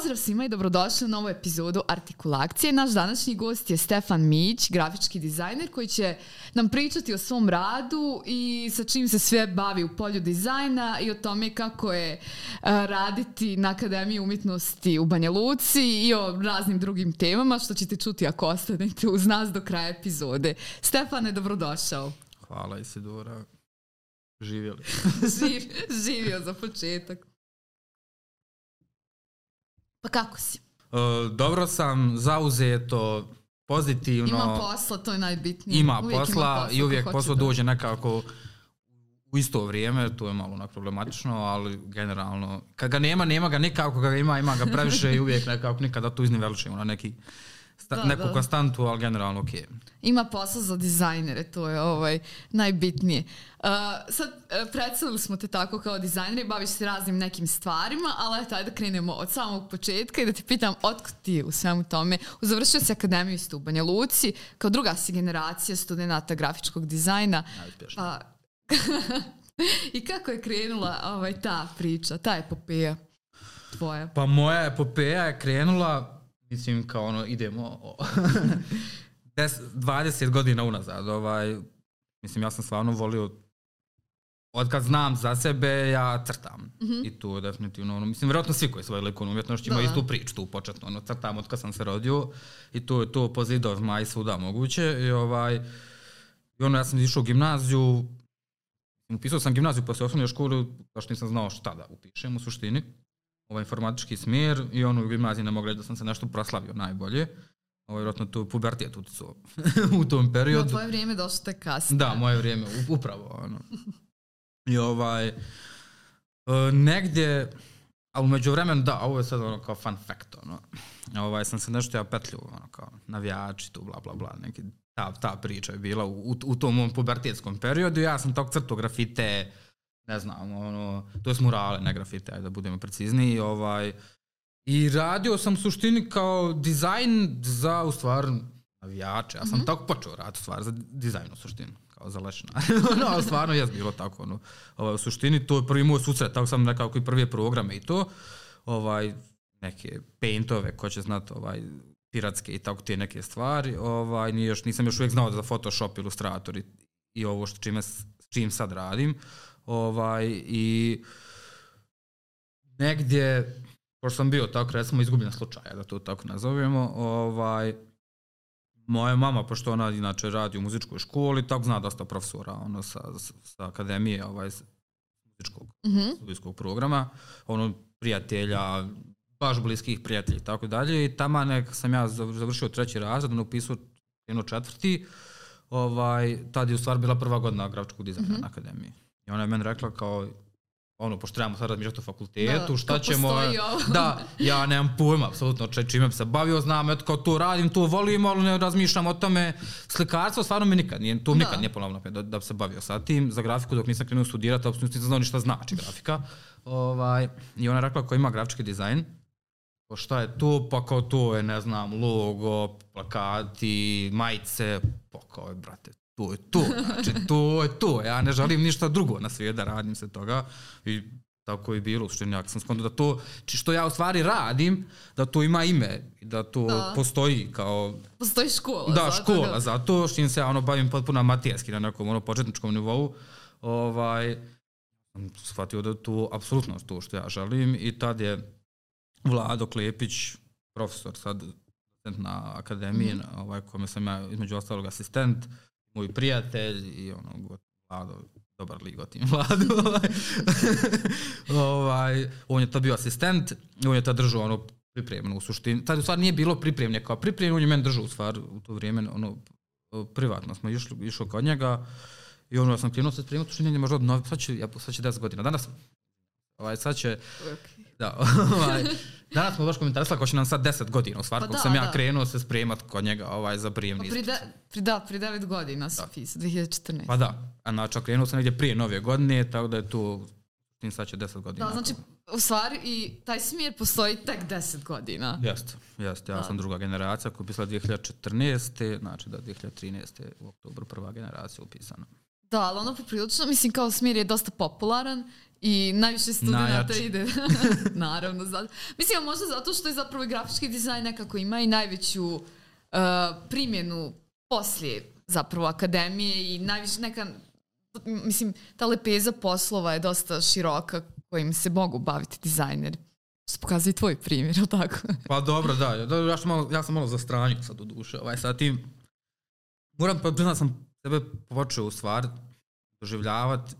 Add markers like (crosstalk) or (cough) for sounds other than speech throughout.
Pozdrav svima i dobrodošli u novu epizodu Artikulacije. Naš današnji gost je Stefan Mić, grafički dizajner koji će nam pričati o svom radu i sa čim se sve bavi u polju dizajna i o tome kako je uh, raditi na Akademiji umjetnosti u Banja Luci i o raznim drugim temama što ćete čuti ako ostanete uz nas do kraja epizode. Stefane, dobrodošao. Hvala Isidora. Živjeli. (laughs) Živ, živio za početak. Pa kako si? Uh, dobro sam, zauzeto, pozitivno. Ima posla, to je najbitnije. Ima uvijek posla, ima posla i uvijek posla da... dođe nekako u isto vrijeme, to je malo onak problematično, ali generalno, kad ga nema, nema ga nikako, kad ga ima, ima ga previše i uvijek nekako nikada to izniveličimo na neki sta, da, neku da. konstantu, ali generalno ok. Ima posla za dizajnere, to je ovaj, najbitnije. Uh, sad, uh, predstavili smo te tako kao dizajner i baviš se raznim nekim stvarima, ali eto, ajde da krenemo od samog početka i da te pitam otkud ti u svemu tome. Završio si akademiju isto u Banja Luci, kao druga si generacija studenta grafičkog dizajna. Pa, (laughs) I kako je krenula ovaj, ta priča, ta epopeja tvoja? Pa moja epopeja je krenula Mislim, kao ono, idemo 20 (laughs) godina unazad. Ovaj, mislim, ja sam stvarno volio od kad znam za sebe, ja crtam. Mm -hmm. I tu definitivno, ono, mislim, vjerojatno svi koji svoje likovnu umjetnošću imaju da. istu priču tu početno, ono, crtam od kad sam se rodio i tu je to po zidovima i svuda moguće. I ovaj, i ono, ja sam išao u gimnaziju, upisao sam gimnaziju posle osnovne škole, što nisam znao šta da upišem u suštini ovaj informatički smjer i ono u gimnaziji ne mogu da sam se nešto proslavio najbolje. Ovo je vjerojatno tu pubertijet uticao (laughs) u tom periodu. No, tvoje vrijeme došlo te kasnije. Da, moje vrijeme, upravo. Ono. I ovaj, uh, negdje, ali umeđu vremenu, da, ovo je sad ono kao fun fact, ono. Ovaj, sam se nešto ja petlju, ono kao navijači tu, bla, bla, bla, neki, ta, ta priča je bila u, u tom mom pubertetskom periodu. Ja sam tog crtu grafite, ne znam, ono, to je murale, ne grafite, da budemo precizniji, ovaj, i radio sam u suštini kao dizajn za, u stvar, navijače. Ja sam mm -hmm. tako počeo raditi stvar za dizajn u suštini, kao za lešna. (laughs) no, stvarno je bilo tako, ono, ovaj, u suštini to je prvi moj susret, tako sam nekako i prve programe i to, ovaj, neke paintove, ko će znati, ovaj, piratske i tako te neke stvari, ovaj, nije još, nisam još uvijek znao da Photoshop, Illustrator i, i ovo što čime, čim sad radim, Ovaj, I negdje, pošto sam bio tako, recimo, izgubljen slučaja, da to tako nazovemo, ovaj, moja mama, pošto ona inače radi u muzičkoj školi, tako zna dosta profesora ono, sa, sa akademije ovaj, muzičkog mm -hmm. studijskog programa, ono, prijatelja, baš bliskih prijatelja i tako dalje. I tamo nek sam ja završio treći razred, ono upisao jedno četvrti, ovaj, tad je u stvari bila prva godina grafičkog dizajna mm -hmm. na akademiji. I ona je meni rekla kao, ono, pošto trebamo sad razmišljati o fakultetu, da, šta ćemo... Da, ja nemam pojma, apsolutno, če, čime bi se bavio, znam, eto, kao to radim, to volim, ali ne razmišljam o tome. Slikarstvo stvarno mi nikad nije, to da. nikad nije ponovno da, da bi se bavio sa tim. Za grafiku dok nisam krenuo studirati, apsolutno nisam znao ni šta znači grafika. Ovaj, I ona je rekla ko ima grafički dizajn, pa šta je to, pa kao to je, ne znam, logo, plakati, majice, pa kao je, brate, to je to, znači to je to, ja ne želim ništa drugo na svijet da radim se toga i tako je bilo, što ja sam skontao da to, či što ja u stvari radim, da to ima ime, da to da. postoji kao... Postoji škola. Da, zato, škola, da. zato što se ja ono bavim potpuno amatijerski na nekom ono početničkom nivou, ovaj, sam shvatio da to apsolutno to što ja želim i tad je Vlado Klepić, profesor sad na akademiji, mm -hmm. ovaj, kome sam ja između ostalog asistent, moj prijatelj i ono, Vlado, dobar lig tim Vlado. (laughs) Ovaj. on je to bio asistent on je to držao ono pripremno u suštini. Tad u stvari nije bilo pripremlje kao pripremlje, on je meni držao u stvar u to vrijeme, ono, privatno smo išli, išli kod njega i ono, ja sam krenuo se spremati, što nije možda od novi, sad će, ja, sad će 10 godina. Danas, ovaj, sad će, okay. Da, (laughs) ovaj, Danas smo baš komentarisali kako će nam sad 10 godina, u stvari, pa da, sam ja da. krenuo se spremat kod njega ovaj, za prijemni pa pri, de, pri, da, pri 9 godina su da. pisa, 2014. Pa da, a znači krenuo sam negdje prije nove godine, tako da je tu tim sad će 10 godina. Da, znači, u stvari i taj smjer postoji tek 10 godina. Jeste, jeste. Ja da. sam druga generacija koja je upisala 2014. Znači da 2013. u oktobru prva generacija upisana. Da, ali ono poprilično, mislim kao smjer je dosta popularan i najviše studenta ide. (laughs) Naravno. Zato. Mislim, možda zato što je zapravo i grafički dizajn nekako ima i najveću uh, primjenu poslije zapravo akademije i najviše neka mislim, ta lepeza poslova je dosta široka kojim se mogu baviti dizajneri. Što pokazuje tvoj primjer, ili tako? (laughs) Pa dobro, da. ja, sam malo, ja sam malo za stranju sad u duše. Ovaj, sad tim, moram pa sam sebe počeo u stvar doživljavat,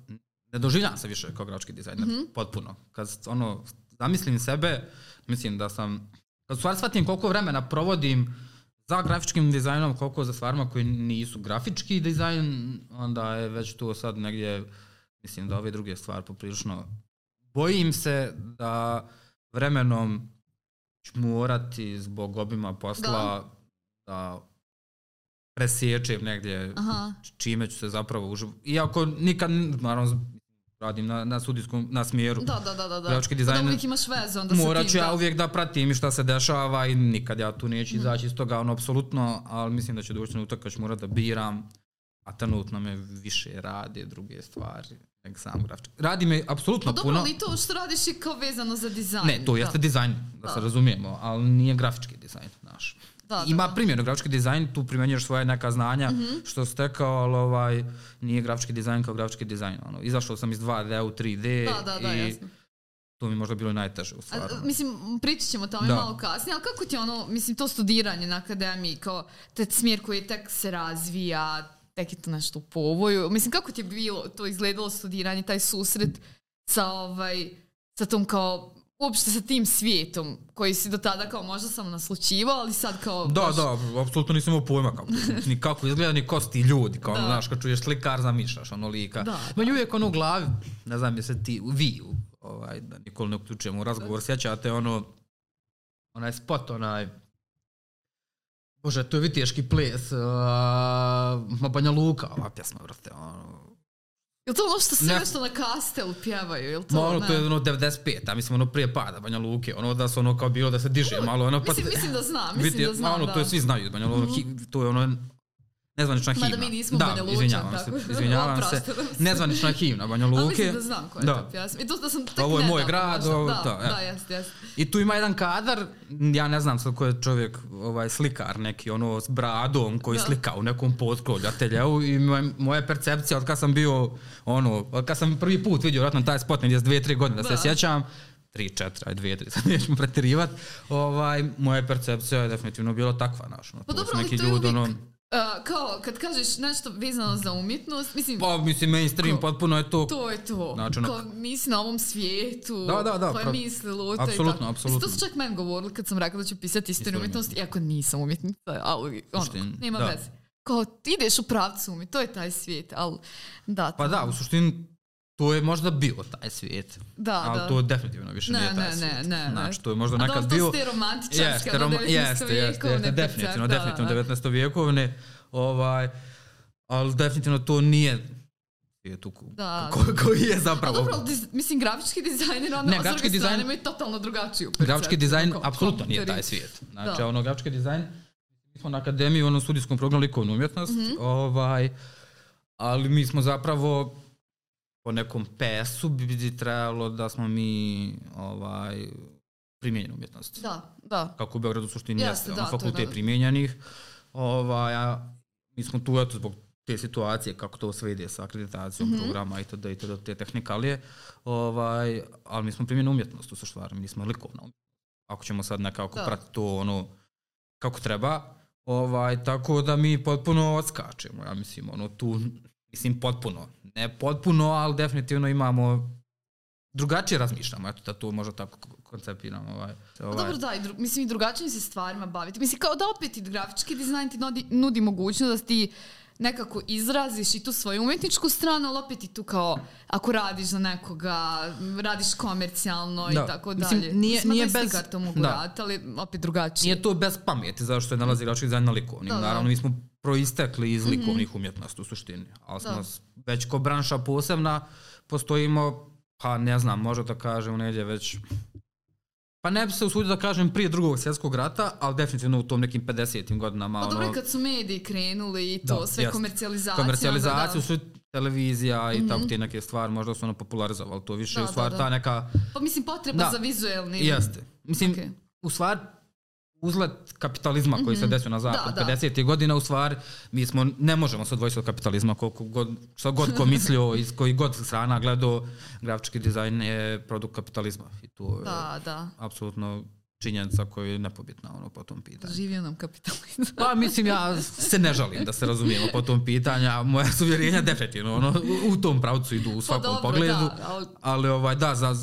ne doživljavam se više kao grafički dizajner, mm -hmm. potpuno. Kad ono, zamislim sebe, mislim da sam, kad u stvari shvatim koliko vremena provodim za grafičkim dizajnom, koliko za stvarima koji nisu grafički dizajn, onda je već tu sad negdje, mislim da ove druge stvari poprilično bojim se da vremenom ću morati zbog obima posla da, da presječem negdje Aha. čime ću se zapravo uživ... Iako nikad, naravno, radim na, na sudijskom, na smjeru. Da, da, da, da. Grafički dizajn. Da uvijek imaš vezu onda Morat ću ja uvijek da pratim šta se dešava i nikad ja tu neću mm. izaći iz toga, ono, apsolutno, ali mislim da će doći kad ću morat da biram, a trenutno me više radi druge stvari nego sam grafički. Radi me apsolutno pa, puno. Dobro, ali to što radiš je kao vezano za dizajn. Ne, to jeste da. dizajn, da, da se razumijemo, ali nije grafički dizajn, znaš. Da, Ima da, primjer, grafički dizajn, tu primjenjuješ svoje neka znanja mm -hmm. što si tekao, ali ovaj, nije grafički dizajn kao grafički dizajn. Ono, izašao sam iz 2D u 3D da, da, da, i jasno. to mi možda bilo najteže u stvari. A, mislim, pričat ćemo tome da. malo kasnije, ali kako ti ono, mislim, to studiranje na akademiji, kao te smjer koji tek se razvija, tek je to nešto u povoju. Mislim, kako ti je bilo to izgledalo studiranje, taj susret sa, ovaj, sa tom kao uopšte sa tim svijetom koji si do tada kao možda sam naslučivao, ali sad kao... Da, baš... da, apsolutno nisam imao pojma kako, ni kako izgleda, ni kosti ljudi, kao da. znaš, kad čuješ slikar, zamišljaš ono lika. Da, Ma da. uvijek ono u glavi, ne znam je se ti, vi, ovaj, da nikol ne uključujemo u razgovor, sjećate ono, onaj spot, onaj, Bože, to je viteški ples, uh, Banja Luka, ova pjesma, vrte, ono, Je to ono što sve ne. na kastelu pjevaju, ili to? Ma ono, ne? to je ono 95, a mislim ono prije pada Banja Luke, ono da se ono kao bilo da se diže malo, ono pa... Mislim, mislim da znam, mislim vidi, da znam, ono, da. to je svi znaju, Banja Luke, mm -hmm. to je ono nezvanična himna. Mada mi nismo da, Banja Lučan, izvinjavam tako. se, izvinjavam se. (laughs) Nezvanična himna Banja Luke. Ali mislim da znam koja je da. to pjesma. I to da sam tek Ovo je moj grad, ovo, da, to, da, jeste, jeste. I tu ima jedan kadar, ja ne znam sad ko je čovjek, ovaj slikar neki, ono s bradom koji da. slika u nekom potkrovlju ateljevu i moja, moja percepcija od kad sam bio, ono, od kad sam prvi put vidio vratno taj spot negdje s dvije, tri godine da, da se sjećam, 3, 4, aj 2, 3, sad nećemo preterivat, ovaj, moja percepcija je definitivno bila takva, naš, no, pa dobro, neki ljudi, ono, Uh, kao, kad kažeš nešto vezano za umjetnost, mislim... Pa, mislim, mainstream ko, potpuno je to. To je to. Znači, ono... Kao, nisi na ovom svijetu. Da, da, da. Koje pra... misli, luta apsolutno, i tako. Apsolutno, To su čak meni govorili kad sam rekla da ću pisati istoriju umjetnosti, iako nisam umjetnica, ali ono, Uštin, nema da. veze. Kao, ti ideš u pravcu umjetnosti, to je taj svijet, ali da. Pa da, u suštini to je možda bio taj svijet. Da, ali da. to definitivno više ne, nije taj ne, svijet. Ne, ne, znači, to je možda nekad bio... A to ste romantičarske, jeste, rom, jeste, jeste, jeste, definitivno, da, definitivno, da. 19. vjekovne, ovaj, ali definitivno to nije je tu da. ko, koji je zapravo... A dobro, diz, mislim, grafički dizajner, onda ne, grafički dizajn imaju totalno drugačiju percepciju. Grafički dizajn apsolutno nije taj svijet. Znači, da. ono, grafički dizajn, mi smo na akademiji, ono, studijskom programu likovnu umjetnost, mm -hmm. ovaj, ali mi smo zapravo po nekom pesu bi trebalo da smo mi ovaj, primjenjeni umjetnosti. Da, da. Kako u Beogradu u suštini jeste, da, ono, fakultet da. primjenjenih. Ovaj, a, mi smo tu eto zbog te situacije, kako to sve ide sa akreditacijom mm -hmm. programa i tada i tada te tehnikalije, ovaj, ali mi smo primjeni umjetnost u suštvari, mi smo likovna. Ako ćemo sad nekako da. pratiti to ono kako treba, ovaj, tako da mi potpuno odskačemo, ja mislim, ono tu, mislim potpuno, ne potpuno, ali definitivno imamo drugačije razmišljamo, eto da to možda tako koncepiramo. Ovaj, ovaj. Dobro, da, i dru, mislim i drugačije se stvarima baviti. Mislim, kao da opet i grafički dizajn ti nudi, nudi mogućnost da ti nekako izraziš i tu svoju umjetničku stranu, ali opet i tu kao ako radiš za nekoga, radiš komercijalno da. i tako dalje. Mislim, nije, Mislim, nije bez... to mogu da. raditi, ali opet drugačije. Nije to bez pameti, zato što je nalazi grafički dizajn na likovnim. Da, da. Naravno, mi smo proistekli iz mhm. likovnih mm -hmm. umjetnosti u suštini, ali smo da. već ko branša posebna postojimo, pa ne znam, možda da kažem negdje već Pa ne bi se usudio da kažem prije drugog svjetskog rata, ali definitivno u tom nekim 50. godinama. Pa dobro, ono... kad su mediji krenuli i to, da, sve jest. komercijalizaciju. Komercijalizaciju, da, da. televizija i tako ti neke stvari, možda su ono popularizovali to više, Da, u da, stvari da. ta neka, Pa mislim potreba Da. za vizuelni... jeste. Mislim, Okej. u stvari, uzlet kapitalizma koji se desio na zapad Da, da. 50. godina, u stvari, mi smo, ne možemo se odvojiti od kapitalizma, koliko god, šta god ko mislio, (laughs) iz koji god strana gledao, grafički dizajn je produkt kapitalizma. I to je Da, da. apsolutno činjenica koja je nepobitna ono, po tom pitanju. Živio nam kapitalizam. Pa mislim ja se ne žalim da se razumijemo po tom pitanju, a moja su uvjerenja definitivno ono, u- tom pravcu idu u svakom Pa dobro, pogledu. da, ali- Ali ovaj, da, za,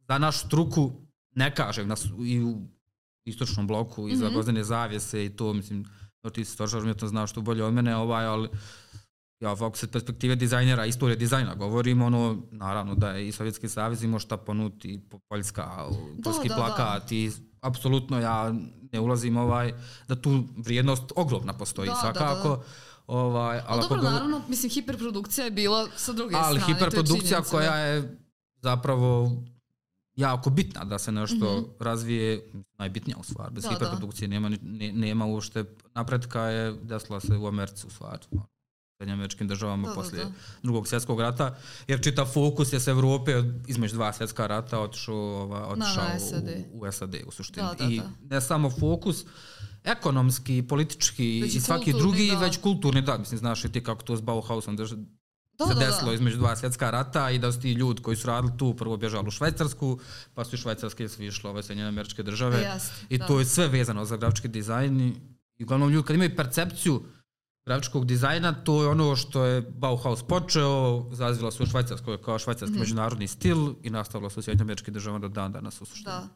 za našu struku ne kažem, nas, i u istočnom bloku, i za Mhm. gozdene zavjese i to, mislim, no, ti si stožar umjetno znaš to bolje od mene, ovaj, ali ja ovako sa perspektive dizajnera, istorije dizajna govorim, ono, naravno da je i Sovjetski savez imao šta ponuti, po- Poljska, poljski da, plakat i apsolutno ja ne ulazim ovaj, da tu vrijednost ogromna postoji Da, da, svakako. da. Ovaj, ali, Ali ako dobro, govor- naravno, mislim, hiperprodukcija je bila sa druge ali strane. je hiperprodukcija koja da. je zapravo jako bitna da se nešto Mhm. razvije, najbitnija u stvari. Bez Da, da. hiperprodukcije nema, ni- ne, nema uopšte napretka je desila se u Americi u stvari. američkim državama Da, da, poslije da. drugog svjetskog rata, jer čitav fokus je s Evrope između dva svjetska rata otišao, ova, otišao na SAD. u, u SAD u suštini. Da, da, I da. ne samo fokus, ekonomski, politički Već i i svaki kulturni, drugi, da. već kulturni, da, mislim, znaš i ti kako to s Bauhausom drž, Da, se da, da. desilo između dva svjetska rata i da su ti ljudi koji su radili tu prvo bježali u Švajcarsku, pa su iz Švajcarske svi išli ove Sjedinjene američke države. Jeste, I da. to je sve vezano za grafički dizajn i uglavnom ljudi kad imaju percepciju grafičkog dizajna, to je ono što je Bauhaus počeo, zazvila se u Švajcarskoj kao švajcarski Mhm. međunarodni stil i nastavila se u Sjedinjenim američkim državama do dan danas u suštini. Da.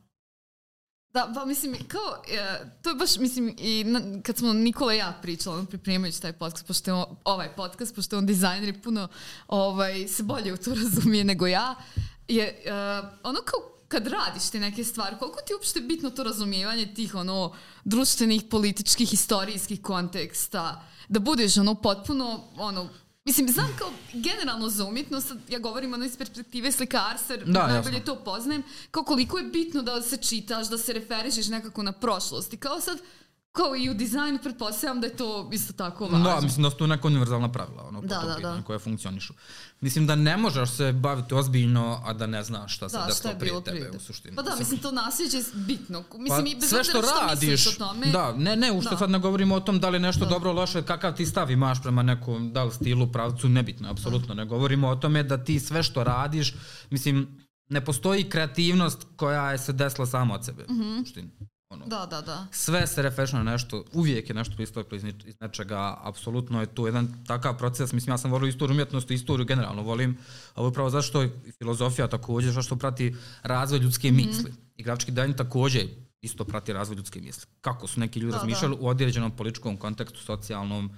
Da, pa mislim, kao, e, to je baš, mislim, i kad smo Nikola i ja pričali, ono, pripremajući taj podcast, pošto je on, ovaj podcast, pošto je on dizajner i puno ovaj, se bolje u to (laughs) razumije nego ja, je e, ono kao kad radiš te neke stvari, koliko ti je uopšte bitno to razumijevanje tih ono društvenih, političkih, historijskih konteksta, da budeš ono potpuno ono Mislim, znam kao generalno za umjetnost, ja govorim ono iz perspektive slikarstva, Da, najbolje jasno. to poznajem, kao koliko je bitno da se čitaš, da se referišeš nekako na prošlost. I kao sad, kao i u dizajnu, pretpostavljam da je to isto tako važno. Da, mislim da su tu neka univerzalna pravila ono, Da, da, pitanju da. koje funkcionišu. Mislim da ne možeš se baviti ozbiljno, a da ne znaš šta se Da, desilo je prije tebe prije. u suštini. Pa da, mislim, to nasljeđe je bitno. Pa, Mislim, i bez sve obzira što radiš, o tome. da, ne, ne, ušto Da. sad ne govorimo o tom da li je nešto dobro, loše, kakav ti stav imaš prema nekom, da li stilu, pravcu, nebitno, apsolutno. Ne govorimo o tome da ti sve što radiš, mislim, ne postoji kreativnost koja je se desila sama od sebe. u suštini. Ono. Da, da, da. sve se refreša na nešto, uvijek je nešto proisteklo iz, iz nečega, apsolutno je to jedan takav proces, mislim ja sam volio istoriju umjetnosti, istoriju generalno volim, ali upravo zašto i filozofija također, zašto prati razvoj ljudske Mhm. misli. I grafički dizajn također isto prati razvoj ljudske misli. Kako su neki ljudi Da, razmišljali u određenom političkom kontekstu, socijalnom,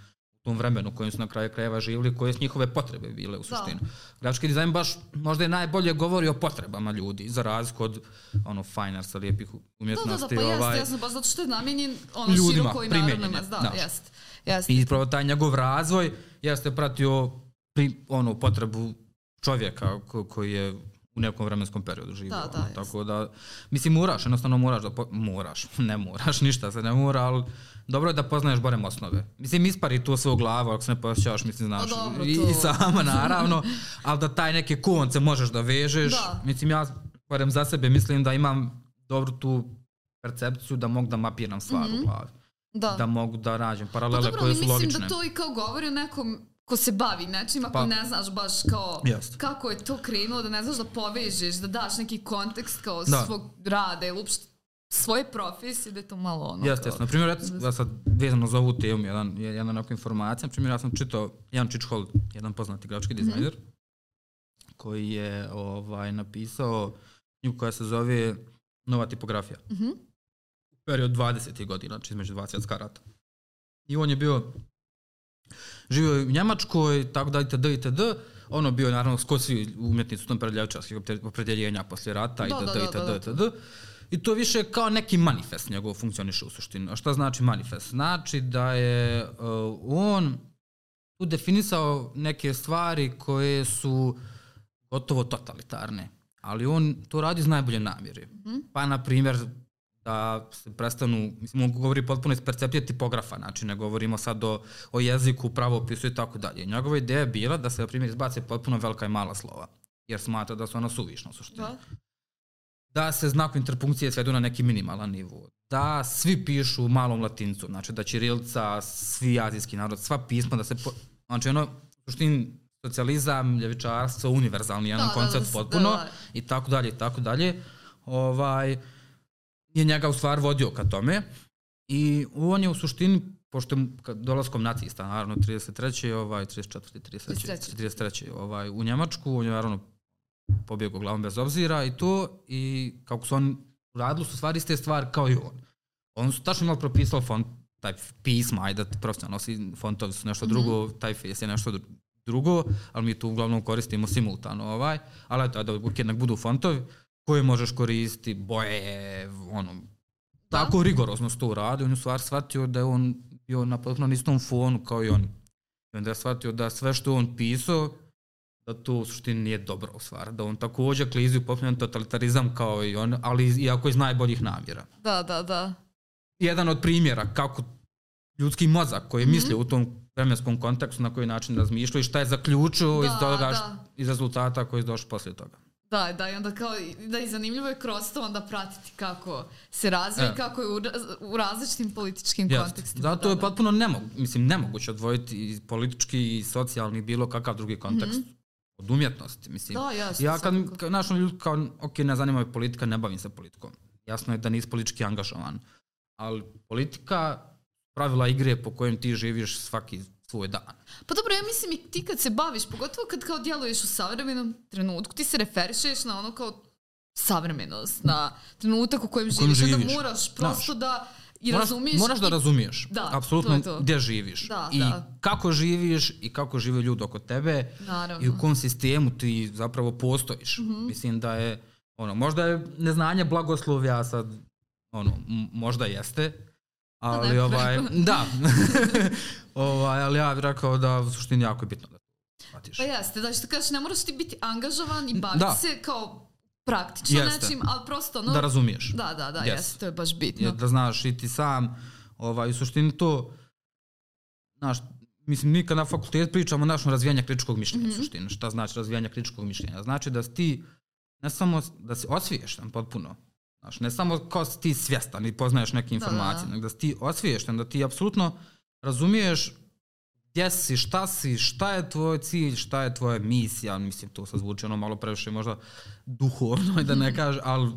tom vremenu kojem su na kraju krajeva živjeli, koje su njihove potrebe bile u suštini. Grafički dizajn baš možda i najbolje govori o potrebama ljudi, za razliku od ono fine artsa, lijepih Da, da, umjetnosti. da, pa jeste, ovaj, jasno, baš zato što je namijenjen ono Ljudima, je, mas- Da, jeste. Jeste. I upravo taj njegov razvoj jeste pratio pri, ono, potrebu čovjeka ko, koji je u nekom vremenskom periodu živio. Da, da, ono, tako da, mislim, moraš, jednostavno moraš da, po, moraš, (laughs) ne moraš, ništa se ne mora, ali dobro je da poznaješ barem osnove. Mislim, ispari to sve u glavu, ako se ne posjećaš, mislim, znaš, Pa dobro, i, i sama, naravno, (laughs) ali da taj neke konce možeš da vežeš, Da. mislim, ja, barem za sebe, mislim da imam dobru tu percepciju da mogu da mapiram stvar u glavi. Da. Da mogu da nađem Pa paralele dobro, koje su mislim logične. da to i kao govori o nekom ko se bavi nečim, ako Pa- ne znaš baš kao Jest. kako je to krenulo, da ne znaš da povežeš, da daš neki kontekst kao Da. svog rada ili uopšte svoje profesije, da je to malo ono Jeste, kao... jeste. Na primjer, ja sad vezano za ovu temu, jedan, jedna onako informacija, na primjer, ja sam čitao Jan Čičhold, jedan poznati grafički dizajner, koji je ovaj, napisao knjigu koja se zove Nova tipografija. Mhm. U period 20. godina, znači između dva svjetska rata. I on je bio živio je u Njemačkoj, tako da itd. itd. Ono bio je naravno skoro svi umjetnici u tom periodu ljevičarskih opredjeljenja poslije rata Da, itd. da, da, itd. da, da. itd. I to više kao neki manifest njegov funkcioniše u suštini. A šta znači manifest? Znači da je uh, on tu definisao neke stvari koje su gotovo totalitarne. Ali on to radi iz najbolje namjere. Pa, na primjer, da se prestanu, mislim, on govori potpuno iz percepcije tipografa, znači ne govorimo sad o, o jeziku, pravopisu i tako dalje. Njegova ideja je bila da se, na primjer, izbace potpuno velika i mala slova, jer smatra da su ona suvišna u suštini. Da. Da se znaku interpunkcije svedu na neki minimalan nivo, da svi pišu u malom latincu, znači da Čirilca, svi azijski narod, sva pisma, da se, po, znači ono, u suštini, socijalizam, ljevičarstvo, univerzalni jedan da, da koncept da, da, potpuno da, da. i tako dalje i tako dalje. Ovaj, je njega u stvar vodio ka tome i on je u suštini pošto dolaskom nacista, naravno 33. ovaj 34. 33. 33. ovaj u Njemačku, on je naravno pobjegao glavom bez obzira i to i kako su on radili su stvari iste stvari kao i on. On su tačno imali propisao font taj pisma, ajde profesionalno nosi fontovi su nešto mm -hmm. drugo, taj face je nešto drugo, ali mi tu uglavnom koristimo simultano ovaj, ali eto, da jednak budu fontovi koje možeš koristiti, boje, ono, da. tako rigorozno se to uradi, on je stvar shvatio da je on bio na potpuno istom fonu kao i on. I onda je shvatio da sve što on pisao, da to u suštini nije dobro u stvar, da on takođe klizi u potpuno totalitarizam kao i on, ali iako iz najboljih namjera. Da, da, da. Jedan od primjera kako ljudski mozak koji mm -hmm. u tom vremenskom kontekstu na koji način razmišljaju i šta je zaključio da, iz, toga, da. iz rezultata koji je došao poslije toga. Da, da, i onda kao, da i zanimljivo je kroz to onda pratiti kako se razvija i e. kako je u, u različitim političkim Just. kontekstima. Zato da, je da. potpuno nemoguće, mislim, nemoguće odvojiti politički i socijalni bilo kakav drugi kontekst. Mm -hmm od umjetnosti, mislim. Da, jasno. Ja kad, kad znaš, ljudi kao, ok, ne zanima me politika, ne bavim se politikom. Jasno je da nisi politički angažovan. Ali politika, pravila igre po kojem ti živiš svaki svoj dan. Pa dobro, ja mislim i ti kad se baviš, pogotovo kad kao djeluješ u savremenom trenutku, ti se referišeš na ono kao savremenost, na trenutak u kojem, živiš, živiš. onda moraš prosto Znaš. da i moraš, razumiješ. Moraš da razumiješ da, apsolutno to to. gdje živiš da, i da. kako živiš i kako žive ljudi oko tebe Naravno. i u kom sistemu ti zapravo postojiš. Mm -hmm. Mislim da je ono, možda je neznanje blagoslovja sad ono, možda jeste, ali ovaj, da, (laughs) ovaj, ali ja bih rekao da u suštini jako je bitno da shvatiš. Pa jeste, da što kažeš, ne moraš ti biti angažovan i baviti da. se kao praktično jeste. nečim, ali prosto ono... Da razumiješ. Da, da, da, jeste, jeste to je baš bitno. Da znaš i ti sam, ovaj, u suštini to, znaš, mislim, mi kad na fakultet pričamo o našem razvijanju kritičkog mišljenja, mm -hmm. suštini, šta znači razvijanje kritičkog mišljenja? Znači da ti, ne samo da si osviješten potpuno, Znaš, ne samo kao si ti svjestan i poznaješ neke informacije, da, da. nego da si ti osviješten, da ti apsolutno razumiješ gdje si, šta si, šta je tvoj cilj, šta je tvoja misija, mislim, to se zvuči ono malo previše možda duhovno da ne (laughs) kaže, ali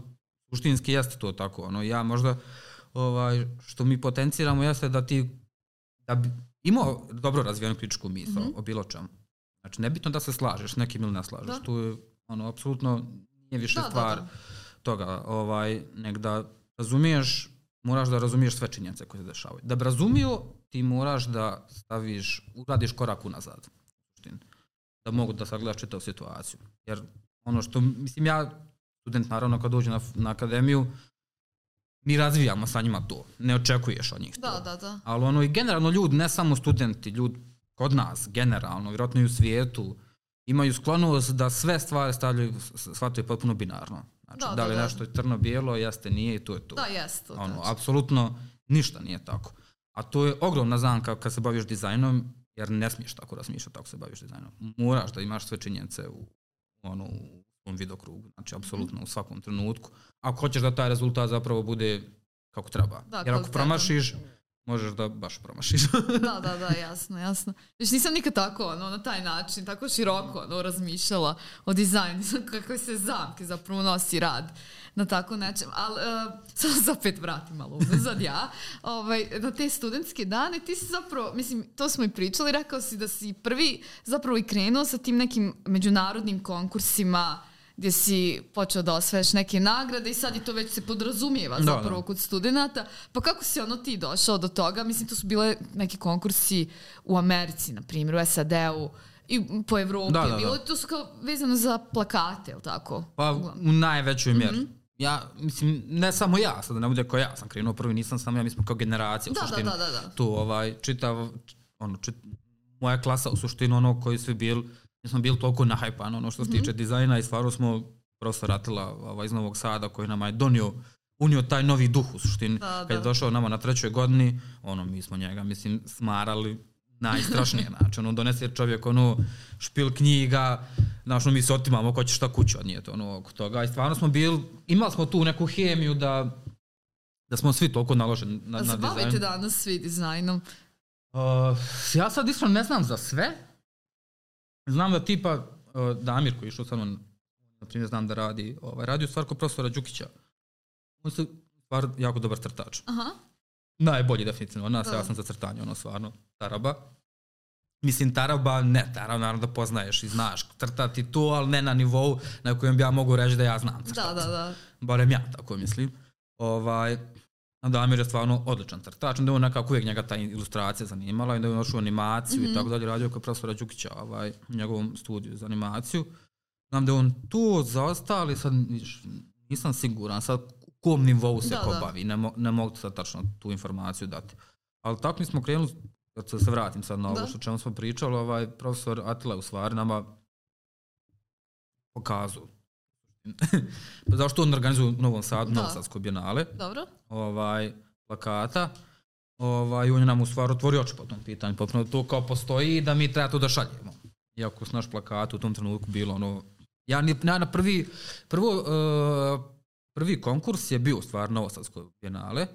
suštinski jeste to tako, ono, ja možda, ovaj, što mi potenciramo jeste da ti, da bi imao dobro razvijenu kritičku misl mm -hmm. o bilo čemu. Znači, nebitno da se slažeš, nekim ili ne slažeš, da. tu je, ono, apsolutno nije više da, stvar, da, da toga, ovaj, nek da razumiješ, moraš da razumiješ sve činjenice koje se dešavaju. Da bi razumio, ti moraš da staviš, uradiš korak unazad. Da mogu da sagledaš čitavu situaciju. Jer ono što, mislim ja, student naravno kad dođe na, na akademiju, mi razvijamo sa njima to. Ne očekuješ od njih to. Da, da, da. Ali ono i generalno ljudi, ne samo studenti, ljudi kod nas, generalno, vjerojatno i u svijetu, imaju sklonost da sve stvari stavljaju, shvataju potpuno binarno. Znači, da, da, da li da, nešto je crno-bijelo, jeste, nije i to je to. Da, jeste. Ono, znači. apsolutno ništa nije tako. A to je ogromna zamka kad se baviš dizajnom, jer ne smiješ tako razmišljati ako se baviš dizajnom. Moraš da imaš sve činjenice u, ono, u svom vidokrugu, znači apsolutno u svakom trenutku. Ako hoćeš da taj rezultat zapravo bude kako treba. Da, jer ako promašiš, možeš da baš promašiš. (laughs) da, da, da, jasno, jasno. Znači nisam nikad tako, ono, na taj način, tako široko, ono, razmišljala o dizajnu, (laughs) kakve se zamke zapravo nosi rad na tako nečem. Ali, (laughs) uh, samo se opet vratim malo unazad (laughs) ja. ovaj, na te studentske dane ti si zapravo, mislim, to smo i pričali, rekao si da si prvi zapravo i krenuo sa tim nekim međunarodnim konkursima, gdje si počeo da osvaješ neke nagrade i sad i to već se podrazumijeva da, zapravo da. kod studenta. Pa kako si ono ti došao do toga? Mislim, to su bile neki konkursi u Americi, na primjer, u SAD-u i po Evropi. Da, da, da. Bilo, to su kao vezano za plakate, ili tako? Pa u najvećoj mjeri. Mm -hmm. Ja, mislim, ne samo ja, sad da ne bude kao ja sam krenuo prvi, nisam sam ja, mi smo kao generacija da, u suštini. Da, da, da, da. Tu, ovaj, čitav, ono, čit, moja klasa u suštini ono koji su bili nismo bili toliko nahajpan ono što se tiče mm -hmm. dizajna i stvarno smo profesor Atila ovaj, iz Novog Sada koji nam je donio unio taj novi duh u suštini. Da, Kad je da. došao nama na trećoj godini, ono, mi smo njega, mislim, smarali najstrašnije, znači, ono, donese čovjek, ono, špil knjiga, znaš, ono, mi se otimamo ko će šta kuću odnijeti, ono, oko toga. I stvarno smo bili, imali smo tu neku hemiju da, da smo svi toliko naloženi na, A na se bavite dizajn. danas svi dizajnom? Uh, ja sad iskreno ne znam za sve. Znam da tipa uh, Damir koji je išao sa mnom, na primjer znam da radi, ovaj, radi u stvar kod profesora Đukića. On se stvar jako dobar crtač. Aha. Najbolji definitivno nas, Da. ja sam za crtanje, ono stvarno, taraba. Mislim, taraba, ne, tarab naravno da poznaješ i znaš crtati to, ali ne na nivou na kojem bi ja mogu reći da ja znam crtati. Da, da, da. Barem ja tako mislim. Ovaj, Damir je stvarno odličan crtač, onda je on nekako uvijek njega ta ilustracija zanimala, onda je on ošao u animaciju i tako dalje, radio kod profesora Đukića ovaj, u njegovom studiju za animaciju. Znam da je on tu za ostali, sad nisam siguran, sad kom nivou se Da, ko da. bavi, ne, mo, ne mogu sad tačno tu informaciju dati. Ali tako mi smo krenuli, kad se, se vratim sad na ovo Da. što čemu smo pričali, ovaj, profesor Atila u stvari nama pokazao Pa (laughs) Zašto on organizuje u Novom Sadu, Da. Novosadsko bijenale, Dobro. ovaj, plakata, ovaj, on je nam u stvari otvorio oči po tom pitanju, potpuno to kao postoji i da mi treba to da šaljemo. Iako su naš plakat u tom trenutku bilo ono, ja, ni, ja na prvi, prvo, uh, prvi konkurs je bio u stvari Novosadsko bijenale,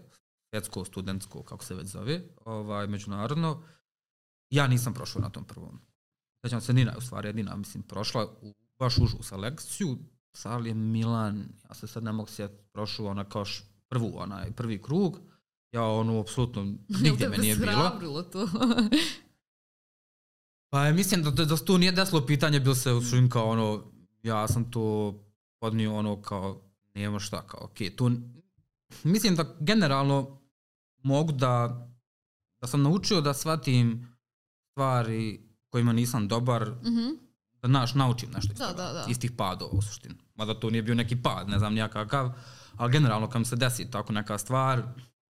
svjetsko, studentsko, kako se već zove, ovaj, međunarodno. Ja nisam prošao na tom prvom. Sećam se Nina je u stvari jedina, mislim, prošla u baš užu selekciju, Sal je Milan, ja se sad ne mogu sjetiti, prošao ona kao š, prvu, onaj prvi krug, ja ono, apsolutno, (laughs) nigdje me nije bilo. To. (laughs) Pa mislim da, da, da se tu nije desilo pitanje, bil se u kao ono, ja sam to podnio ono kao, nema šta, kao, okej, tu, mislim da generalno mogu da, da sam naučio da shvatim stvari kojima nisam dobar, Mhm. da naš naučim nešto iz, Da, toga, da, da. iz tih padova u suštini. Mada to nije bio neki pad, ne znam nija kakav, ali generalno kad mi se desi tako neka stvar,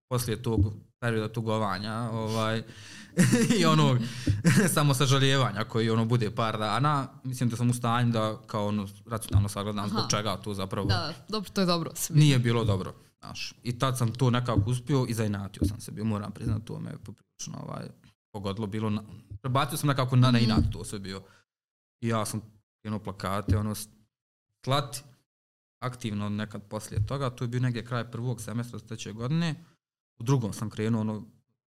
poslije tog perioda tugovanja ovaj, (laughs) i onog (laughs) samo sažaljevanja koji ono bude par dana, mislim da sam u stanju da kao ono racionalno sagledam zbog čega to zapravo Da, dobro, to je dobro. Sve. nije bilo dobro. Znaš. I tad sam to nekako uspio i zainatio sam se bio, moram priznati, to me je poprilično ovaj, pogodilo bilo. Na, prebacio sam nekako na, na Mhm. inat to sve bio. I ja sam krenuo plakate, ono, slati aktivno nekad poslije toga, to je bio negdje kraj prvog semestra treće godine. U drugom sam krenuo, ono,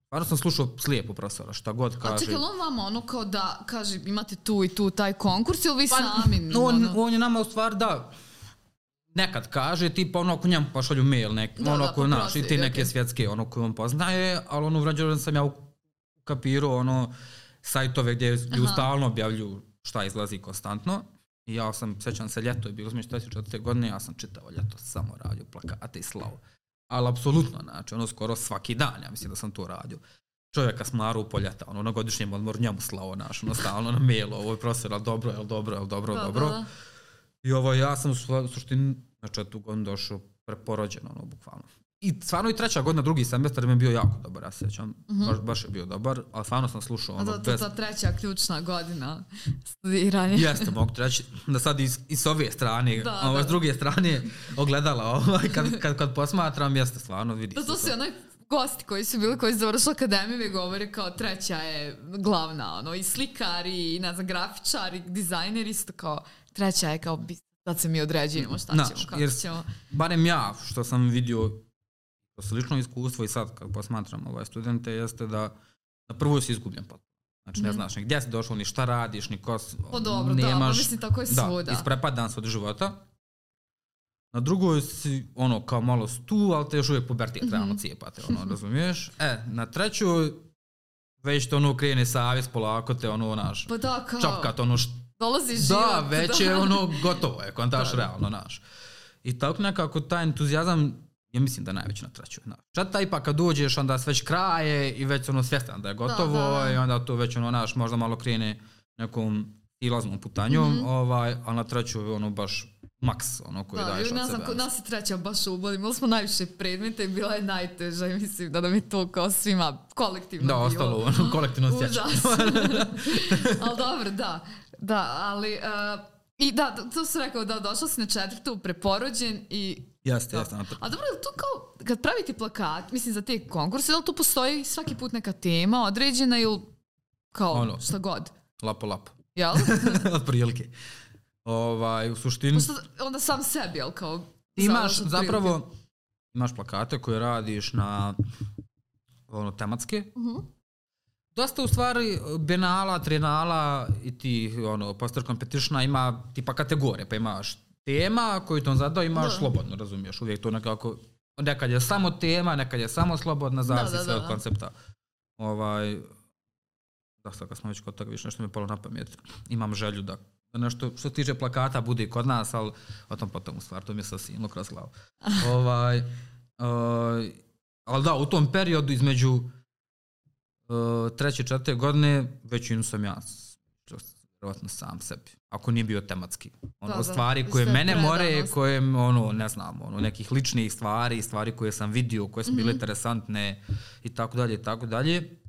stvarno sam slušao slijepo profesora, šta god A kaže. čekaj, jel on vama ono kao da kaže imate tu i tu taj konkurs ili vi Pa, sami? on, ono? on je nama u stvari da nekad kaže, tipa ono ako njemu pošalju mail, nek, Da, ono da, ako naš, i ti neke okej. svjetske, ono koje on poznaje, ali ono urađeno sam ja ukapirao ono sajtove gdje ljudi stalno objavljuju šta izlazi konstantno. I ja sam, sećam se, ljeto je bilo, između 44. godine, ja sam čitao ljeto, samo radio plakate i slao. Ali apsolutno, znači, ono skoro svaki dan, ja mislim da sam to radio. Čovjeka smaru poljeta, ono na godišnjem odmoru njemu slao, naš, ono stalno na mail, ovo je profesor, ali dobro, jel dobro, jel dobro, Da, dobro. da, da. I ovo ja sam u suštini na četvrtu godinu došao preporođen, ono, bukvalno. I stvarno i treća godina, drugi semestar mi je bio jako dobar, ja se sjećam. Baš, baš je bio dobar, ali stvarno sam slušao ono, to je bez... ta treća ključna godina studiranja. Jeste, mogu ti reći da sad iz, iz s ove strane, Da, ovo, da. s druge strane ogledala, (laughs) ovaj, kad, kad, kad posmatram, jeste stvarno, vidi Da, to su onaj gosti koji su bili, koji su završili akademiju i govore kao treća je glavna, ono, i slikari, i ne znam, grafičari, dizajneri, isto kao, treća je kao, sad se mi određujemo šta ćemo, kako ćemo. barem ja što sam vidio kroz lično iskustvo i sad kad posmatram ovaj studente jeste da na prvoj si izgubljen potpuno. Znači ne Mhm. znaš ni gdje si došao, ni šta radiš, ni ko si, Pa dobro, da, pa mislim tako je da, svuda. isprepadan si od života. Na drugoj si ono kao malo stu, ali te još uvijek pubertijet Mhm. realno cijepate, ono, (laughs) razumiješ? E, na trećoj već te ono krene savjest polako te ono naš Pa da, kao, čapkat ono što dolazi život. da, već je ono gotovo je, kontaš Da, da. realno, naš. I tako nekako taj entuzijazam, ja mislim da je najveći na trećoj. Naš. Četa ipak kad dođeš, onda se već kraje i već ono svjestan da je gotovo Da, da. i onda to već ono naš možda malo krene nekom silaznom putanjom, Mhm. ovaj, a na trećoj ono baš maks ono koji Da, daješ od znam, sebe. kod nas je treća baš uboli. Imali smo najviše predmeta i bila je najteža i mislim da nam je to kao svima kolektivno Da, bilo. ostalo ono kolektivno (laughs) sjećanje. Užas. (laughs) ali dobro, da. Da, ali... Uh, I da, to sam rekao da došla si na četvrtu preporođen i Jeste, Da. jeste. A dobro, tu kao, kad pravite plakat, mislim za te konkurse, da li tu postoji svaki put neka tema određena ili kao Ono. šta god? Lapo, lapo. Jel? (laughs) Od prilike. Ovaj, u suštini... Pošto onda sam sebi, jel kao... imaš zapravo imaš plakate koje radiš na ono tematske Mhm. dosta u stvari benala, trinala i ti ono poster competitiona ima tipa kategorije, pa imaš tema koju on zadao, imaš Da. slobodno, razumiješ, uvijek to nekako nekad je samo tema, nekad je samo slobodna, zavisi da, sve da, od da. koncepta. Ovaj, da sad kad smo već kod toga, više nešto mi je palo na pamet. Imam želju da da nešto što se tiče plakata bude i kod nas, ali o tom potom u stvar, to mi je sasvim kroz glavu. (laughs) ovaj, uh, ali da, u tom periodu između uh, treće i četvrte godine većinu sam ja vjerovatno sam sebi. Ako nije bio tematski. Ono, Da, da, stvari koje iste mene more, predanost. koje, ono, ne znam, ono, nekih ličnih stvari, stvari koje sam vidio, koje su bile Mhm. interesantne i tako dalje i tako dalje.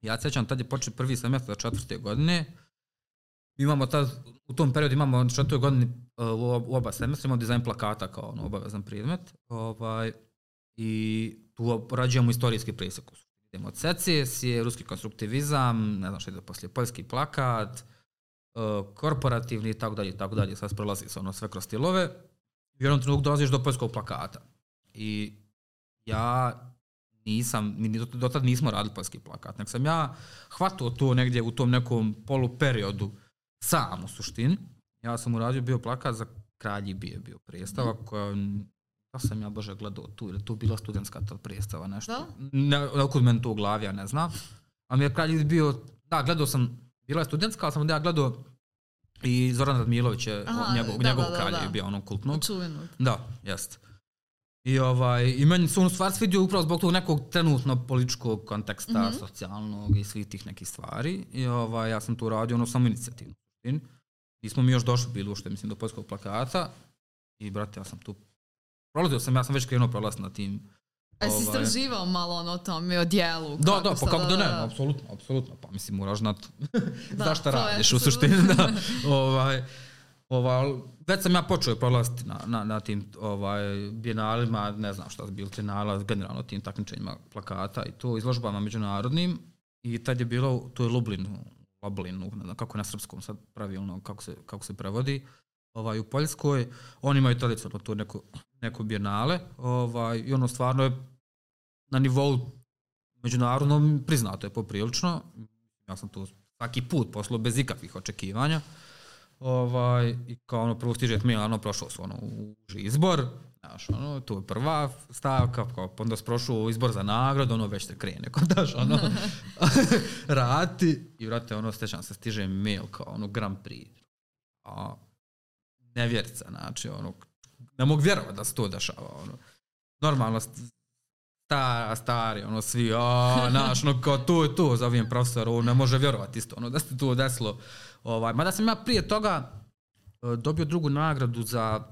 Ja se sjećam, tad je počeo prvi semestar četvrte godine. Imamo tad, u tom periodu imamo četvrtoj godini uh, u ob- u oba semestra imamo dizajn plakata kao ono, obavezan predmet. Ovaj, I tu rađujemo istorijski presjek. Idemo od secesije, ruski konstruktivizam, ne znam što ide poslije, poljski plakat, korporativni i tako dalje, i tako dalje. Sad prolazi se ono sve kroz stilove. U jednom trenutku dolaziš do poljskog plakata. I ja nisam, mi do, tad nismo radili poljski plakat, nek sam ja hvatao to negdje u tom nekom poluperiodu sam u suštini. Ja sam uradio bio plakat za Kralji bije bio predstava koja da sam ja bože gledao tu, ili tu bila studentska tad predstava nešto. Da? Ne, nekud meni to u glavi, ja ne znam. A mi je Kralji bio, da, gledao sam, bila je studentska, ali sam onda ja gledao i Zoran Radmilović je, Aha, njegov, da, njegov da, da, kralj da. je bio ono kultnog. Čuvenog. Da, jest. I, ovaj, I meni se on u stvari svidio upravo zbog tog nekog trenutno političkog konteksta, Mhm. socijalnog i svih tih nekih stvari. I ovaj, ja sam tu radio ono samo inicijativno. Nismo mi još došli bili ušte, mislim, do poljskog plakata. I, brate, ja sam tu prolazio sam, ja sam već krenuo prolaz na tim. A jesi Ovaj. istraživao malo ono o tome, o dijelu? Da, da, pa kako da ne, apsolutno, apsolutno. Pa mislim, moraš znat (laughs) Da, to je radiš u suštini. Da. (laughs) ovaj, ovaj, već sam ja počeo prolaziti na, na, na tim ovaj, bijenalima, ne znam šta su bili trinala, generalno tim takmičenjima plakata i to, izložbama međunarodnim. I tad je bilo, to je Lublin, Lublin, ne znam kako je na srpskom sad pravilno, kako se, kako se prevodi, ovaj, u Poljskoj. Oni imaju tradicionalno tu neko, neko bijenale ovaj, i ono stvarno je na nivou međunarodnom priznato je poprilično. Ja sam tu svaki put poslao bez ikakvih očekivanja. Ovaj, I kao ono, prvo stiže mail, ono, prošao su ono, uži izbor, znaš, ono, tu je prva stavka, kao, pa onda si prošao izbor za nagradu, ono, već se krene, kod daš, ono, (laughs) rati, i vrate, ono, stećam se, stiže mail, kao, ono, Grand Prix, a, nevjerica, znači, ono, ne mogu vjerovati da se to dešava, ono, normalno, stara, stari, ono, svi, a, naš, ono, kao, tu je tu, zovem profesor, on ne može vjerovati isto, ono, da se to desilo, ovaj, mada sam ja prije toga e, dobio drugu nagradu za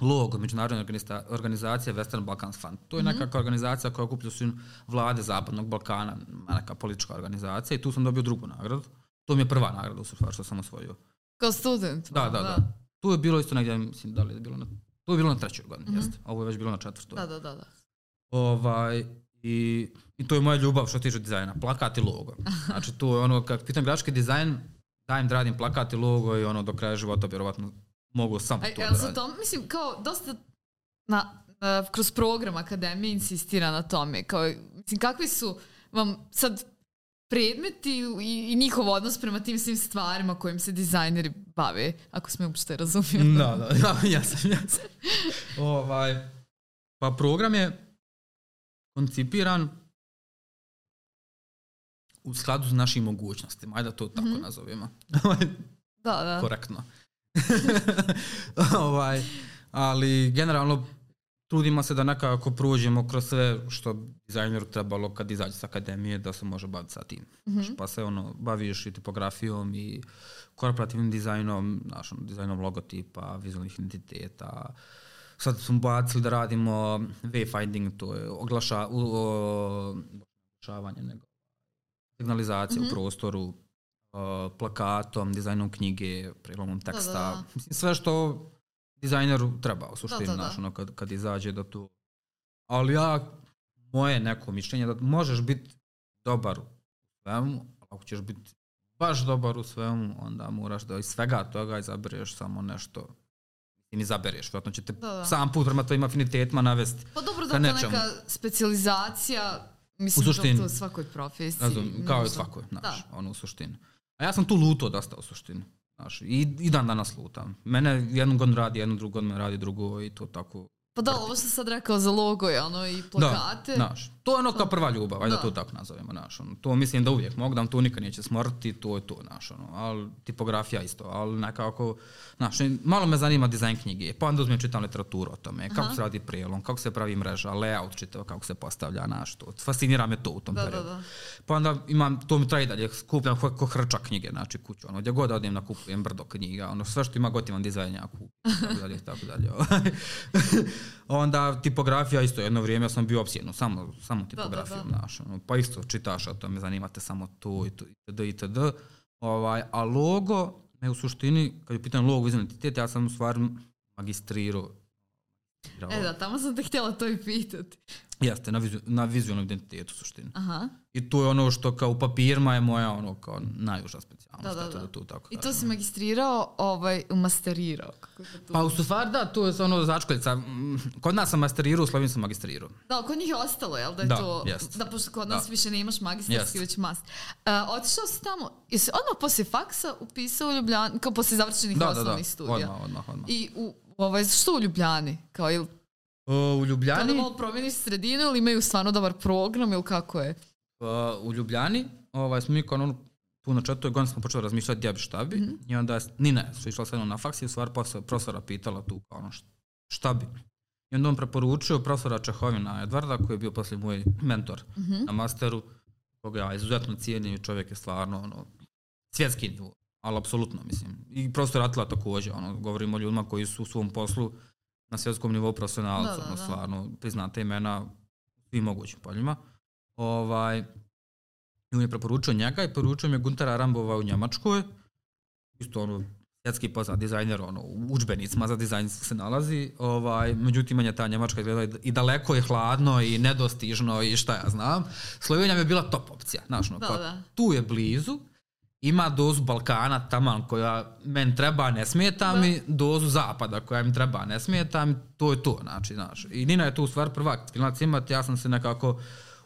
logo Međunarodne organiza- organizacije Western Balkans Fund. To je Mhm. nekakva organizacija koja okuplja su vlade Zapadnog Balkana, neka politička organizacija i tu sam dobio drugu nagradu. To mi je prva nagrada u stvari što sam osvojio. Kao student. Da, da, da. Tu je bilo isto negdje, mislim, da li je bilo na, tu je bilo na trećoj godini, Mhm. jeste. a Ovo je već bilo na četvrtoj. Da, da, da, da. Ovaj, i, I to je moja ljubav što tiče dizajna, plakat i logo. (laughs) Znači tu je ono, kad pitam grafički dizajn, dajem da radim plakat i logo i ono do kraja života vjerovatno mogu samo to da radim. to, mislim, kao dosta na, na, kroz program akademije insistira na tome. Kao, mislim, kakvi su vam sad predmeti i, i njihov odnos prema tim svim stvarima kojim se dizajneri bave, ako smo uopšte razumijeli. Da, da, da, (laughs) ja sam, ja sam. ovaj, pa program je koncipiran u skladu s našim mogućnostima, ajde da to tako Mhm. nazovemo. (laughs) Da, da. korektno. (laughs) ovaj, ali generalno trudimo se da nekako prođemo kroz sve što dizajneru trebalo kad izađe s akademije da se može baviti sa tim. Mhm. Pa se ono, baviš i tipografijom i korporativnim dizajnom, znaš, ono, dizajnom logotipa, vizualnih identiteta. Sad smo bacili da radimo wayfinding, to je oglaša, u, o, oglašavanje, nego signalizacija Mhm. u prostoru, uh, plakatom, dizajnom knjige, prilomom teksta. da. Mislim, sve što dizajneru treba u suštini, Da, da, da. ono, kad, kad izađe da tu... Ali ja, moje neko mišljenje da možeš biti dobar u svemu, ako ćeš biti baš dobar u svemu, onda moraš da iz svega toga izabereš samo nešto i izabereš, vjerojatno će te Da, da. sam put prema tvojim afinitetima navesti. Pa dobro da neka specializacija, mislim U suštini. da to u svakoj profesiji. Razum, kao i u svakoj, znaš, Da. ono u suštini. A ja sam tu luto dosta u suštini. Znaš, i, i dan danas lutam. Mene jednu godinu radi, jednu drugu godinu radi drugo i to tako. Pa da, ovo što sad rekao za logo ono i plakate. Da, znaš, to je ono kao prva ljubav, ajde da. Da. to tako nazovemo, znaš, ono, to mislim da uvijek mogu, da vam to nikad neće smrti, to je to, znaš, ono, ali tipografija isto, ali nekako, znaš, malo me zanima dizajn knjige, pa onda uzmem čitam literaturu o tome, kako Aha. se radi prijelom, kako se pravi mreža, layout čitao, kako se postavlja, znaš, to, fascinira me to u tom Da, da, periodu. da. Pa onda imam, to mi traje dalje, skupljam ko, hrča knjige, znači kuću, ono, gdje god odem nakupujem brdo knjiga, ono, sve što ima gotivan dizajn ja kupim, tako dalje, tako dalje. onda tipografija isto, jedno vrijeme ja sam bio opsjedno, samo, samo tipografijom, da. znaš, ono, pa isto čitaš, a to me zanimate samo to i to, itd. itd. Ovaj, a logo, me u suštini, kad je pitan logo identitet, ja sam u stvari magistrirao. E da, tamo sam te htjela to i pitati. Jeste, na, vizu, na vizualnom identitetu u suštini. Aha. I to je ono što kao u papirima je moja ono kao najuža specijalnost. Da, da, eto da. tu tako I to kažem. si magistrirao, ovaj, masterirao. Kako to? Pa u stvari da, to je ono začkoljica. Mm, Kod nas sam masterirao, u Sloveniji sam magistrirao. Da, kod njih je ostalo, jel? Da je Da, to... jest. Da, pošto kod nas Da. više ne imaš magistarski, već mast. Uh, otišao si tamo, jesi odmah poslije faksa upisao u Ljubljani, kao poslije završenih Da, da, da. osnovnih studija? Odmah, odmah, odmah. I u, ovaj, što u Ljubljani? Kao, ili O, u Ljubljani, malo promijeniš sredinu ili imaju stvarno dobar program ili kako je? o, u Ljubljani, ovaj, smo mi kao ono, tu na četvrtoj godini smo počeli razmišljati gdje bi šta bi. Mhm. I onda je Nina je su išla sa na faks i posle profesora pitala tu kao ono šta, bi. I onda on preporučio profesora Čehovina Edvarda koji je bio poslije moj mentor Mhm. na masteru, koga ja izuzetno cijenim i čovjek je stvarno ono, svjetski nivo, ali apsolutno mislim. I profesor Atila također, ono, govorimo o ljudima koji su u svom poslu na svjetskom nivou profesionalci, Da, da, da. stvarno priznate imena u svim mogućim poljima. Ovaj, i on je preporučio njega i preporučio mi je Guntera Rambova u Njemačkoj, isto ono, svjetski poznat dizajner, ono, u učbenicima za dizajn se nalazi, ovaj, međutim, je ta Njemačka izgleda i daleko je hladno i nedostižno i šta ja znam. Slovenija mi je bila top opcija, znaš, ono, Da, da. tu je blizu, ima dozu Balkana taman koja meni treba, ne smeta Da. mi, dozu zapada koja mi treba, ne smeta mi, to je to, znači, znaš. I Nina je tu u stvari prvak, klinac imati, ja sam se nekako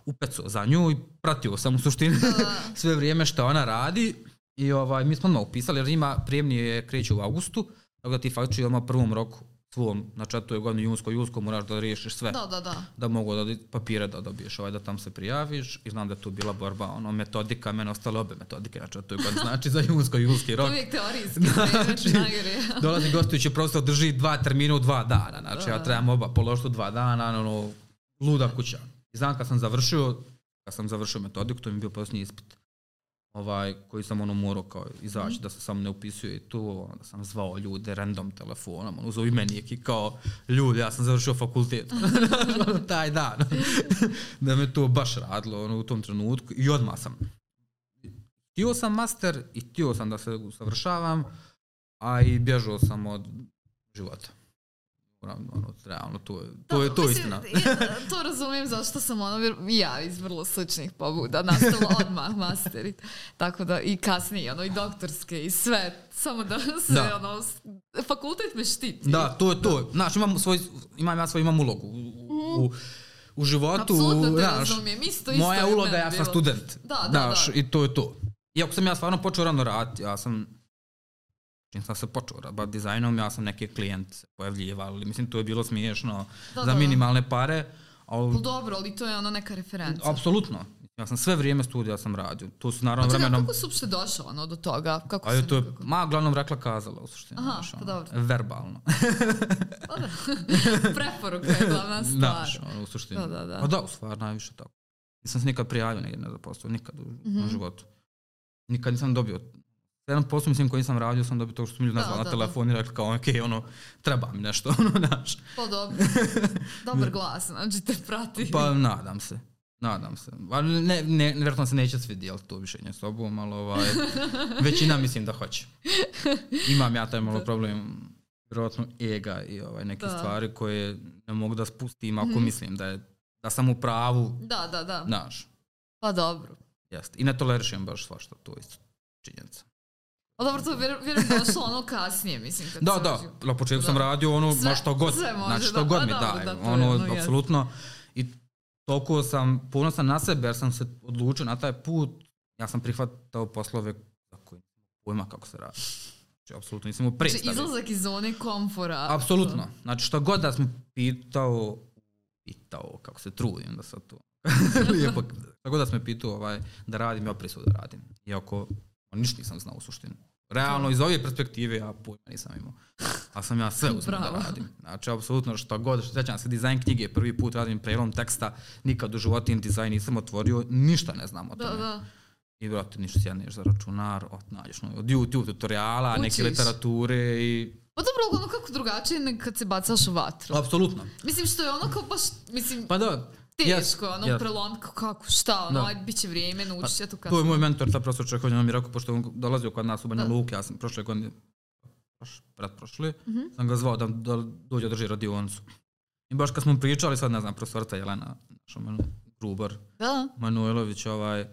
upecao za nju i pratio sam u suštini (laughs) sve vrijeme što ona radi i ovaj, mi smo odmah upisali jer ima prijemni je kreće u augustu, tako da ti faktički odmah prvom roku svom, na četvrtoj godini junsko, julsko moraš da riješiš sve Da, da, da. da mogu da papire da dobiješ, ovaj, da tam se prijaviš i znam da je tu bila borba, ono, metodika, mene ostale obe metodike, znači to je god (laughs) znači za junsko i julski rok. Uvijek teorijski, (laughs) Znači, znači, najgore. (laughs) Dolazi gostujući profesor, drži dva termina u dva dana, znači Da. ja trebam oba položiti u dva dana, ono, luda kuća. I znam kad sam završio, kad sam završio metodiku, to mi je bio posljednji ispit, ovaj, koji sam ono morao kao izaći, Mhm. da se sam ne upisuje i tu, onda sam zvao ljude random telefonom, ono, uzao imenik i kao, ljudi, ja sam završio fakultet, (laughs) (laughs) taj dan, (laughs) da me to baš radilo, ono, u tom trenutku i odmah sam. Htio sam master i htio sam da se usavršavam, a i bježao sam od života. Ono, realno, to je, to je, to je Mislim, istina. (laughs) ja to razumijem zašto sam ono, i ja iz vrlo sličnih pobuda nastavila (laughs) odmah masterit. Tako da i kasnije, ono, i doktorske i sve, samo da (laughs) se, Da. ono, fakultet me štiti. Da, to je to. Znaš, imam, svoj, imam ja svoj imam ulogu u, u, u životu. Apsolutno te znaš, razumijem, isto, isto moja je uloga, meni ja sam bilo. student. Da, da, znaš, da. I to je to. Iako sam ja stvarno počeo rano raditi, ja sam čim sam se počeo baviti dizajnom, ja sam neke klijente pojavljivali. Mislim, to je bilo smiješno Da, za da, da. minimalne pare. Ali, Ali dobro, ali to je ono neka referenca. apsolutno. Ja sam sve vrijeme studija sam radio. To su naravno A čekaj, vremenom... kako si uopšte došao ono, do toga? Kako A to je, nekako- ma, uglavnom rekla kazala u suštini. Aha, znaš, pa dobro. Verbalno. Pa da. (laughs) Preporuka je glavna stvar. Znaš, ono, u suštini. Da, da, da. Pa da, u stvari, najviše tako. Nisam se nikad prijavio negdje na zaposlu, nikad u, Mhm. na životu. Nikad nisam dobio. Jedan posao, mislim, koji sam radio, sam dobio to što su mi ljudi Da, nazvali na da, telefon i rekli kao, ok, ono, treba mi nešto, (laughs) ono, znaš. Pa dobro. (laughs) Dobar glas, znači te prati. Pa nadam se. Nadam se. Ali ne, ne, vjerojatno se neće svi dijeliti to mišljenje s sobom, ali ovaj, (laughs) većina mislim da hoće. Imam ja taj malo problem vjerojatno ega i ovaj, neke Da. stvari koje ne mogu da spustim ako Mhm. mislim da je da sam u pravu, Da, da, da. znaš. Pa dobro. Jeste. I ne tolerišem baš svašta, to je činjenica. A dobro, to je vjer- vjerujem došlo ono kasnije, mislim. Kad Da, sam da, uđu- na početku sam Da. radio ono, Sve- ma što god, sve može, znači što da. god A mi dobro, daje, da, ono, jest. apsolutno. I toliko sam ponosan na sebe jer sam se odlučio na taj put, ja sam prihvatao poslove imao pojma kako se radi. Znači, apsolutno nisam imao Znači, predstave. izlazak iz zone komfora. Apsolutno. Znači što god da sam pitao, pitao, kako se trudim da sad to (laughs) lijepo, god da sam me pitao ovaj, da radim, ja prisuo da radim. Iako ništa nisam znao u suštini. Realno, iz ove perspektive ja pojma nisam imao. A sam ja sve (laughs) uzmeo da radim. Znači, apsolutno što god, što sjećam se dizajn knjige, prvi put radim prelom teksta, nikad u životini dizajn nisam otvorio, ništa ne znam o Da, tome. da. I brate, ništa sjedneš za računar, od, nađeš no, od YouTube tutoriala, neke Učiš. literature i... Pa dobro, ono kako drugačije nego kad se bacaš u vatru. Apsolutno. Mislim što je ono kao baš, mislim, Pa da, teško, jes, ono jes. prelom, kako, šta, ono, Da. ajde, bit će vrijeme, naučit će to To je moj mentor, ta profesor Čehovnja, on mi je rekao, pošto on dolazio kod nas u Banja Da. Luke, ja sam prošle godine, proš, pretprošle, Mhm. sam ga zvao da, da dođe drži radionicu. I baš kad smo pričali, sad ne znam, profesorca Jelena, naša Manu, Grubar, Da, Manojlović, ovaj,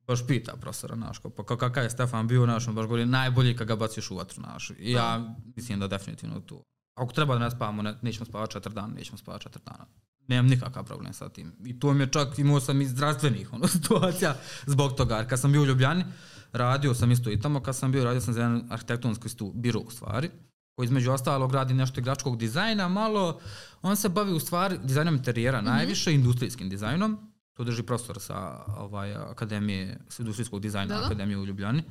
baš pita profesora, naš, kao, pa ka- kakav je Stefan bio, naš, on baš govori, najbolji kad ga baciš u vatru, naš. I ja mislim da definitivno to. Ako treba da ne spavamo, ne, nećemo spavati četiri dana, nećemo spavati četiri dana. Nemam nikakav problem sa tim. I to mi je čak, imao sam i zdravstvenih ono, (laughs) situacija zbog toga. Jer kad sam bio u Ljubljani, radio sam isto i tamo, kad sam bio, radio sam za jedan arhitektonski stu, biro u stvari, koji između ostalog radi nešto igračkog dizajna, malo, on se bavi u stvari dizajnom interijera najviše, industrijskim dizajnom, to drži profesor sa ovaj, akademije, sa industrijskog dizajna Da, da. akademije u Ljubljani,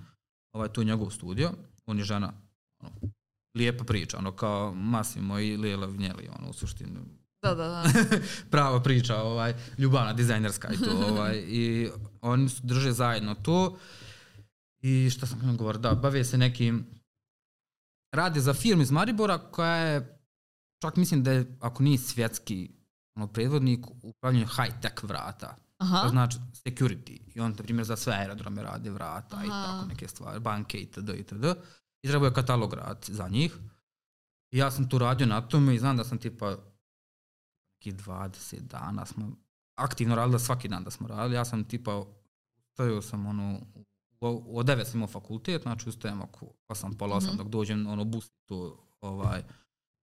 ovaj, to je njegov studio, on je žena, ono, lijepa priča, ono kao Massimo i Lijela Vinjeli, ono u suštini da, da, da. (laughs) prava priča, ovaj, ljubavna, dizajnerska i to, (laughs) ovaj, i oni su drže zajedno to i šta sam govorio, da, bave se nekim, rade za firmu iz Maribora koja je, čak mislim da je, ako nije svjetski ono, predvodnik u high-tech vrata, Aha. to znači security. I on, na primjer, za sve aerodrome radi vrata i Aha. tako neke stvari, banke itd. itd. I trebao je katalog raditi za njih. I ja sam tu radio na tome i znam da sam tipa neki 20 dana smo aktivno radili svaki dan da smo radili. Ja sam tipa stajao sam ono od 9 sam imao fakultet, znači ustajem oko 8, pola 8 Mhm. dok dođem ono bus to ovaj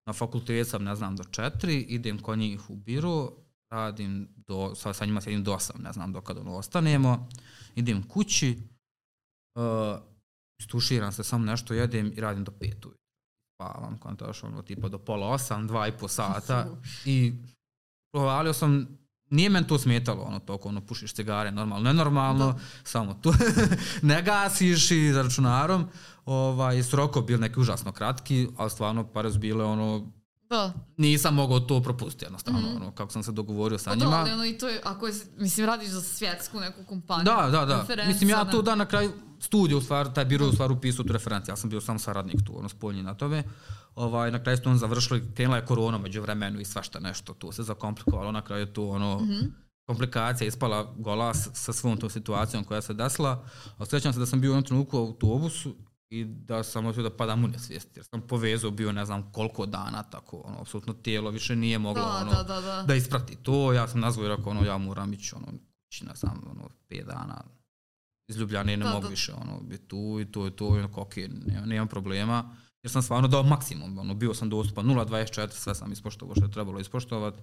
na fakultet sam ne znam do 4, idem kod njih u biro, radim do, sa, sa njima sedim do 8, ne znam dokad ono ostanemo, idem kući, uh, istuširam se, samo nešto jedem i radim do 5 ujutro. Spavam, kontaš, ono, tipa do pola 8, dva i po sata i provalio sam, nije men to smetalo, ono, toko, ono, pušiš cigare, normalno, nenormalno, Da. samo tu, (laughs) ne gasiš i za računarom, ovaj, su roko bili neki užasno kratki, ali stvarno pare su bile, ono, Da. nisam mogao to propustiti jednostavno, Mhm. ono, kako sam se dogovorio sa Pa da, njima. ali ono i to je, ako je, mislim, radiš za svjetsku neku kompaniju. Da, da, da. Mislim, ja ne. tu da na kraju studiju, u stvari, taj biro u stvari upisao tu referenciju. Ja sam bio samo saradnik tu, ono, spoljni na tome. Ovaj, na kraju smo on završili, krenula je korona među vremenu i svašta nešto tu se zakomplikovalo. Na kraju je tu, ono, Mhm. komplikacija ispala gola sa svom tom situacijom koja se desila. A se da sam bio u jednom trenutku u autobusu i da sam otio da padam u nesvijest. Jer sam povezao bio ne znam koliko dana tako, ono, apsolutno tijelo više nije moglo, Da, ono, da, da, da. da isprati to. Ja sam nazvao i rekao, ono, ja moram ići, ono, kući, ne znam, ono, pet dana iz Ljubljane, ne Da, mogu da. više, ono, biti tu i to i to, i onako, ok, nema, nemam problema. Jer sam stvarno dao maksimum, ono, bio sam dostupan 0.24, sve sam ispoštovao što je trebalo ispoštovati.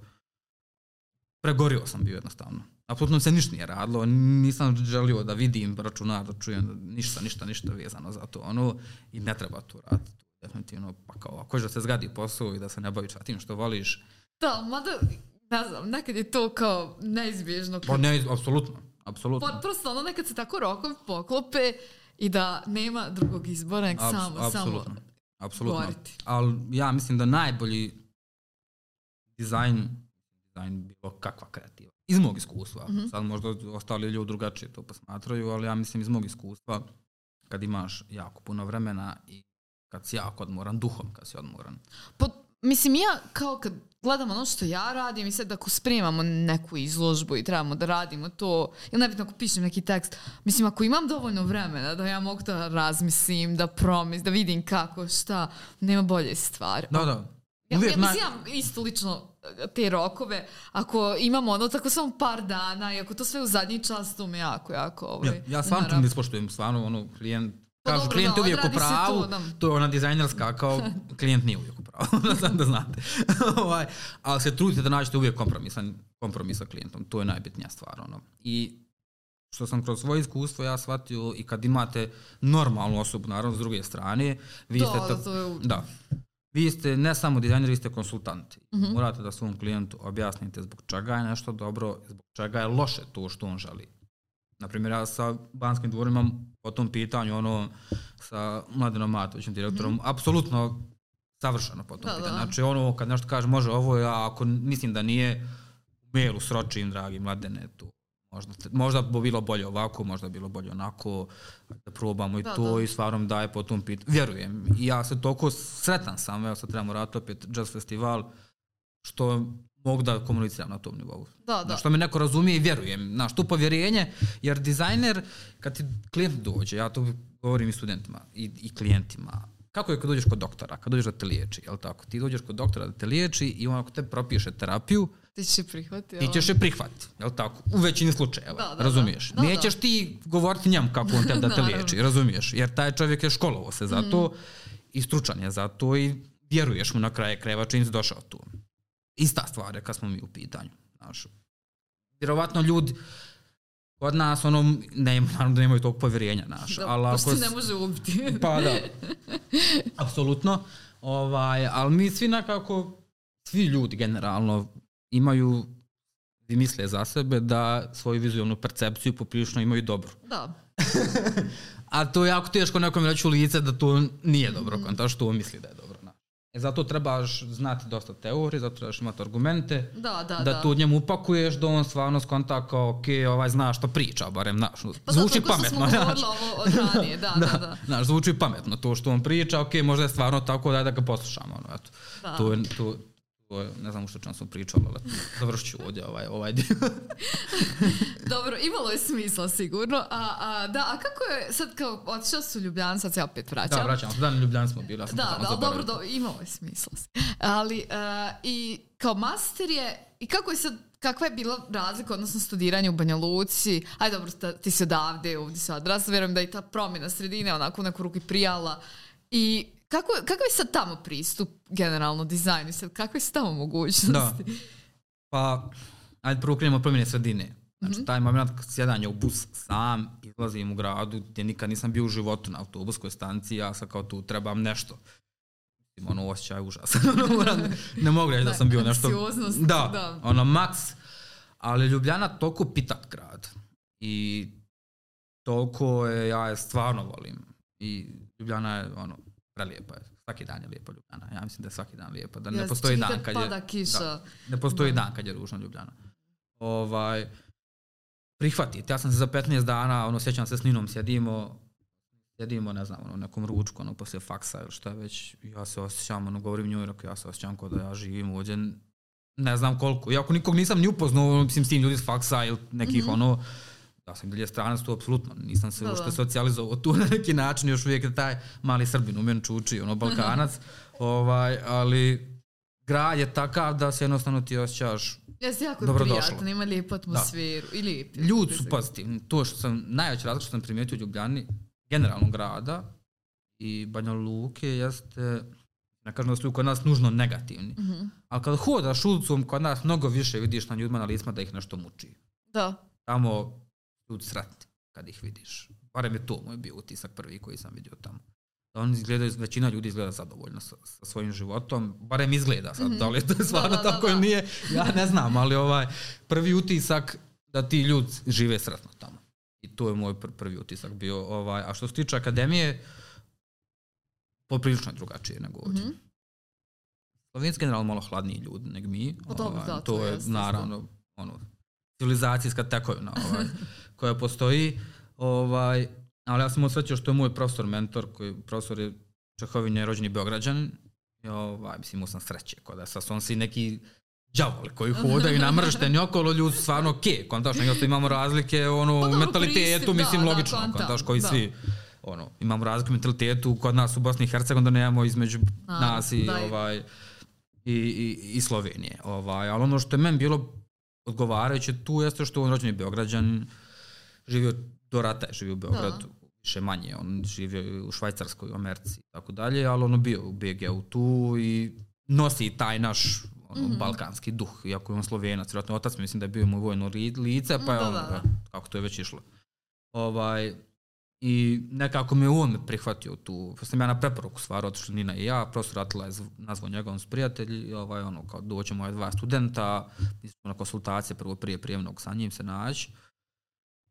Pregorio sam bio jednostavno. Apsolutno se ništa nije radilo, nisam želio da vidim računar, da čujem ništa, ništa, ništa vezano za to, ono, i ne treba to raditi. Definitivno, pa kao, ako da se zgadi posao i da se ne baviš tim što voliš, Da, mada, ne znam, nekad je to kao neizbježno. Pa ne, apsolutno, apsolutno. Pa, prosto ono nekad se tako rokovi poklope i da nema drugog izbora, nek samo, samo apsolutno. Govoriti. Ali ja mislim da najbolji dizajn, dizajn bilo kakva kreativa. Iz mog iskustva. Mhm. Sad možda ostali ljudi drugačije to posmatraju, ali ja mislim iz mog iskustva kad imaš jako puno vremena i kad si jako odmoran, duhom kad si odmoran. Pa, mislim ja kao kad gledam ono što ja radim i sad ako spremamo neku izložbu i trebamo da radimo to, ili nebitno ako pišem neki tekst, mislim ako imam dovoljno vremena da ja mogu da razmislim, da promis, da vidim kako, šta, nema bolje stvari. Da, da. Ja, Uvijek ja na- mislim, isto lično e, te rokove, ako imamo ono tako samo par dana i ako to sve u zadnji čas, to me jako, jako ovaj, Ja, ja to umara. ne ispoštujem, stvarno ono, klijent, kažu dobro, klijent da, je uvijek u pravu, to, da. to je ona dizajnerska, kao (laughs) klijent nije uvijek u pravu, (laughs) da sam da znate. (laughs) ovaj, ali se trudite da nađete uvijek kompromisan, kompromis sa klijentom, to je najbitnija stvar. Ono. I što sam kroz svoje iskustvo ja shvatio i kad imate normalnu osobu, naravno s druge strane, vi Da, ste da, to, to je da. Vi ste ne samo dizajner, vi ste konsultanti. Mhm. Morate da svom klijentu objasnite zbog čega je nešto dobro, zbog čega je loše to što on želi. Naprimjer, ja sa Banskim dvorom imam po tom pitanju, ono, sa Mladenom Matovićem, direktorom, apsolutno savršeno po tom. Da, pitanju. da. Znači, ono, kad nešto kaže, može ovo, ja ako mislim da nije mailu sročim, dragi Mladene, tu možda, možda bi bilo bolje ovako, možda bi bilo bolje onako, da probamo i Da, to da. i stvarno daje po tom pitanju. Vjerujem. Ja se toliko sretan sam, evo sad trebamo raditi opet jazz festival, što mogu da komuniciram na tom nivou. Da, da. Što me neko razumije i vjerujem. Znaš, to povjerenje, jer dizajner, kad ti klijent dođe, ja to govorim i studentima i, i klijentima, kako je kad dođeš kod doktora, kad dođeš da te liječi, jel tako? Ti dođeš kod doktora da te liječi i on ako te propiše terapiju, Ti će prihvati. ti ćeš je prihvatiti, jel tako? U većini slučajeva, Da, da, da. razumiješ? Da, Nećeš ti govoriti njemu kako on te da te (laughs) liječi, razumiješ? Jer taj čovjek je školovao se za to i stručan je za to i vjeruješ mu na kraje krajeva čim si došao tu. Ista stvar je kad smo mi u pitanju. Znaš, vjerovatno ljudi kod nas ono, ne, naravno da nemaju tog povjerenja, naš, Da, ali ako... ne može ubiti. Pa da, (laughs) apsolutno. Ovaj, ali mi svi nekako, svi ljudi generalno imaju i misle za sebe da svoju vizualnu percepciju poprilično imaju dobru. Da. (laughs) A to je jako teško nekom reći u lice da to nije dobro, mm. to što on misli da je dobro. E zato trebaš znati dosta teorije, zato trebaš imati argumente, Da, da, da, da. tu njemu upakuješ, da on stvarno skonta kao, ok, ovaj zna što priča, barem, znaš, Pa zvuči zato, pametno, Smo znaš. govorili ovo od ranije, (laughs) da, da, da. Znaš, zvuči pametno to što on priča, ok, možda je stvarno tako, daj da ga poslušamo, ono, eto. Da. To je, ne znam u što čem sam pričao, ali završit ću ovdje ovaj, ovaj dio. (laughs) Dobro, imalo je smisla sigurno. A, a, da, a kako je, sad kao otišao su u Ljubljan, sad se opet vraćam. da, vraćamo se, dan Ljubljan smo bili, ja sam Da, da, dobro, do, imalo je smisla. Ali, uh, i kao master je, i kako je sad, kakva je bila razlika, odnosno studiranje u Banja Luci? Aj dobro, ta, ti si odavde, ovdje si odrasla, vjerujem da i ta promjena sredine onako u neku ruku prijala. I kako, kakav je sad tamo pristup generalno dizajnu? Sad, kakve su tamo mogućnosti? Pa, ajde prvo krenemo od promjene sredine. Znači, Mhm. taj moment kad sjedanje u bus sam, izlazim u gradu gdje nikad nisam bio u životu na autobuskoj stanciji, ja sam kao tu trebam nešto. Mislim, ono osjećaj je užasan. (laughs) (laughs) Ne mogu reći da Da, sam bio nešto... Da, da. ono, maks. Ali Ljubljana toliko pitat grad. I toliko je, ja je stvarno volim. I Ljubljana je, ono, prelijepa je. Svaki dan je lijepa Ljubljana. Ja mislim da je svaki dan lijepa. Da ne postoji dan kad je... kiša. Da. Ne postoji Da. dan kad je ružna Ljubljana. Ovaj, prihvatite. Ja sam se za 15 dana, ono, sjećam se s Ninom, sjedimo, sjedimo, ne znam, ono, nekom ručku, ono, poslije faksa ili šta već, ja se osjećam, ono, govorim njoj, rekao, ja se osjećam kao da ja živim ovdje, ne znam koliko. Iako nikog nisam ni upoznao, mislim, s tim ljudi s faksa ili nekih, Mhm. ono, da sam dalje stranac, to apsolutno, nisam se Da, uopšte da. socijalizovao tu (laughs) na neki način, još uvijek je taj mali Srbin u meni čuči, ono, (laughs) Balkanac, ovaj, ali grad je takav da se jednostavno ti osjećaš Jeste jako prijatno, ima lijepu atmosferu. I lijep. je. Ljudi su pozitivni. To što sam, najveća razlika što sam primijetio u Ljubljani, generalno grada i Banja Luke, jeste, ne kažem da su kod nas nužno negativni, Mhm. ali kad hodaš ulicom, kod nas mnogo više vidiš na ljudima na licima da ih nešto muči. Da. Tamo ljudi sretni kad ih vidiš. Barem je to moj bio utisak prvi koji sam vidio tamo. Da oni izgledaju, većina ljudi izgleda zadovoljno sa, sa svojim životom, barem izgleda sad, Mhm. da li je to stvarno da, da, tako da. nije, ja ne znam, ali ovaj prvi utisak da ti ljudi žive sretno tamo. I to je moj pr- prvi utisak bio. Ovaj, a što se tiče akademije, poprilično je drugačije nego ovdje. Mhm. Slovenci generalno malo hladniji ljudi nego mi. Pa dobro, ovaj, da, to to je naravno ono, civilizacijska tekovina ovaj, (laughs) koja postoji. Ovaj, ali ja sam osjećao što je moj profesor mentor, koji profesor je Čehovin je rođeni Beograđan. I ovaj, mislim, imao sam sreće, kod da sad su on svi neki đavoli koji (laughs) hodaju namršteni okolo, ljudi stvarno okej, okay. kontaš, nego imamo razlike ono, Pa u dobro, mentalitetu, pristup, mislim, da, da, logično, kontam, kontaš, koji da. svi, ono, imamo razlike u mentalitetu kod nas u Bosni i Hercegovini, da nemamo između Naravno, nas i, da je. ovaj, i, i, i Slovenije. Ovaj, ali ono što je meni bilo odgovarajuće tu jeste što on rođen je Beograđan, živio do rata je živio u Beogradu, više manje, on živio u Švajcarskoj, u Americi i tako dalje, ali ono bio u BG-u tu i nosi taj naš ono, Mhm. balkanski duh, iako je on slovenac, vjerojatno otac mi mislim da je bio mu vojno lice, pa je Da, ono, da, da. da, kako to je već išlo. Ovaj, I nekako me on me prihvatio tu, pa sam ja na preporuku stvar otišli Nina i ja, profesor Atila je zv- nazvao njega, on su prijatelji, ovaj, ono, kao doće moje dva studenta, smo na konsultacije prvo prije prijemnog sa njim se naći.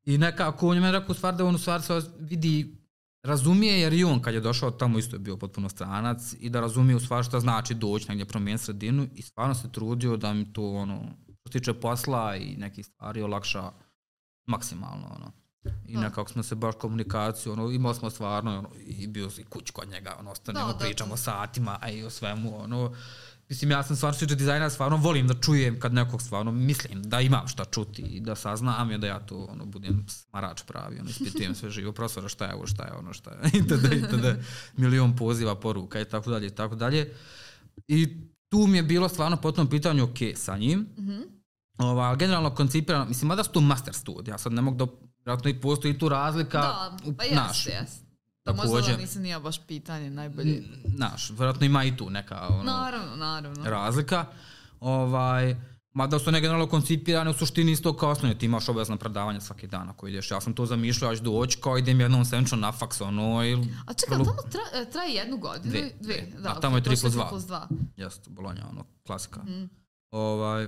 I nekako on je meni rekao stvar da on u stvari se vidi, razumije jer i on kad je došao tamo isto je bio potpuno stranac i da razumije u stvari šta znači doći negdje promijeniti sredinu i stvarno se trudio da mi to ono, što se tiče posla i nekih stvari olakša maksimalno ono. I nekako smo se baš komunikaciju, ono, imali smo stvarno, ono, i bio si kuć kod njega, ono, ostanemo, Da, da, pričamo da. satima, a i o svemu, ono, Mislim, ja sam stvarno što dizajna, stvarno volim da čujem kad nekog stvarno mislim da imam šta čuti i da saznam je da ja tu ono, budem smarač pravi, ono, ispitujem sve živo profesora šta je ovo, šta je ono, šta je, (laughs) itd., itd., milion poziva, poruka i tako dalje, i tako dalje. I tu mi je bilo stvarno po tom pitanju ok sa njim. Mhm. Ova, ali generalno koncipirano, mislim, mada su tu master studija, sad ne mogu da, vjerojatno i postoji tu razlika Da, pa naš, jeste, jeste. Da možda takođe. da nisam nije baš pitanje najbolje. naš, vjerojatno ima i tu neka ono, Naravno, naravno. razlika. Ovaj, mada su one generalno koncipirane u suštini isto kao osnovne, ti imaš obavezna predavanja svaki dan ako ideš. Ja sam to zamišljao, ja ću doći kao idem jednom senčno na faks, ono, ili... A čekaj, vrlo- tamo tra, e, traje jednu godinu? Dve, Dve, dve. da. A tamo je ok, tri prošle plus tri dva. plus dva. Jeste, Bolonja, ono, klasika. Mm. Ovaj,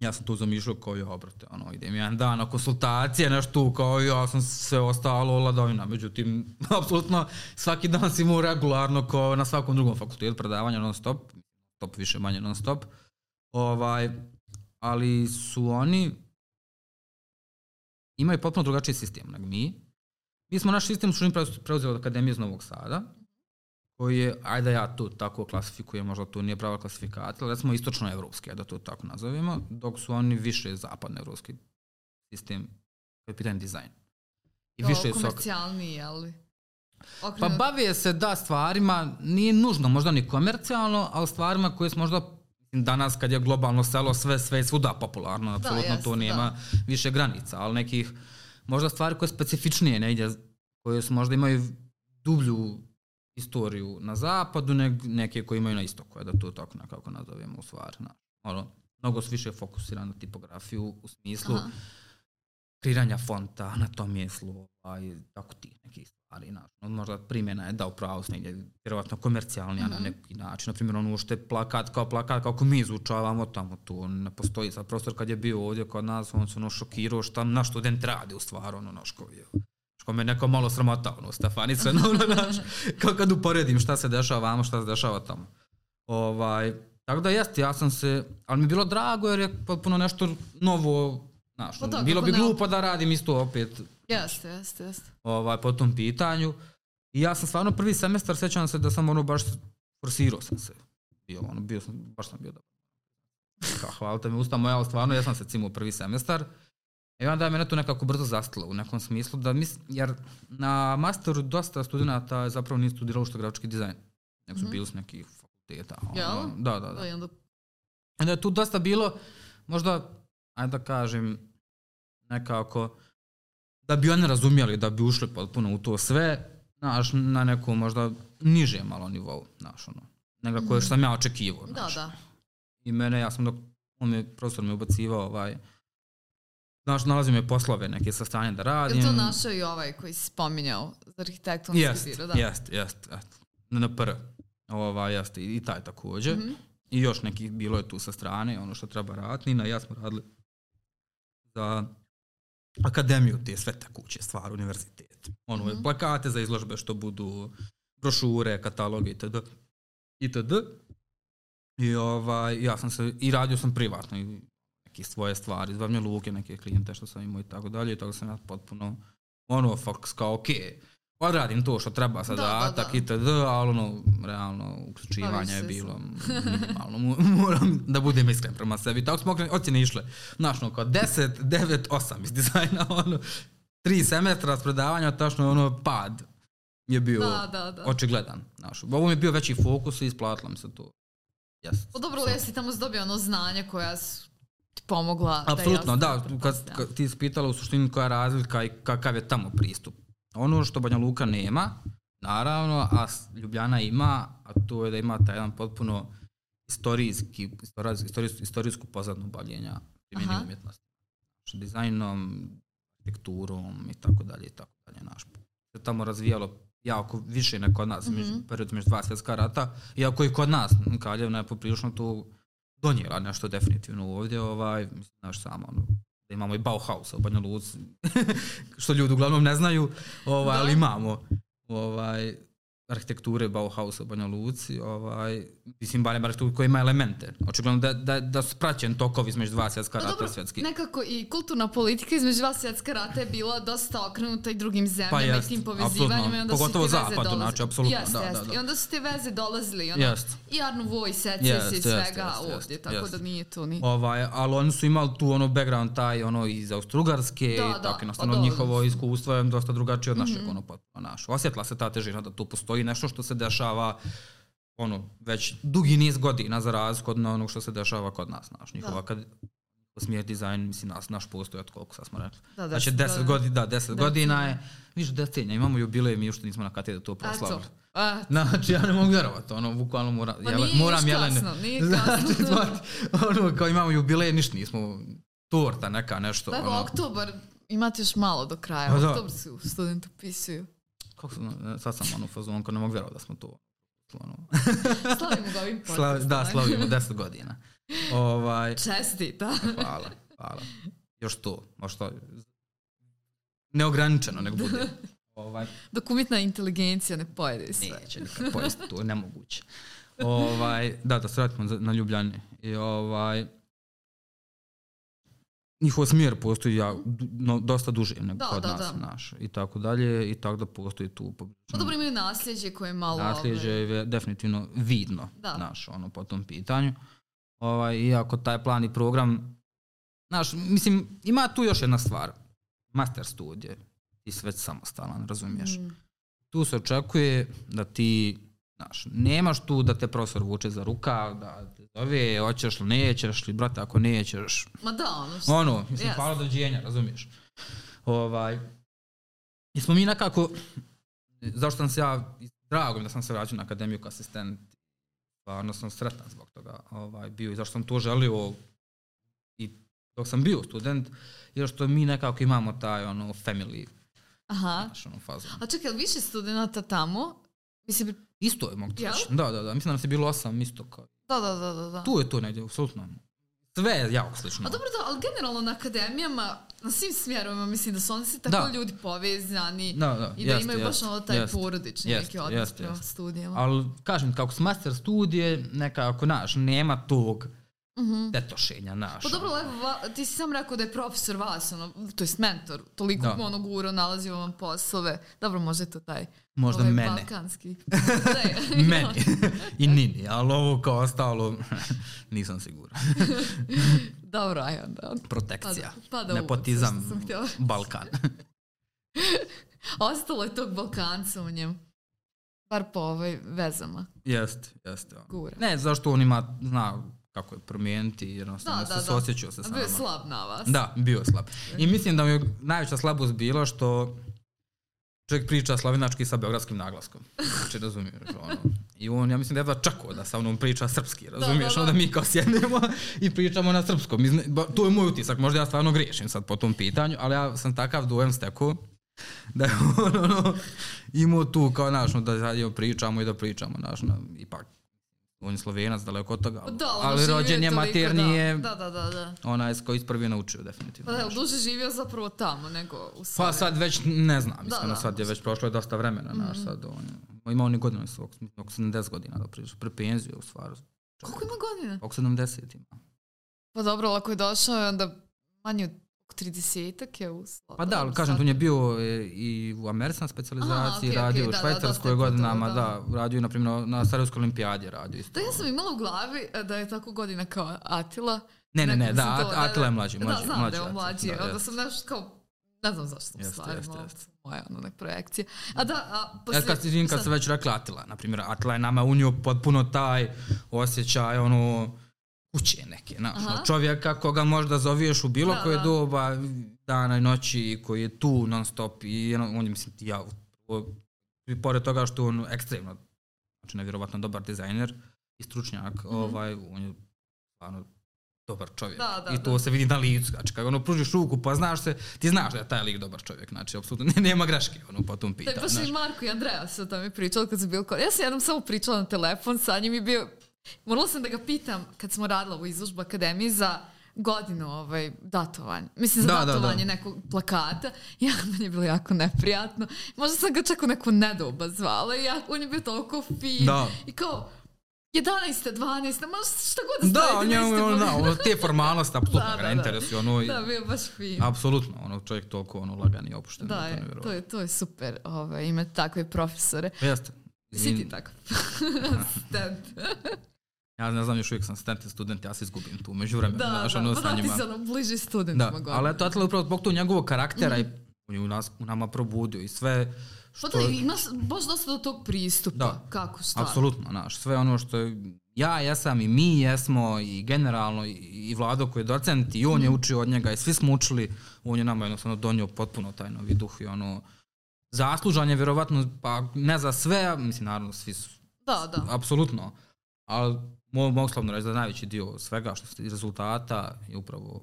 ja sam tu zamišljao kao ja, brate, ono, idem jedan dan na konsultacije, nešto tu, kao ja sam sve ostalo ladovina, međutim, (laughs) apsolutno, svaki dan si imao regularno, kao na svakom drugom fakultetu predavanja non stop, stop više manje non stop, ovaj, ali su oni, imaju potpuno drugačiji sistem nego mi. Mi smo naš sistem što preuzeli od Akademije iz Novog Sada, koji je, ajde ja to tako klasifikujem, možda to nije prava klasifikacija, ali recimo istočno-evropski, da to tako nazovemo, dok su oni više zapadno-evropski sistem, kad je pitanje dizajn. I više Kao su... ali... Pa Okrenut- bavije se da stvarima, nije nužno možda ni komercijalno, ali stvarima koje su možda danas kad je globalno selo sve sve svuda popularno, apsolutno jeste, to nema više granica, ali nekih možda stvari koje specifičnije negdje, koje su možda imaju dublju istoriju na zapadu, ne, neke koje imaju na istoku, da to tako nekako nazovemo u stvari. Na, ono, mnogo su više fokusirani na tipografiju u smislu Aha. kreiranja fonta, anatomije slova i tako ti nekih stvari. No, možda primjena je da upravo su negdje vjerovatno komercijalnija Mhm. na neki način. Na primjer, ono što je plakat kao plakat, kako mi izučavamo tamo, tu on ne postoji. Sad prostor kad je bio ovdje kod nas, on se ono šokirao šta naš student radi u stvari, ono, je što me neko malo sramota, ono, Stefanica, (laughs) no, ono, znaš, kao kad uporedim šta se dešava vamo, šta se dešava tamo. Ovaj, tako da jeste, ja sam se, ali mi je bilo drago jer je potpuno nešto novo, znaš, Pa da, bilo bi ne- glupo da radim isto opet Jeste, jeste, jeste. ovaj, po tom pitanju. I ja sam stvarno prvi semestar, sećam se da sam ono baš forsirao sam se. Bio, ono, bio sam, baš sam bio dobar. Kao, hvalite mi usta moja, ali stvarno ja sam se cimao prvi semestar. I onda je mene to nekako brzo zastilo u nekom smislu, da mis, jer na masteru dosta studenta je zapravo nije studiralo što grafički dizajn. Nego su Mhm. bili s nekih fakulteta. Jel? Ono, da, da, da. Da, onda... Onda je tu dosta bilo, možda, ajde da kažem, nekako, da bi oni razumjeli, da bi ušli potpuno u to sve, znaš, na nekom možda niže malo nivou, znaš, ono, nekako mm. što sam ja očekivao, Da, znaš. da. I mene, ja sam dok, on mi, profesor mi ubacivao, ovaj, znaš, nalazio me poslove neke sa strane da radim. Je to našao i ovaj koji si spominjao za arhitektonski Jest, biro, da? jest, jest, jest. Na PR. Ovaj, jest, i, i taj također. Mhm. I još nekih bilo je tu sa strane, ono što treba raditi. Nina i ja smo radili za akademiju, te sve tekuće stvari, univerzitet. Ono, Mhm. plakate za izložbe što budu, brošure, kataloge itd. itd. I ovaj, ja sam se, i radio sam privatno i neke svoje stvari, iz Varnje Luke, neke klijente što sam imao i tako dalje, i tako sam ja potpuno, ono, faks kao, okej, odradim to što treba zadatak Da, da, da. itd., ali ono, realno, uključivanje je bilo minimalno, Mo- (laughs) moram da budem iskren prema sebi. Tako smo okre- ocjene išle, znaš, ono, kao 10, 9, 8 iz dizajna, (laughs) ono, tri semestra s predavanja, tačno ono, pad je bio Da, da, da. očigledan. Znaš, ovo mi je bio veći fokus i isplatilo mi se to. Yes. Pa dobro, ali jesi tamo dobio ono znanje koja su pomogla da Apsolutno, jasno da, kad, pretpostavljam. kad ti si pitala u suštini koja je razlika i kakav je tamo pristup. Ono što Banja Luka nema, naravno, a Ljubljana ima, a to je da ima taj jedan potpuno istorijski, istorijs- istorijs- istorijsku pozadnu bavljenja primjenjivom Aha. umjetnosti. Znači, dizajnom, arhitekturom i tako dalje i tako dalje. Naš se tamo razvijalo jako više nego kod nas, mm. -hmm. period među dva svjetska rata, iako i kod nas Kraljevna je poprilično tu donijela nešto definitivno ovdje, ovaj, mislim, znaš samo, ono, da imamo i Bauhaus u Banja Luci, (laughs) što ljudi uglavnom ne znaju, ovaj, Da. ali imamo ovaj, arhitekture Bauhausa u Banja Luci, ovaj, mislim, barem arhitekturu koja ima elemente. Očigledno da, da, da su praćen tokovi između dva svjetska Pa rata dobro, svjetski. nekako i kulturna politika između dva svjetska rata je bila dosta okrenuta i drugim zemljama Pa i jest, tim povezivanjima i onda Pogotovo su zapadu, dolazile. znači, apsolutno, Jeste, da, jeste. da, da. I onda su te veze dolazili, Jest. i Art Nouveau i secesije Jest, i jest, svega jest, ovdje, jest, tako jest. da nije to ni... Ovaj, ali oni su imali tu ono background taj ono iz Austrougarske Da, i da, tako pa jednostavno da. njihovo iskustvo je dosta drugačije od našeg Mhm. ono potpuno naš. Osjetila se ta težina da tu postoji nešto što se dešava ono već dugi niz godina za razliku od onog što se dešava kod nas naš. Njihova Da. kad smjer dizajn, mislim, nas, naš postoji od koliko sad smo rekli. Da, da, Znači, da, 10 da. godina, da, 10 Da, godina je, više decenija, imamo jubilej, mi ušte nismo na katedru to proslavili. Eto. A, Znači, ja ne mogu vjerovati, ono, bukvalno mora, Pa jele, moram još Jelene. kasno, nije (laughs) kasno. (laughs) Znači, znači, ono, kao imamo jubilej, ništa nismo, torta neka, nešto. Tako, ono, oktobar, imate još malo do kraja. Pa da. Oktobar su studenti upisuju. Kako sam, sad sam ono fazon, kao ne mogu vjerovati da smo to. Ono, (laughs) Slavimo ga ovim (laughs) slav, podcastom. da, slavimo 10 godina. Ovaj, Čestita. (laughs) hvala, hvala. Još to, možda neograničeno nek bude. Ovaj, Dok umjetna inteligencija ne pojede sve. neće nikad pojesti, to je nemoguće. Ovaj, da, da se vratimo na Ljubljani. I ovaj, njihov smjer postoji ja, no, dosta duže nego Da, kod da, nas da. naš i tako dalje i tako da postoji tu Pa dobro imaju nasljeđe koje je malo... nasljeđe ovaj, je definitivno vidno Da. naš ono po tom pitanju. Ovaj iako taj plan i program naš mislim ima tu još jedna stvar. Master studije ti si već samostalan, razumiješ? mm, Tu se očekuje da ti Znaš, nemaš tu da te profesor vuče za rukav, da te zove, hoćeš li, nećeš li, brate, ako nećeš, Ma da, ono što... ono, mislim, Jasno. hvala dođenja, razumiješ? Ovaj, i smo mi nekako, zašto sam se ja, drago mi da sam se vraćao na akademiju kao asistent, stvarno sam sretan zbog toga ovaj, bio i zašto sam to želio i dok sam bio student, jer što mi nekako imamo taj ono family, Aha. znaš, ono fazu. A čekaj, više studenta tamo? Mislim, Isto je mogu ti reći. Da, da, da, mislim da nas je bilo osam isto kao. da, da, da, da. da. Tu je to negdje, apsolutno. Sve je jako slično. A dobro da, ali generalno na akademijama, na svim smjerovima, mislim da su oni svi tako Da. ljudi povezani Da, da, i da jeste, imaju baš jeste, ono taj jeste, porodični jeste, neki odnos jeste, prema jeste. studijama. Ali, kažem, kako su master studije, nekako, naš, nema tog Mhm. tetošenja, naš. Pa dobro, evo, va- ti si sam rekao da je profesor vas, ono, to jest mentor, toliko Da. ono guro, nalazio vam poslove. Dobro, možda je to taj Možda ovaj, mene. balkanski. (laughs) Meni. I Nini, ali ovo kao ostalo, (laughs) nisam siguran. (laughs) Dobro, aj onda. Protekcija. Pada- pada Nepotizam. Balkan. Ostalo je tog Balkanca u njemu. Bar po ovaj vezama. Jeste, jeste. Gura. Ne, zašto on ima, zna kako je promijeniti, jednostavno Da, se da, da. suosjećao se A sa bio je slab na vas. Da, bio je slab. I mislim da mi je najveća slabost bila što čovjek priča slavinački sa beogradskim naglaskom. Znači, razumiješ, ono. I on, ja mislim da je jedva čakao da sa mnom priča srpski, razumiješ? da, da. Onda mi kao sjednemo i pričamo na srpskom. Izne, ba, to je moj utisak, možda ja stvarno griješim sad po tom pitanju, ali ja sam takav dojem stekao da je on, ono, imao tu kao, znaš, no, da sad pričamo i da pričamo, znaš, no, ipak on je slovenac, daleko od toga, Pa Da, ali rođen je toliko, maternji je Da, da, da, da. onaj s koji je prvi naučio, definitivno. Pa da, duže živio zapravo tamo nego u Pa Sloveniji. sad već ne znam, iskreno da, sad je već prošlo je dosta vremena, znaš, Mhm. sad on, ima on i godina svog, oko 70 godina da priđe, pre penziju u stvari, Koliko ima godina? oko 70 ima. Pa dobro, ali ako je došao, onda manje od 30 je u Pa da, ali kažem, tu je bio e, i u Americi na specializaciji, Aha, okej, radio okej, u da, da, Švajcarskoj dosta je godinama, putovao, da, radio na primjer na Sarajevskoj olimpijadi radio isto. Da, ja sam imala u glavi e, da je tako godina kao Atila. Ne, ne, ne, da, sam to- At- Atila je mlađi, mlađi, Da, znam mlađi da je on mlađi. da, onda sam nešto kao ne znam zašto u Jeste, moje ono, nek projekcije. A da, a poslije... kad, si, kad se već rekla Atila, na primjer, Atila je nama unio potpuno taj osjećaj, ono, kuće neke, znaš, ono, čovjeka koga možda zoviješ u bilo Da, koje da. doba dana i noći, koji je tu non stop i on je, mislim, ja, o- i pored toga što on ekstremno, znači nevjerovatno dobar dizajner i stručnjak, ovaj, on je stvarno dobar čovjek. Da, da, I to da. se vidi na licu, znači kad ono pružiš ruku pa znaš se, ti znaš da je taj lik dobar čovjek, znači apsolutno (laughs) nema greške ono po tom pitanju. baš i Marko i Andreja su o tome pričali kad su bili kod... Ja sam jednom samo pričala na telefon sa njim i bio... Morala sam da ga pitam kad smo radila u izložbu akademiji za godinu ovaj, datovanja. Mislim, za Da, da, da. datovanje nekog plakata. (laughs) Ja, meni je bilo jako neprijatno. Možda sam ga čak u neku nedoba zvala i ja, on je bio toliko fin. Da. I kao, 11. 12. Ma šta god Da, stavite, on je, mogli. da, ono, te formalnosti (laughs) apsolutno Da, ga da, da. interesuje, ono, Da, bio baš fin. apsolutno, ono, čovjek toliko, ono, lagan i opušten. Da, to je, nevjerovatno. to je, to je super ovaj, imati takve profesore. Jeste. Si ti I- takav. (laughs) Ja ne znam, još uvijek sam student i student, ja se izgubim tu među vremenu, Da, znaš, da, ono, pa sa da, ti si ono bliži studentima Da, godina. ali eto, Atila upravo zbog tog njegovog karaktera Mhm. i on je u, nas, u nama probudio i sve Pa što... da, ima baš dosta do tog pristupa. Da. Kako, šta. Apsolutno, znaš, sve ono što je, ja jesam i mi jesmo i generalno i, i Vlado koji je docent i on je Mhm. učio od njega i svi smo učili, on je nama jednostavno donio potpuno taj novi duh i ono, zaslužan je vjerovatno, pa ne za sve, mislim naravno svi su, Da, da. apsolutno, ali mogu slobodno reći da najveći dio svega što se rezultata je upravo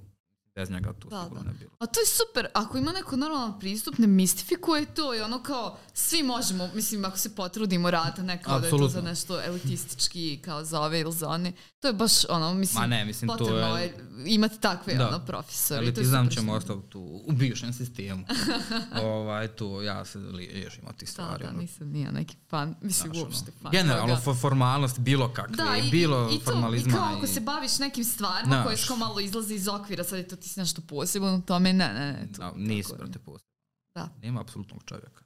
bez njega tu Da, sigurno da. ne bilo. A to je super, ako ima neko normalan pristup, ne mistifikuje to i ono kao, svi možemo, mislim, ako se potrudimo raditi, ne kao da je to za nešto elitistički, kao za ove ili za one. To je baš, ono, mislim, Ma ne, mislim, to potrebno je- je imati takve, Da. ono, profesore. to Elitizam ćemo što- ostati tu u bivšem sistemu. (laughs) ovaj, tu ja se liježim od tih Da, stvari. da, ono, nisam nija neki fan, mislim, znaš, uopšte fan. Generalno, toga. fo- formalnost bilo kakve, Da, i, bilo i, i to, formalizma. I kao ako se baviš nekim stvarima koje kao malo izlaze iz okvira, sad je to ti si nešto posebno u tome, ne, ne, ne. To, Da, nisi protiv posla. Da. Nema apsolutnog čovjeka.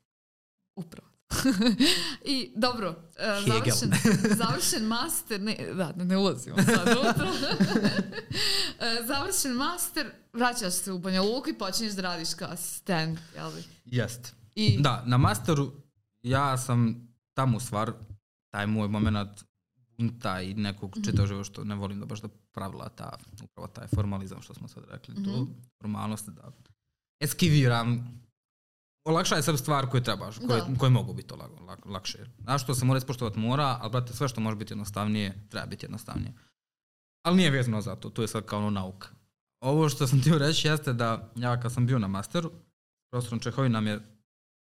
Upravo. (laughs) I dobro, e, završen, (laughs) završen master, ne, da, da ne ulazimo sad unutra. (laughs) E, završen master, vraćaš se u Banja Luku i počinješ da radiš kao asistent, jel vi? Jest. I, Da, na masteru ja sam tamo u stvar, taj moj moment i nekog Mhm. čitao život što ne volim da baš da pravila ta, upravo taj formalizam što smo sad rekli, to Mhm. formalnost da eskiviram olakšaj sebi stvar koje trebaš, koje, Da. koje mogu biti lak, lak, lakše. Znaš što se mora ispoštovati mora, ali brate, sve što može biti jednostavnije, treba biti jednostavnije. Ali nije vezano za to, to je sad kao ono nauka. Ovo što sam htio (laughs) reći jeste da ja kad sam bio na masteru, profesor Čehovin nam je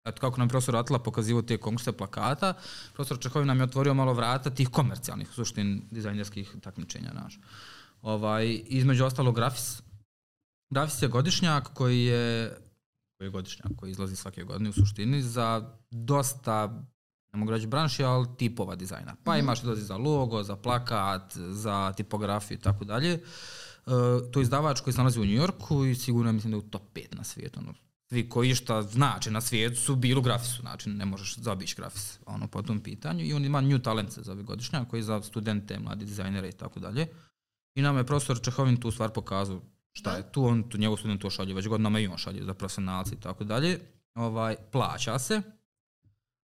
eto kako nam profesor Atla pokazivao te konkurse plakata, profesor Čehovin nam je otvorio malo vrata tih komercijalnih, u suštini dizajnerskih takmičenja naš. Ovaj, između ostalo Grafis. Grafis je godišnjak koji je koji je godišnjak, koji izlazi svake godine u suštini za dosta ne mogu reći branši, ali tipova dizajna. Pa Mhm. imaš izlazi za logo, za plakat, za tipografiju i tako dalje. E, to je izdavač koji se nalazi u Njujorku i sigurno mislim da je u top 5 na svijetu. Ono, svi koji šta znači na svijetu su bili u grafisu, znači ne možeš zabići grafis ono, po tom pitanju. I on ima New Talent se zove godišnja, koji je za studente, mladi dizajnere i tako dalje. I nam je profesor Čehovin tu stvar pokazao šta Da. je tu, on tu njegov student to šalje, već godinama i on šalje za profesionalci i tako dalje. Ovaj, plaća se.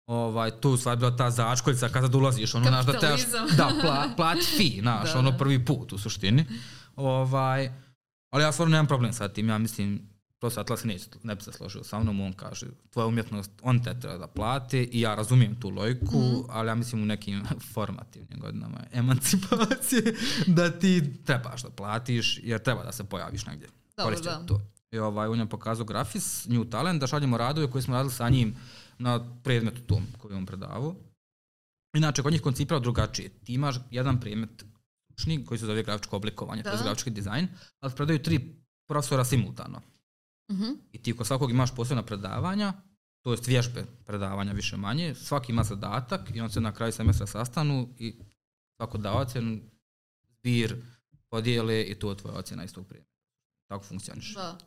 Ovaj, tu u stvari bila ta začkoljica kada da ulaziš, ono, znaš, da Kapitalizam. da, pla, plati fi, (laughs) znaš, Da, ono da. prvi put u suštini. Ovaj, ali ja stvarno nemam problem sa tim, ja mislim, profesor Atlas neće, ne bi se složio sa mnom, on kaže, tvoja umjetnost, on te treba da plati i ja razumijem tu logiku, Mhm. ali ja mislim u nekim (laughs) formativnim godinama emancipacije (laughs) da ti trebaš da platiš jer treba da se pojaviš negdje. Dobro, da. to. I ovaj, on je pokazao grafis, New Talent, da šaljemo radove koje smo radili sa njim na predmetu tom koji on predavao. Inače, kod njih koncipirao drugačije. Ti imaš jedan predmet koji se zove grafičko oblikovanje, to je Da. grafički dizajn, ali predaju tri profesora simultano. Mhm. I ti kod svakog imaš posebna predavanja, to jest vježbe predavanja više manje, svaki ima zadatak i on se na kraju semestra sastanu i svako da ocjenu, zbir, podijele i to je tvoja ocjena iz tog predmeta. Tako funkcioniš. Da.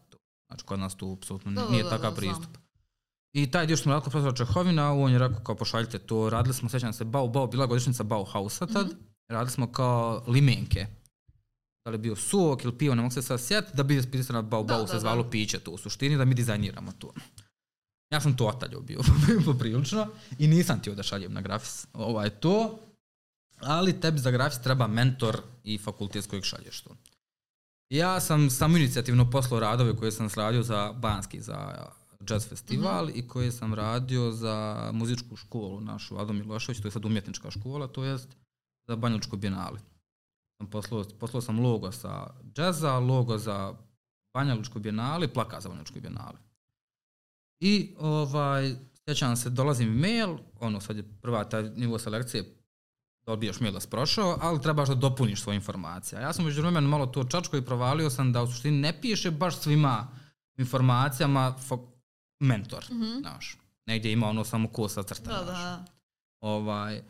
Znači, kod nas tu apsolutno Da, da, nije da, takav da, pristup. znam. I taj dio što smo radili kod profesora Čehovina, on je rekao kao pošaljite to, radili smo, sjećam se, Bau, Bau, bila godišnjica Bauhausa tad, Mhm. radili smo kao limenke. Da li je bio sok ili pivo, ne mogu se sad sjetiti, da bi pisano Bau, Da, Bau da, se zvalo da. piće to u suštini, da mi dizajniramo to. Ja sam to otaljao bio (laughs) poprilično i nisam htio da šaljem na grafis ovaj, to, ali tebi za grafis treba mentor i fakultet s kojeg šalješ to. Ja sam samo inicijativno poslao radove koje sam radio za Banski, za jazz festival i koje sam radio za muzičku školu našu, Ado Milošević, to je sad umjetnička škola, to jest za Banjalučko bijenali. Sam poslao, poslao sam logo sa džeza, logo za Banjalučko bijenali, plaka za Banjalučko bijenali. I ovaj, sjećam se, dolazi mi mail, ono sad je prva taj nivo selekcije, dobiješ mail da si prošao, ali trebaš da dopuniš svoje informacije. A Ja sam među vremenu malo to čačko i provalio sam da u suštini ne piše baš svima informacijama fo- mentor, Mhm. znaš. Negdje ima ono samo ko sa crta, Da, znaš. da. Ovaj,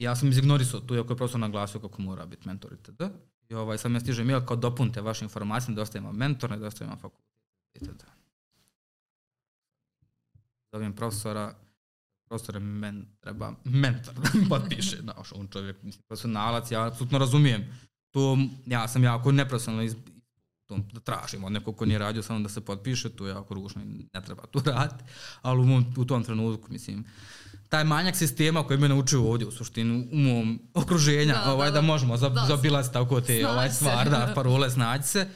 ja sam izignorisao tu, iako je prosto naglasio kako mora biti mentor itd. I ovaj, sam ja stiže mail kao dopunite vaše informacije, nedostaje vam mentor, nedostaje vam fakultet itd. Zovem profesora, profesore, men, treba mentor (laughs) da potpiše. Znaš, on čovjek, mislim, profesionalac, ja apsolutno razumijem. To, ja sam jako neprofesionalno iz, to, da tražim od nekog ko nije radio samo da se potpiše, to je jako ružno i ne treba to (laughs) raditi, ali u, u tom trenutku, mislim, taj manjak sistema koji me naučio ovdje u suštini u mom okruženja, Da, da, ovaj, da, da. možemo za, Da, zabilaziti tako te ovaj, se. stvar, da, (laughs) parole, snađi se,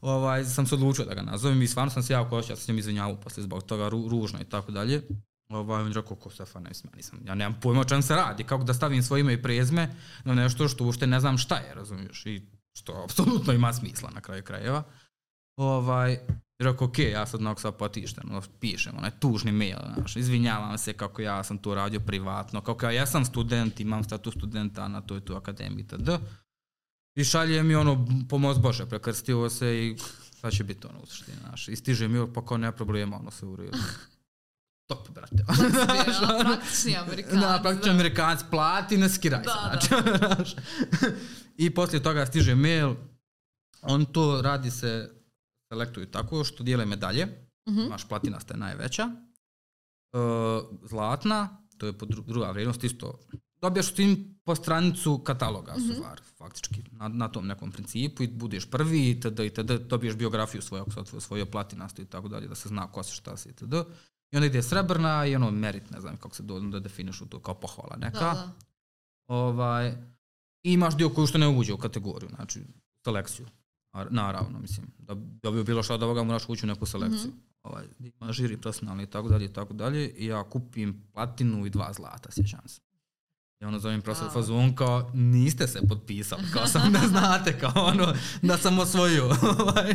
ovaj, sam se odlučio da ga nazovem i stvarno sam se jako osjećao, sam se njim izvinjavao posle zbog toga ru, ružno i tako dalje. Ovaj, on je rekao, ko Stefan, ne mislim, ja nisam, ja nemam pojma o čem se radi, kako da stavim svoje ime i prezme na nešto što uopšte ne znam šta je, razumiješ, i što apsolutno ima smisla na kraju krajeva. Ovaj, i rekao, ok, ja sad onako sad potišten, ono, pišem, onaj tužni mail, znaš, izvinjavam se kako ja sam to radio privatno, kako ja, ja sam student, imam status studenta na toj tu akademiji, td. I šalje mi ono, pomoz Bože, prekrstio se i sad će biti ono u suštini, znaš. I stiže mi, pa kao nema problema, ono se u redu. Top, brate. Fleksibilan, (laughs) praktični Amerikanac. Da, praktično Amerikanac plati, ne skiraj se. Da, znači, znaš. (laughs) I poslije toga stiže mail, on to radi se, selektuju tako što dijele medalje, Mhm. imaš platinasta je najveća, e, zlatna, to je druga vrijednost, isto dobijaš tim po stranicu kataloga Mhm. su stvar, faktički, na, na tom nekom principu i budeš prvi itd. itd. dobiješ biografiju svoju, ako si osvojio platinastu i tako dalje, da se zna ko si, šta si itd. I onda ide srebrna i ono merit, ne znam kako se do, da definišu to kao pohvala neka. Da, da. Ovaj, I imaš dio koji što ne uđe u kategoriju, znači selekciju. Naravno, mislim, da, da bi bilo što od ovoga moraš ući u neku selekciju. Mhm. Ovaj, ima žiri personalni i tako dalje i tako dalje. I ja kupim platinu i dva zlata, sjećam se. I ono zovem profesor Wow. Fazon kao, niste se potpisali, kao sam ne znate, kao ono, da sam osvojio, ovaj,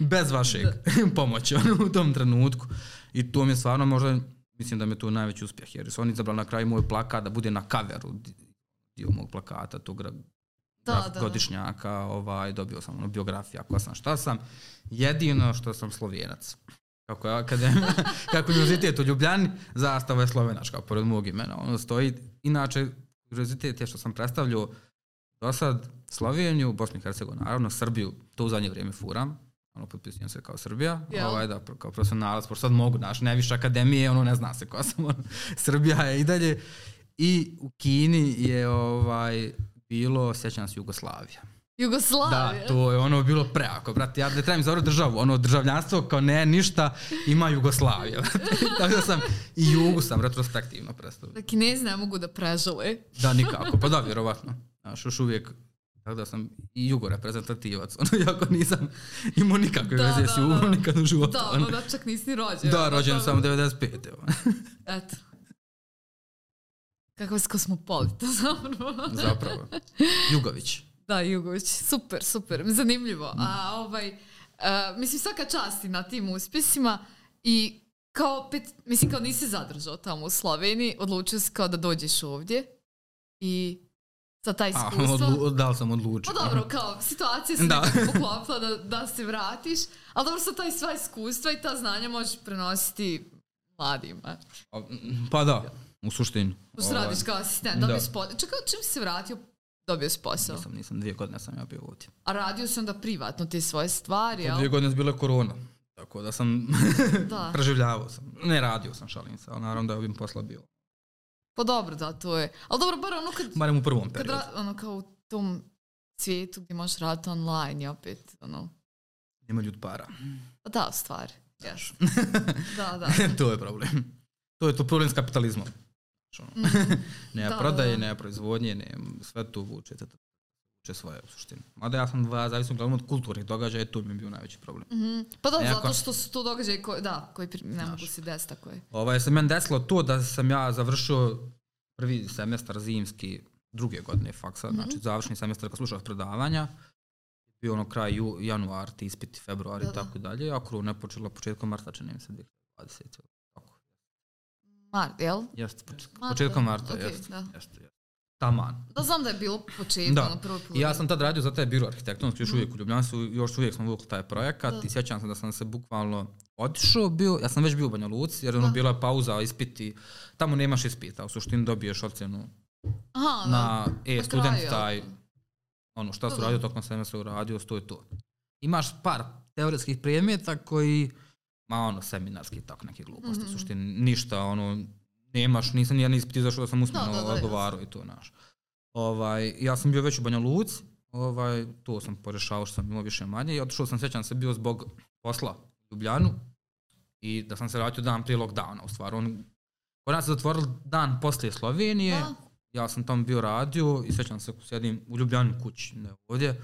bez vašeg (laughs) pomoći ono, u tom trenutku. I to mi je stvarno možda, mislim da mi je to najveći uspjeh, jer su oni izabrali na kraju moj plakat da bude na kaveru di- dio mog plakata, tog Da, da, da. godišnjaka, ovaj, dobio sam ono, biografija, ko sam, šta sam. Jedino što sam slovenac. Kako je akademija, (laughs) kako univerzitet u Ljubljani, zastava je slovenačka, pored mog imena. Ono stoji, inače, univerzitet je što sam predstavljao do sad Sloveniju, Bosnu i Hercegovinu, naravno, Srbiju, to u zadnje vrijeme furam, ono, potpisujem se kao Srbija, Jel? ovaj, da, kao profesionalac, pošto sad mogu, naš, najviše akademije, ono, ne zna se ko sam, ono, (laughs) Srbija je i dalje. I u Kini je, ovaj, bilo, sjećam se, Jugoslavija. Da, Jugoslavija. to je ono bilo preako, brate, ja ne trebam izabrati državu, ono državljanstvo kao ne, ništa, ima Jugoslavija. (laughs) Tako da sam i Jugu sam retrospektivno predstavio. Da Kinezi ne mogu da prežale. Da, nikako, pa da, vjerovatno. Znaš, još uvijek, tako da sam i jugo reprezentativac, (laughs) ono, jako nisam imao nikakve Da, veze da, s jugom da. nikad u životu. Da, ono. da čak nisi ni rođen. Da, rođen to- sam 95. evo. (laughs) Eto. Kakav kosmopolita (laughs) zapravo. Zapravo. Jugović. Da, Jugović, super, super, zanimljivo. A ovaj, a, mislim svaka čast i na tim uspjesima i kao pet, mislim kao nisi zadržao tamo u Sloveniji, odlučio si kao da dođeš ovdje i sa taj A, iskustvo. odlu, da li sam odlučio? Pa dobro, kao situacija se Da. poklopila da, da se vratiš, ali dobro sa taj sva iskustva i ta znanja možeš prenositi mladima. Pa da, u suštini. Ovaj, radiš kao asistent, da. dobio si posao. Čekaj, čim si se vratio, dobio si posao. Nisam, nisam, dvije godine sam ja bio ovdje. A radio si onda privatno te svoje stvari, jel? Dvije godine je bila korona. Tako da sam (laughs) Da. (laughs) preživljavao sam. Ne radio sam, šalim se, ali naravno da je ovim posla bio. Pa dobro, da, to je. Ali dobro, bar ono kad, Barem u prvom kad periodu. ra, ono kao u tom svijetu gdje možeš raditi online i opet, ono, Nema ljud para. pa da, stvari. Yes. Da, da. (laughs) to je problem. To je to problem s kapitalizmom. Ono, (laughs) nema Da, prodaje, da, da. nema proizvodnje, nema, sve to vuče, to vuče svoje u suštini. Mada ja sam dva, zavisno uglavnom od kulturnih događaja, to mi je bio najveći problem. Mhm. Pa da, Nekako- zato što su to događaje koji, da, koji ne mogu se desiti tako je. Ovaj, se meni desilo to da sam ja završio prvi semestar zimski druge godine faksa, Mhm. znači završni semestar kad slušao predavanja, bio ono kraj ju, januar, ti ispiti, februar Da, i da. tako dalje, a korona je počela početkom marta, čini mi se 2020. Mart, jel? Jeste, poč- početkom marta, okej, jeste, da. jeste, jeste. Taman. Da znam da je bilo početak, Da. prvo I ja sam tad radio za taj biro arhitektonski, još uvijek u Ljubljani su, još uvijek smo vukli taj projekat Da. i sjećam se da sam se bukvalno otišao, bio, ja sam već bio u Banja Luci, jer ono Da. bila je pauza, ispiti, tamo nemaš ispita, u suštini dobiješ ocjenu Aha, na da. e-student taj, ono šta Da, su da. radio tokom semestra uradio, to je to. Imaš par teoretskih predmeta koji, ma ono, seminarski tako neke gluposti, Mhm. u suštini ništa, ono, nemaš, nisam nijedan ispit izašao da sam usmeno Da, da, da, odgovarao i to, znaš. Ovaj, ja sam bio već u Banja Luci, ovaj, to sam porešao što sam imao više manje i otišao sam, sjećam se, bio zbog posla u Ljubljanu i da sam se vratio dan prije lockdowna, u stvari. On, kod nas se zatvorili dan poslije Slovenije, Da. ja sam tamo bio radio i sjećam se, sjedim u Ljubljani kući, ne ovdje,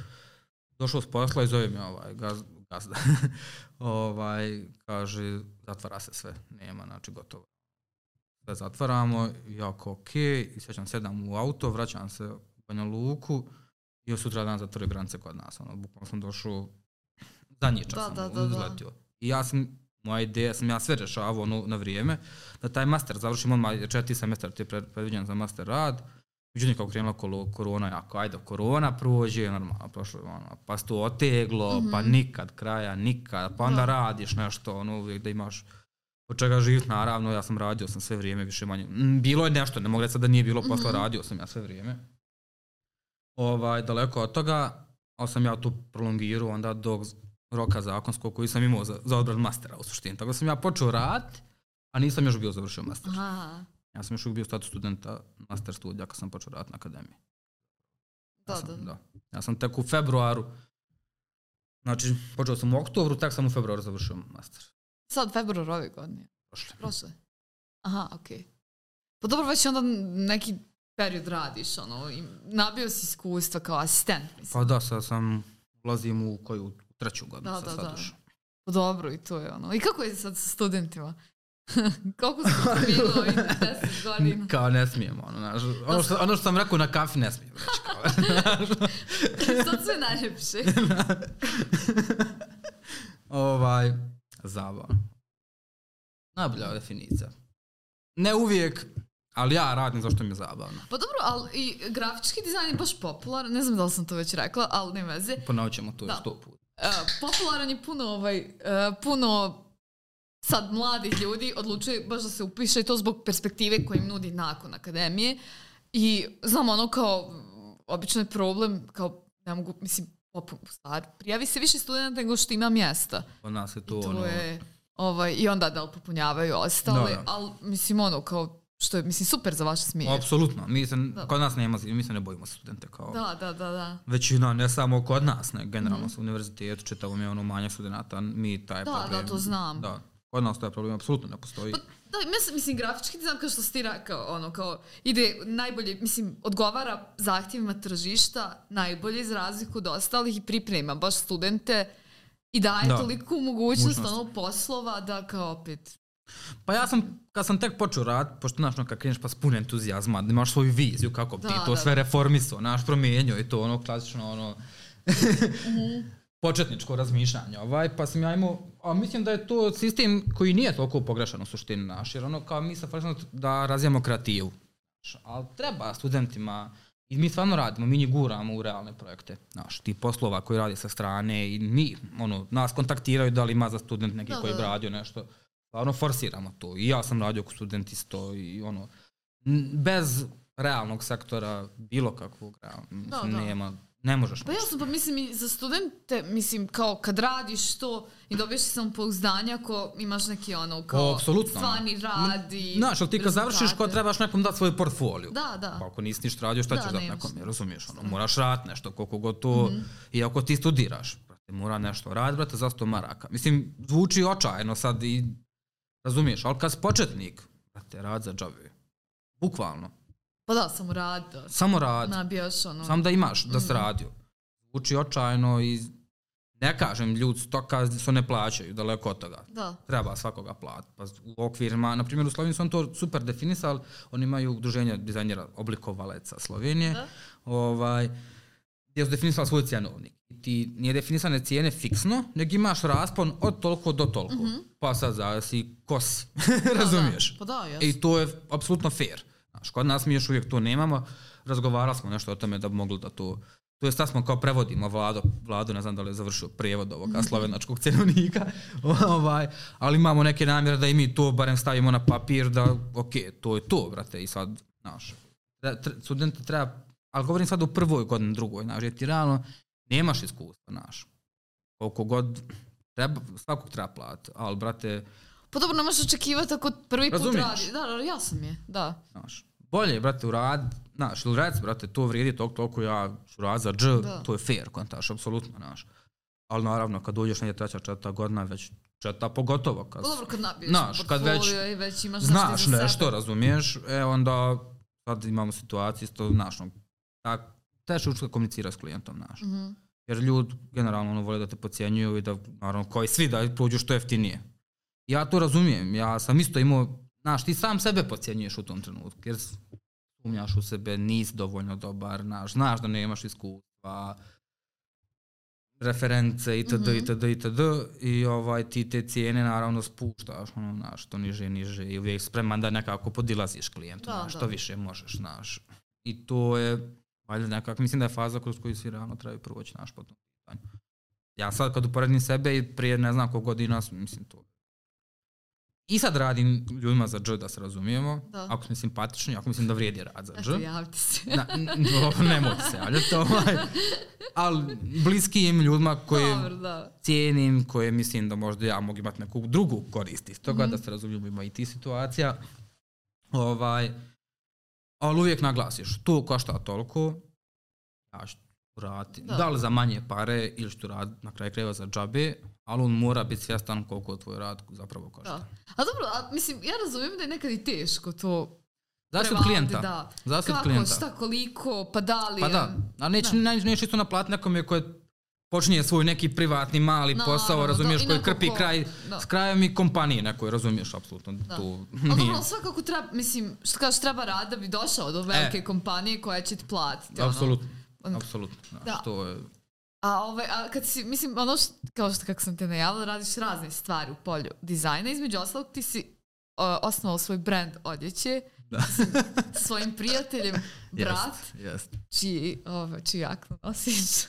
došao s posla i zove me ovaj gaz, gazda. (laughs) ovaj, kaže, zatvara se sve, nema, znači gotovo. Sve zatvaramo, ja kao ok, i sjećam sedam u auto, vraćam se u Banja Luku i još sutra dan zatvorio granice kod nas, ono, bukvalno sam došao, zadnji čas Da, sam da, da, da. izletio. I ja sam, moja ideja sam ja sve rešavao ono, na vrijeme, da taj master završim odmah, jer četiri semestar ti je pred- predviđen za master rad, Međutim, kako krenula korona, jako, ajde, korona prođe, normalno, prošlo, ono, pa se to oteglo, pa nikad kraja, nikad, pa onda Da. radiš nešto, ono, uvijek da imaš od čega živjeti, naravno, ja sam radio sam sve vrijeme, više manje, Mm, bilo je nešto, ne mogu reći sad da nije bilo posla, radio sam ja sve vrijeme. Ovaj, daleko od toga, ali sam ja tu prolongirao onda do roka zakonskog koji sam imao za, za odbran mastera u suštini. Tako da sam ja počeo rad, a nisam još bio završio master. Aha, Ja sam još uvijek bio status studenta master studija kad sam počeo raditi na akademiji. da, ja sam, da. da. Ja sam tek u februaru, znači počeo sam u oktobru, tek sam u februaru završio master. Sad februar ove godine. Prošle. Prošle. Aha, okej. Pa dobro, već onda neki period radiš, ono, i nabio si iskustva kao asistent, mislim. Pa da, sad sam, ulazim u koju, treću godinu Da, sad, da, sad da. Pa dobro, i to je ono. I kako je sad sa studentima? (laughs) Koliko se promijenilo ovih (laughs) deset godina? Kao ne smijem, ono, znaš, ono, što, ono što sam rekao na kafi ne smijem reći, kao, (laughs) Sad sve najljepše. ovaj, zabavno. Najbolja definicija. Ne uvijek, ali ja radim zašto mi je zabavno. Pa dobro, ali i grafički dizajn je baš popularan, ne znam da li sam to već rekla, ali ne veze. Ponovit ćemo to Da. još sto puta. E, popularan je puno, ovaj, e, puno sad mladih ljudi odlučuje baš da se upiše i to zbog perspektive koju im nudi nakon akademije. I znam ono kao, obično je problem, kao ne mogu, mislim, popun, stvar, prijavi se više studenta nego što ima mjesta. Kod nas je to, To ono, je, ovaj, i onda da li popunjavaju ostali, Da, da. ali mislim ono kao, što je, mislim, super za vaše smije. apsolutno. Mi se, Da. kod nas nema, mi se ne bojimo studente kao Da, da, da, da. većina, ne samo kod nas, ne, generalno mm univerzitetu, čitavom je ono manje studenta, mi taj Da, problem. da, to znam. Da, kod nas taj problem apsolutno ne postoji. Da, mislim, mislim grafički dizajn kao što si ti rekao, ono kao ide najbolje, mislim, odgovara zahtjevima tržišta najbolje za razliku od ostalih i priprema baš studente i daje Da. toliku mogućnost Mogućnost. ono poslova da kao opet Pa ja sam, kad sam tek počeo rad, pošto znaš, ono, kad kreneš pa s puno entuzijazma, imaš svoju viziju kako Da, ti to da, sve da. reformisao, naš promijenio i to ono klasično ono (laughs) početničko razmišljanje. Ovaj, pa sam ja imao, a mislim da je to sistem koji nije toliko pogrešan u suštini naš, jer ono kao mi se fokusiramo da razvijamo kreativu. Ali treba studentima, i mi stvarno radimo, mi njih guramo u realne projekte, znaš, ti poslova koji radi sa strane i mi, ono, nas kontaktiraju da li ima za student neki Da, koji da, bi da. radio nešto. Stvarno forsiramo to. I ja sam radio kao student isto i ono, bez realnog sektora bilo kakvog realnog, mislim, da. nema ne možeš Pa jasno, pa mislim i za studente, mislim kao kad radiš to i dobiješ samopouzdanje ako imaš neki ono kao O, apsolutno. stvarni rad i Znaš, ali ti kad završiš, rezultate. trebaš nekom dati svoj portfolio. Da, da. Pa ako nisi ništa radio, šta Da, ćeš dati nekom, šta. razumiješ? Ono, moraš raditi nešto, koliko god to, Mhm. i ako ti studiraš, brate, mora nešto raditi, brate, za sto maraka. Mislim, zvuči očajno sad i, razumiješ, ali kad si početnik, brate, rad za džabe. Bukvalno. Pa da, samo rad, Samo rad. nabijaš ono... Samo da imaš, da Mhm. si radio. Zvuči očajno i ne kažem, ljudi stoka se ne plaćaju, daleko od toga. Da. Treba svakoga platiti. Pa u okvirima, na primjer u Sloveniji su on to super definisali, oni imaju udruženje dizajnera oblikovaleca Slovenije, Da. ovaj, gdje su definisali svoj cjenovnik. I ti nije definisane cijene fiksno, nego imaš raspon od toliko do toliko. Pa sad zavisi ko si, razumiješ? (laughs) Mhm. Da, da. Pa da, jasno. I to je apsolutno fair. Znaš, kod nas mi još uvijek to nemamo. Razgovarali smo nešto o tome da bi mogli da to... To je sad smo kao prevodimo vlado, vlado ne znam da li je završio prijevod ovoga slovenačkog cenovnika, (laughs) ovaj, ali imamo neke namjere da i mi to barem stavimo na papir da, ok, to je to, brate, i sad, znaš, studente treba, ali govorim sad u prvoj godini, drugoj, znaš, jer ti realno nemaš iskustva, znaš, koliko god, treba, svakog treba platiti, ali, brate, Pa dobro, ne možeš očekivati ako prvi put Razumiješ? radi. Da, da, jasno mi je, da. Znaš, bolje je, brate, urad, znaš, ili rec, brate, to vrijedi toliko, toliko ja ću rad za dž, Da. to je fair, kontaš, apsolutno, znaš. Ali naravno, kad dođeš negdje treća, četvrta godina, već četvrta pogotovo, kad dobro, kad nabiješ Znaš, kad već i već imaš znaš iza nešto, sebe. razumiješ, e onda sad imamo situaciju isto, znaš, no, tak, teško učiti komunicirati s klijentom, znaš. Mhm. Jer ljudi generalno ono, vole da te pocijenjuju i da, naravno, kao i svi, da prođu što jeftinije. Ja to razumijem, ja sam isto imao, znaš, ti sam sebe pocijenjuješ u tom trenutku, jer sumnjaš u sebe, nisi dovoljno dobar, znaš, znaš da nemaš iskustva, reference itd. Mhm. itd. itd. I ovaj, ti te cijene naravno spuštaš, ono, znaš, što niže, niže i uvijek spreman da nekako podilaziš klijentu, Da, znaš, da. što više možeš, znaš. I to je, valjda nekako, mislim da je faza kroz koju svi realno trebaju proći, znaš, po tom pitanju. Ja sad kad uporedim sebe i prije ne znam koliko godina, mislim to. I sad radim ljudima za dž, da se razumijemo, Da. ako smo simpatični, ako mislim da vrijedi rad za dž. Eto, javite se. Na, no, nemojte se javljati, ovaj. ali bliskim ljudima koje Dobro, da. cijenim, koje mislim da možda ja mogu imati neku drugu korist iz toga, Mhm. da se razumijemo ima i ti situacija. Ovaj, ali uvijek naglasiš, to košta toliko, ja ću raditi, Da. da. li za manje pare ili ću raditi na kraju krajeva za džabe, ali on mora biti svjestan koliko tvoj rad zapravo košta. Da. A dobro, a, mislim, ja razumijem da je nekad i teško to Zavisi od klijenta. Da. Zavisi od Kako, klijenta. šta, koliko, pa da li Pa da, a neće, Da. ne, neće isto naplatiti nekome koji počinje svoj neki privatni mali Naravno, posao, da, razumiješ, i koji krpi ko- kraj da. s krajem i kompanije nekoj, razumiješ, apsolutno. Da. Ali nije. dobro, svakako treba, mislim, što kažeš, treba rad da bi došao do velike kompanije koja će ti platiti. Apsolutno, Ono. Apsolutno. znaš, Da. To je, A, ovaj, a kad si, mislim, ono što, kao što kako sam te najavila, radiš razne stvari u polju dizajna. Između ostalog ti si uh, osnovao svoj brand odjeće da. svojim prijateljem, (laughs) brat, Jest, jest. čiji, ovaj, čiji jaknu (laughs) nosiš.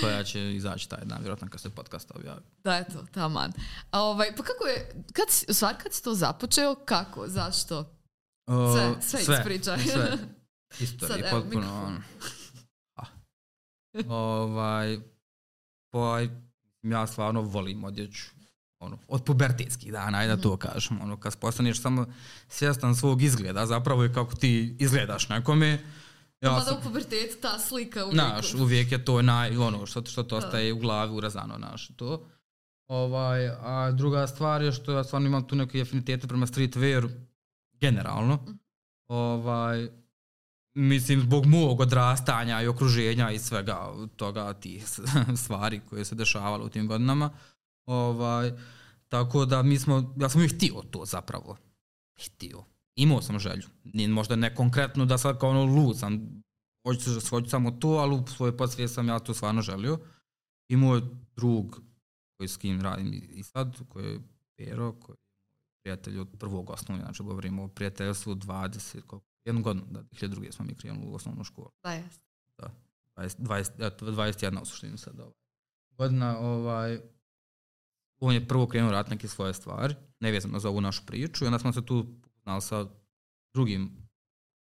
Koja će izaći taj dan, vjerojatno kad se podcast objavi. da, eto, taman. A, ovaj, pa kako je, kad si, u stvari kad si to započeo, kako, zašto? O, Sve, sve ispričaj. Sve. (laughs) Evo, potpuno. mikrofon. Ovaj, pa ja stvarno volim odjeću. Ono, od pubertetskih dana, ajde da to kažem. Ono, kad postaneš samo svjestan svog izgleda, zapravo je kako ti izgledaš nekome. Ja Mada sam, u pubertetu ta slika uvijek. Znaš, uvijek je to naj, ono, što, što to ostaje u glavi urezano, znaš, to. Ovaj, a druga stvar je što ja stvarno imam tu neke afinitete prema streetwear generalno. Ovaj, mislim, zbog mog odrastanja i okruženja i svega toga, tih (laughs) stvari koje se dešavalo u tim godinama. Ovaj, tako da mi smo, ja sam uvijek htio to zapravo. Htio. Imao sam želju. Nije možda ne konkretno da sad kao ono lud sam, hoću, hoću samo to, ali u svojoj podsvijesti sam ja to stvarno želio. I moj drug koji s kim radim i sad, koji je Pero, koji je prijatelj od prvog osnovne, znači govorimo o prijateljstvu 20, koliko, jednu godinu, da, 2002. smo mi krenuli u osnovnu školu. Da, jest. 20, 20, eto, 21 u suštini sad ovaj. Godina, ovaj, on je prvo krenuo raditi neke svoje stvari, nevezano za ovu našu priču, i onda smo se tu upoznali sa drugim,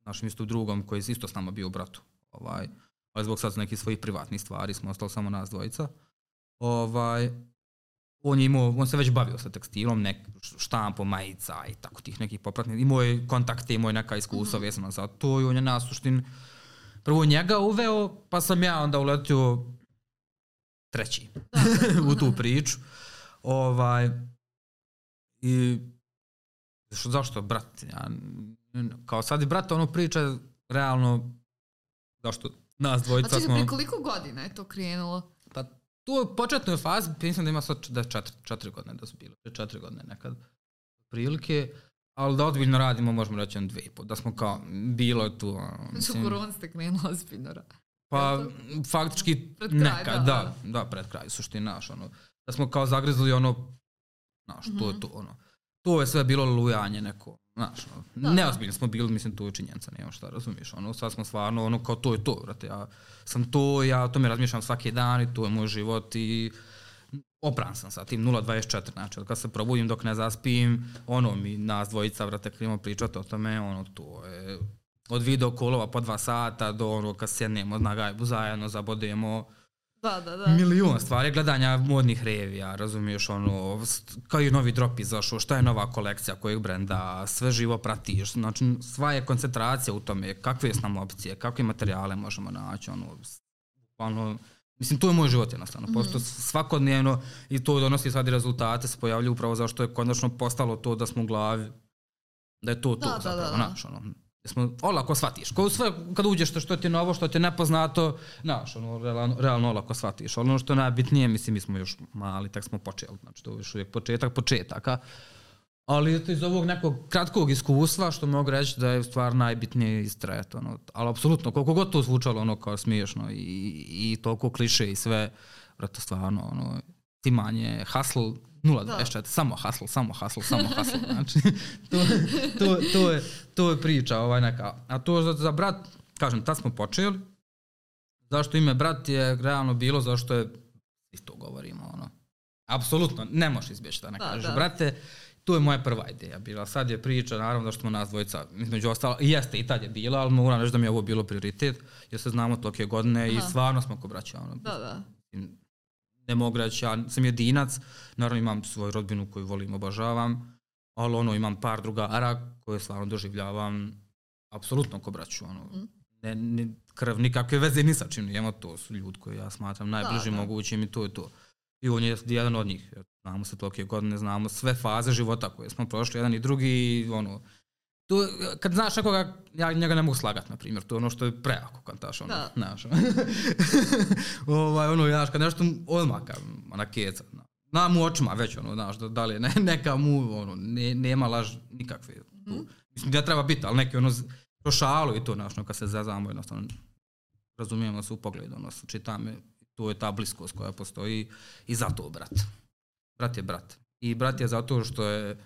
našim isto drugom koji je isto s nama bio u bratu. Ovaj, ali zbog sad nekih svojih privatnih stvari smo ostali samo nas dvojica. Ovaj, on je imao, on se već bavio sa tekstilom, nek, štampom, majica i tako tih nekih popratnih. Imao je kontakte, imao je neka iskustva mm -hmm. vezana za to i on je nas suštin prvo njega uveo, pa sam ja onda uletio treći (laughs) u tu priču. Ovaj, I što, zašto, brat? Ja, kao sad i brat ono priča realno zašto nas dvojica A čekaj, koliko godina je to krenulo? Tu u početnoj fazi, mislim da ima sad da četiri, četiri godine da su bile, četiri godine nekad prilike, ali da odbiljno radimo možemo reći on dve i pol, da smo kao, bilo je tu... Znači u korona ste krenuli ozbiljno Pa, faktički pred kraj, neka, da, da, da, pred kraj, suština, naš, ono, da smo kao zagrizli ono, znaš, mm -hmm. to je mhm. to, ono, to je sve bilo lujanje neko, znaš, ono, da, neozbiljno smo bili, mislim, to je činjenica, nema šta, razumiješ, ono, sad smo stvarno, ono, kao to je to, vrate, ja sam to, ja to me razmišljam svaki dan i to je moj život i opran sam sa tim 0.24, znači, kad se probudim dok ne zaspim, ono, mi nas dvojica, vrate, krenimo pričati o tome, ono, to je, od video kolova po dva sata do ono kad sjednemo na gajbu zajedno, zabodemo, Da, da, da. Milion stvari, gledanja modnih revija, razumiješ, ono, kao i novi drop izašao, šta je nova kolekcija kojeg brenda, sve živo pratiš, znači sva je koncentracija u tome, kakve su nam opcije, kakve materijale možemo naći, ono, ono, mislim, to je moj život jednostavno, mm posto svakodnevno i to donosi sad i rezultate, se pojavljaju upravo zašto je konačno postalo to da smo u glavi, da je to to, da, zapravo, da, da. Naš, ono, smo, olako shvatiš. Ko sve, kad uđeš što ti je novo, što ti je nepoznato, znaš, ono, realno, realno olako shvatiš. Ono što je najbitnije, mislim, mi smo još mali, tak smo počeli, znači to je još uvijek početak početaka. Ali eto iz ovog nekog kratkog iskustva, što mogu reći da je stvar najbitnije istrajati. Ono, ali apsolutno, koliko god to zvučalo ono kao smiješno i, i toliko kliše i sve, vrata stvarno, ono, timanje, hustle, 0.24, da. samo hustle, samo hustle, samo (laughs) hustle. Znači, to, to, to, je, to je priča ovaj neka. A to za, za brat, kažem, tad smo počeli. Zašto ime brat je realno bilo, zašto je, isto govorimo, ono, apsolutno, ne možeš izbjeći da ne da, kažeš. Da. Brate, to je moja prva ideja bila. Sad je priča, naravno da što smo nas dvojica, između ostalo, jeste i tad je bila, ali moram reći da mi je ovo bilo prioritet, jer se znamo tolike godine Aha. i stvarno smo ko braća. Ono, da, da ne mogu reći, ja sam jedinac, naravno imam svoju rodbinu koju volim, obožavam, ali ono, imam par drugara koje stvarno doživljavam apsolutno ko braću, ono, mm. ne, ne, krv nikakve veze ni sa čim nijemo, to su ljudi koji ja smatram najbliži da, da. mogućim i to je to. I on je jedan od njih, znamo se tolike godine, znamo sve faze života koje smo prošli, jedan i drugi, ono, tu, kad znaš nekoga, ja njega ne mogu slagat, na primjer, to je ono što je preako kantaš, ono, da. znaš. (laughs) ovaj, ono, znaš, kad nešto odmah, ona keca, na mu očima već, ono, znaš, da, da li je ne, (laughs) neka mu, ono, ne, nema laž nikakve. Tu. Mm. Mislim, da treba biti, ali neki, ono, prošalo i to, znaš, ono, kad se zazamo, jednostavno, razumijemo se u pogledu, ono, čitame, tu je ta bliskost koja postoji i zato brat. Brat je brat. I brat je zato što je,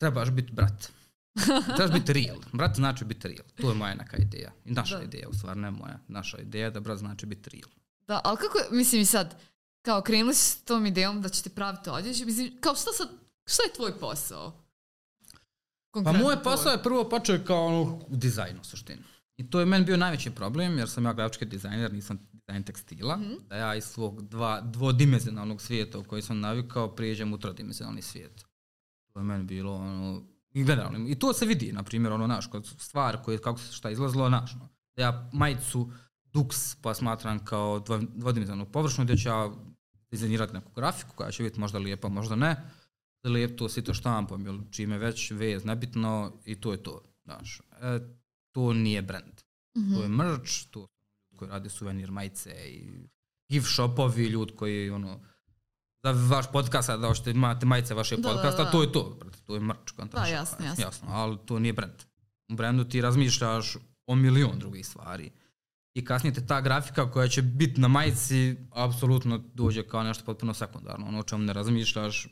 trebaš biti brat (laughs) Trebaš biti real. Brat znači biti real. To je moja neka ideja. I naša da. ideja, u stvari, ne moja. Naša ideja da brat znači biti real. Da, ali kako, mislim i sad, kao krenuli s tom idejom da ćete praviti odjeće, mislim, kao šta sad, šta je tvoj posao? Konkretno pa moj posao je prvo počeo kao ono u dizajnu, u suštini. I to je meni bio najveći problem, jer sam ja grafički dizajner, nisam dizajn tekstila, mm -hmm. da ja iz svog dva, dvodimenzionalnog svijeta u koji sam navikao prijeđem u trodimenzionalni svijet. To je meni bilo ono, I generalno. I to se vidi, na primjer, ono, naš, kod stvar koje, kako se šta izlazilo, naš, no. Ja majicu Dux pa smatram kao dvodimenzionalnu površnu gdje ću ja dizajnirati neku grafiku koja će biti možda lijepa, možda ne. Lijep to sito štampom, ili čime već vez, nebitno i to je to. Znaš, e, to nije brand. Mm -hmm. To je merch, to koji radi suvenir majice i gift shopovi, ljudi koji ono, za vaš podcast, da što imate majice vaše da, podcasta, da, da. to je to. To je mrč. Da, jasno, jasno. jasno. Ali to nije brand. U brandu ti razmišljaš o milion drugih stvari. I kasnije te ta grafika koja će biti na majici apsolutno dođe kao nešto potpuno sekundarno. Ono o čemu ne razmišljaš,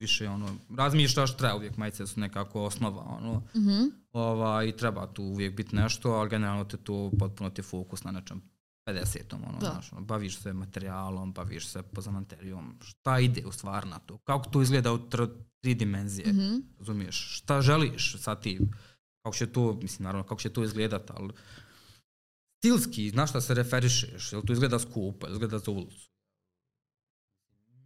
više ono, razmišljaš, treba uvijek majice su nekako osnova, ono, mm -hmm. ova, i treba tu uvijek biti nešto, ali generalno te to potpuno ti fokus na nečem 50-om, ono, da. znaš, ono, baviš se materijalom, baviš se pozamanterijom, šta ide u stvar na to, kako to izgleda u tr tri dimenzije, mm -hmm. razumiješ, šta želiš sa tim, kako će to, mislim, naravno, kako će to izgledat, ali stilski, na šta se referišeš, jel to izgleda skupo, jel izgleda za ulicu.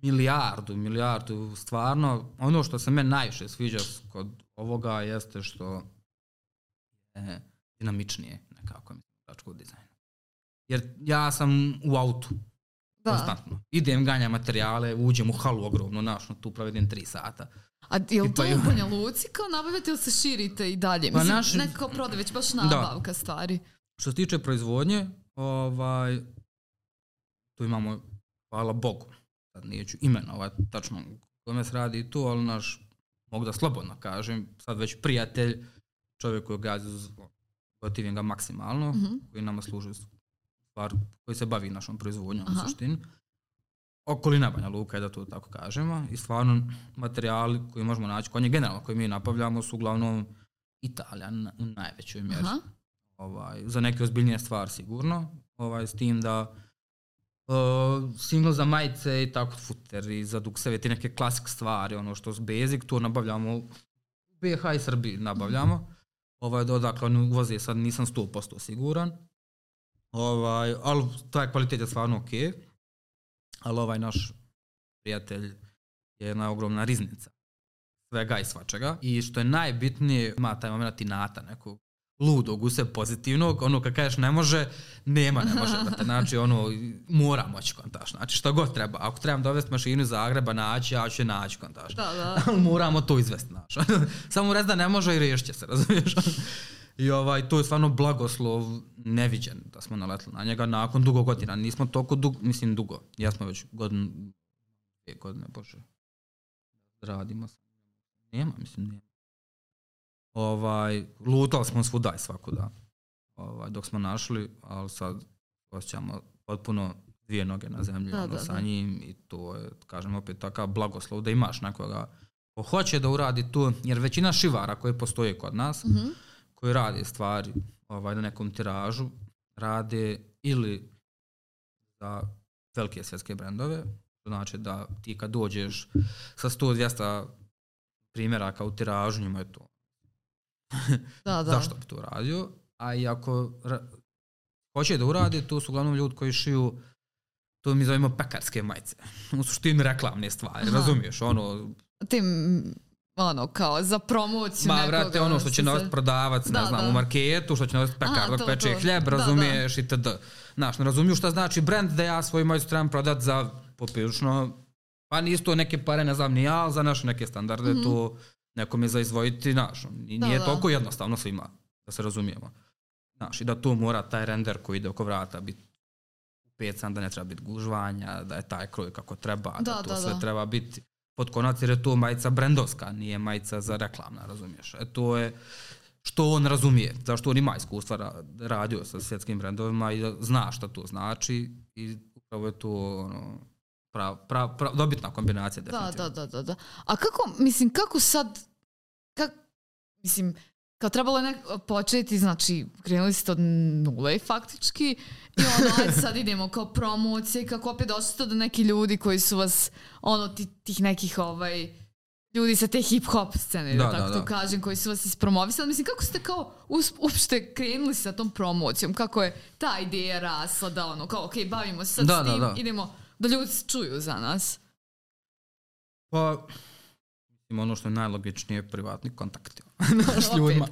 Milijardu, milijardu, stvarno, ono što se meni najviše sviđa kod ovoga jeste što je dinamičnije nekako, mislim, tačku dizajna. Jer ja sam u autu, Da. konstantno. Idem, ganjam materijale, uđem u halu ogromno, našno, tu provedem tri sata. A je li to pa- u Banja Luci kao nabavljate ili se širite i dalje? Pa Mislim, naš- nekako prode već baš nabavka stvari. Što se tiče proizvodnje, ovaj, tu imamo, hvala Bogu, sad neću imenovati tačno kome se radi tu, ali naš, mogu da slobodno kažem, sad već prijatelj, čovjek koji ga gotivim ga maksimalno, Mhm. koji nama služi stvar, koji se bavi našom proizvodnjom u Aha. suštini. Okolina Banja Luka je da to tako kažemo i stvarno materijali koji možemo naći kod nje generalno koji mi nabavljamo su uglavnom Italija na- u najvećoj mjeri Aha. ovaj, za neke ozbiljnije stvari sigurno, ovaj, s tim da uh, single za majice i tako futeri, za dukseve, ti neke klasik stvari, ono što s basic, to nabavljamo u BH i Srbiji nabavljamo. Ovaj, odakle oni uvoze, sad nisam 100% siguran. Ovaj, ali taj kvalitet je stvarno ok. Ali ovaj naš prijatelj je jedna ogromna riznica svega i svačega. I što je najbitnije, ima taj moment inata nekog ludog u sebi pozitivnog, ono kad kažeš ne može, nema ne može, brate. (laughs) znači ono, mora moći kontaš, znači što god treba, ako trebam dovesti mašinu iz Zagreba naći, ja ću je naći kontaš. Da, da. (laughs) Moramo to izvesti, znaš. (laughs) Samo rez da ne može i riješit će se, razumiješ? I ovaj, to je stvarno blagoslov neviđen da smo naletili na njega nakon dugo godina. Nismo toliko dugo, mislim dugo. Ja smo već godinu, dvije godine, bože. Radimo. Nema, mislim, nema. Ovaj, lutali smo svuda i svakuda. Ovaj, dok smo našli, ali sad osjećamo potpuno dvije noge na zemlji Da, ono, da, sa da. njim i to je, kažem opet, takav blagoslov da imaš nekoga ko hoće da uradi to, jer većina šivara koji postoje kod nas, Mhm. Koji rade stvari ovaj, na nekom tiražu, rade ili za velike svjetske brendove, to znači da ti kad dođeš sa 100-200 primjeraka u tiražu, njima je to Da, (laughs) da. zašto bi to radio, a i ako hoće da uradi, to su uglavnom ljudi koji šiju to mi zovemo pekarske majice. U suštini reklamne stvari, Aha. razumiješ? Ono, Tim, ono, kao za promociju Ma, nekoga. vrate, ono što će nositi prodavac, Da, ne znam, da. u marketu, što će nositi pekar dok peče to. hljeb, Da, da. razumiješ, itd. Znaš, ne razumiju šta znači brand da ja svoju majicu trebam prodat za poprilično, pa nisu to neke pare, ne znam ni ja, ali za naše neke standarde Mhm. to nekome za izvojiti, znaš, i Da, nije da. toliko jednostavno svima, da se razumijemo. Znaš, i da tu mora taj render koji ide oko vrata biti upecan, da ne treba biti gužvanja, da je taj kroj kako treba, da, Da, to da, sve da. treba biti pod konac jer je to majica brendovska, nije majica za reklamna, razumiješ. E to je što on razumije, zašto on ima iskustva ra- radio sa svjetskim brendovima i da zna šta to znači i upravo je to ono, prav, prav, prav, dobitna kombinacija Da, da, da, da, da. A kako, mislim, kako sad, kak, mislim, kao trebalo je nek, početi, znači, krenuli ste od nule faktički i ono, ajde (laughs) sad idemo kao promocije kako opet došli do neki ljudi koji su vas, ono, ti, tih nekih, ovaj, ljudi sa te hip-hop scene, da, Da, tako da, to da. kažem, koji su vas ispromovisali. Mislim, kako ste kao uopšte krenuli sa tom promocijom? Kako je ta ideja rasla da ono, kao, ok, bavimo se sad Da, s da, tim, da. idemo da ljudi čuju za nas. Pa, ono što je najlogičnije privatni kontakti. (laughs) Znaš, ljudima.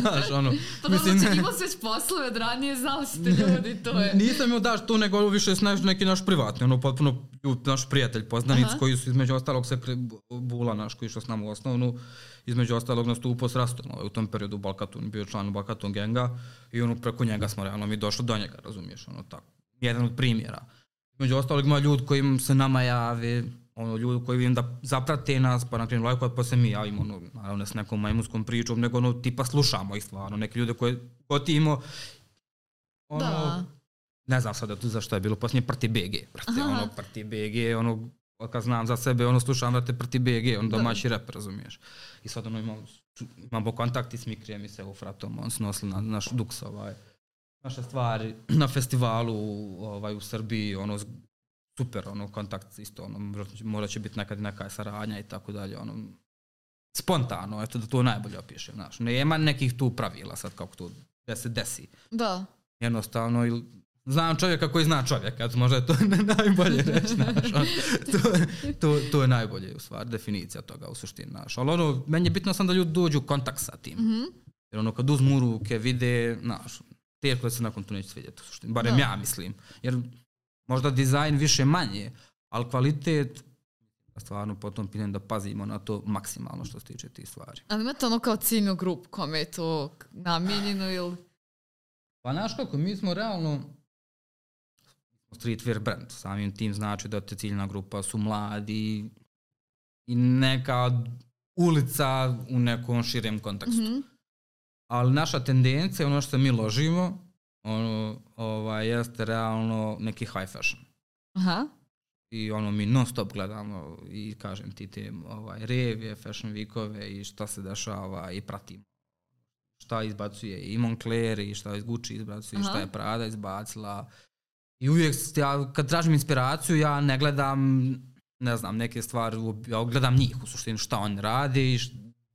Znaš, ono, (laughs) Pa da, znači imao si već poslove od ranije, znali ste ljudi, to je... (laughs) Nisam imao daš to, nego više snaš neki naš privatni, ono potpuno ljud, naš prijatelj, poznanic, Aha. koji su između ostalog se pre, Bula naš koji išao s nama u osnovnu, između ostalog nastupao s Rastom, u tom periodu Balkatun, bio član Balkatun genga i ono preko njega smo realno mi došli do njega, razumiješ, ono tako. Jedan od primjera. Među ostalog ima ljudi koji se nama jave, ono ljudi koji vidim da zaprate nas, pa na kraju lajkovat, pa se mi javimo, ono, naravno s nekom majmunskom pričom, nego ono, tipa slušamo ih stvarno, neke ljude koje gotimo, ono, Da. ne znam sada tu zašto je bilo posljednje Prti BG, brate, Aha. ono Prti BG, ono kad znam za sebe, ono slušam brate Prti BG, on Da. domaći rap, razumiješ. I sad ono imam, imamo kontakti s Mikrijem i se u fratom, on su nosili na naš duks ovaj, naše stvari (clears throat) na festivalu ovaj, u Srbiji, ono super, ono kontakt isto, ono možda će- biti nekad neka saradnja i tako dalje, ono spontano, eto da to najbolje opišem, znaš. Nema nekih tu pravila sad kako to da se desi. Da. jednostavno, ili znam čovjeka koji zna čovjeka, možda je to (laughs) najbolje reći, znaš, on, to, to, to je najbolje u stvari, definicija toga u suštini, znaš, ali ono, meni je bitno sam da ljudi dođu u kontakt sa tim, mm -hmm. jer ono, kad uzmu ruke, vide, znaš, teško da se nakon to neće svidjeti u suštini, barem da. ja mislim, jer možda dizajn više manje, ali kvalitet, stvarno po tom pitanju da pazimo na to maksimalno što se tiče tih stvari. Ali imate ono kao ciljnu grupu kome je to namijenjeno ili... Pa znaš kako, mi smo realno streetwear brand. Samim tim znači da te ciljna grupa su mladi i neka ulica u nekom širem kontekstu. Mm -hmm. Ali naša tendencija, ono što mi ložimo, ono, ovaj, jeste realno neki high fashion. Aha. I ono, mi non stop gledamo i kažem ti te ovaj, revije, fashion weekove i šta se dešava i pratimo šta izbacuje i Moncler i šta iz Gucci izbacuje, Aha. šta je Prada izbacila. I uvijek, ja, kad tražim inspiraciju, ja ne gledam, ne znam, neke stvari, ja gledam njih u suštini, šta on radi i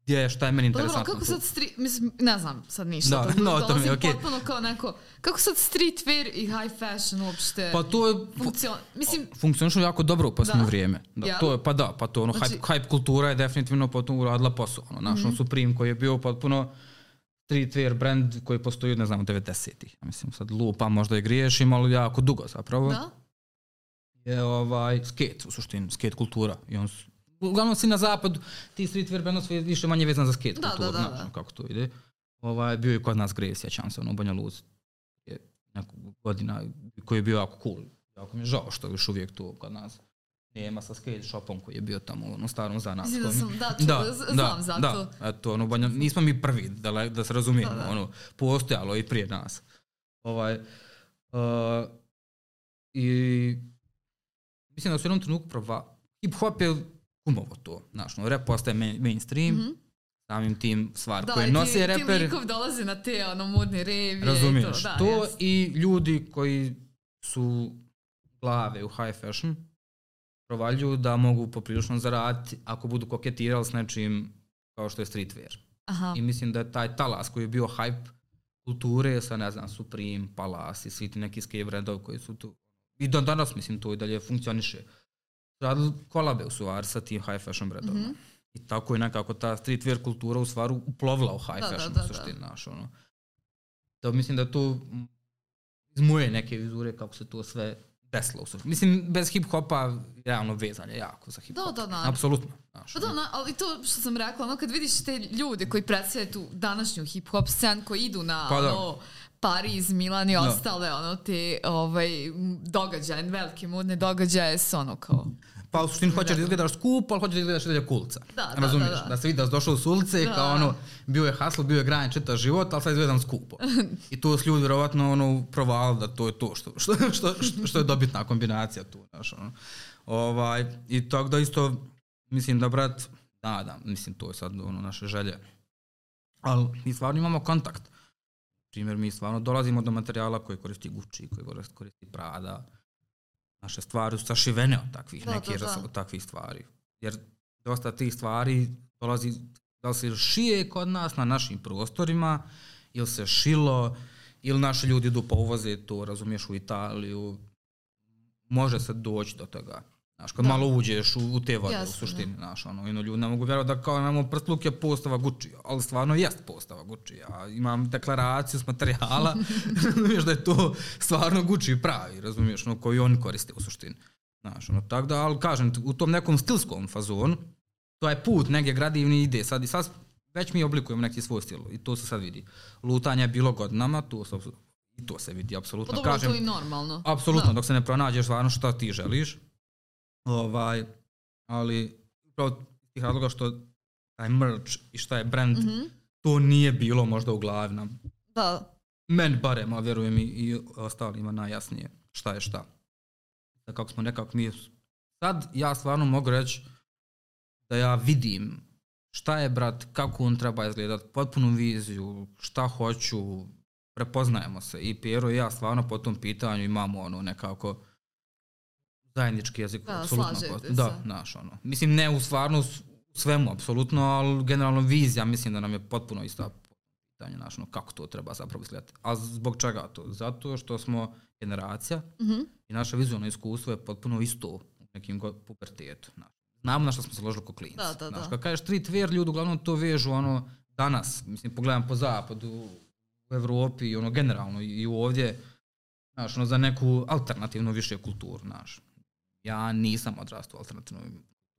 gdje, šta je meni interesantno. Dobro, kako sad street, mislim, ne znam sad ništa. Da, (laughs) no, to mi je okej. Okay. potpuno kao neko, kako sad streetwear i high fashion uopšte pa to je, funkcion, mislim, funkcionišu jako dobro u posljednje da. vrijeme. Da, ja. to je, pa da, pa to ono, znači, hype, hype kultura je definitivno potom uradila posao. Ono, naš, mm -hmm. Supreme koji je bio potpuno streetwear brand koji postoji, ne znam, 90-ih. Mislim, sad lupa možda i griješim, ali jako dugo zapravo. Da? Je ovaj, skate, u suštini, skate kultura. I on uglavnom si na zapadu, ti streetwear brandovi više manje vezan za skate da, kulturu, da, da, da. kako to ide. Ovaj, bio je kod nas Grace, sjećam se, ono, Banja Luz. Je neku godina koji je bio jako cool. Jako mi je žao što još uvijek to kod nas nema sa skate shopom koji je bio tamo u ono starom zanatskom. Da, sam, da, čuo, da, znam da, za da, to. Eto, ono, Banja, nismo mi prvi, da, da se razumijemo, da, da. ono, postojalo i prije nas. Ovaj, uh, I mislim da su u jednom trenutku prava, hip hop je kumovo to, znaš, no, rap postaje main, mainstream, mm -hmm. samim tim stvar da, koje nose reper. Da, ti likov dolaze na te, ono, modne revije. Razumiješ, to, da, to yes. i ljudi koji su glave u high fashion, provaljuju da mogu poprilično zaraditi ako budu koketirali s nečim kao što je streetwear. Aha. I mislim da je taj talas koji je bio hype kulture sa, ne znam, Supreme, Palace i svi ti neki skate brandovi koji su tu. I do danas, mislim, to i dalje funkcioniše. Radili kolabe u stvari sa tim high fashion brandovima. Mm -hmm. I tako je nekako ta streetwear kultura u stvaru uplovila u high da, fashion da, da, u suštini da. naš. Ono. To mislim da to iz moje neke vizure kako se to sve desilo. Mislim, bez hip-hopa realno vezanje jako za hip-hop. Da, da, da. Apsolutno. Znaš, pa da, na, ali to što sam rekla, ono kad vidiš te ljude koji predstavljaju tu današnju hip-hop scenu, koji idu na pa da. ono, Pariz, Milan i da. ostale, ono, te ovaj, događaje, velike modne događaje su ono kao Pa u suštini hoćeš da izgledaš skupo, ali hoćeš da izgledaš dalje kulca. Da, da, Razumiješ? Da, da. da se vidi da si došao s ulice da. kao ono, bio je hasl, bio je granje čita život, ali sad izgledam skupo. (laughs) I tu su ljudi vjerovatno ono, provali da to je to što, što, što, što, što je dobitna kombinacija tu. Znaš, ono. ovaj, I tako da isto, mislim da brat, da, da, mislim to je sad ono, naše želje. Ali mi stvarno imamo kontakt. Primjer, mi stvarno dolazimo do materijala koji koristi Gucci, koji koristi Prada, naše stvari su sašivene od takvih da, nekih da, da. od takvih stvari. Jer dosta tih stvari dolazi da se šije kod nas na našim prostorima ili se šilo ili naši ljudi idu pa uvoze to, razumiješ, u Italiju. Može se doći do toga. Znaš, kad da. malo uđeš u, u te vode, Jasne, u suštini, da. znaš, ono, ino ljudi ne mogu vjerovati da kao imamo prstluk je postava Gucci, ali stvarno jest postava Gucci. Ja imam deklaraciju s materijala, (laughs) razumiješ da je to stvarno Gucci pravi, razumiješ, ono, koji oni koriste u suštini. Znaš, ono, tako da, ali kažem, u tom nekom stilskom fazonu, to je put negdje gradivni ide, sad i sad već mi oblikujemo neki svoj stil i to se sad vidi. Lutanje je bilo godinama, to se, i to se vidi, apsolutno. Pa dobro, kažem, to je normalno. Apsolutno, da. dok se ne pronađeš stvarno šta ti želiš, Ovaj, ali upravo tih razloga što taj merch i šta je brand, mm -hmm. to nije bilo možda u glavi nam. Da. Men barem, a vjerujem i, i ostalima najjasnije šta je šta. Da kako smo nekako mi... Sad ja stvarno mogu reći da ja vidim šta je brat, kako on treba izgledat, potpunu viziju, šta hoću, prepoznajemo se. I Piero i ja stvarno po tom pitanju imamo ono nekako zajednički jezik. Da, apsolutno. Da, naš, ono. Mislim, ne u stvarno svemu, apsolutno, ali generalno vizija, mislim da nam je potpuno ista. pitanje, znaš, ono, kako to treba zapravo izgledati. A zbog čega to? Zato što smo generacija Mhm. i naše vizualno iskustvo je potpuno isto u nekim pubertetu. Znaš. Znamo na što smo se ložili ko klinci. Da, da, znaš, da. kad kažeš street wear, ljudi uglavnom to vežu ono danas, mislim, pogledam po zapadu, u Evropi ono generalno i ovdje, znaš, ono za neku alternativnu više kulturu, znaš. Ja nisam odrastao alternativno,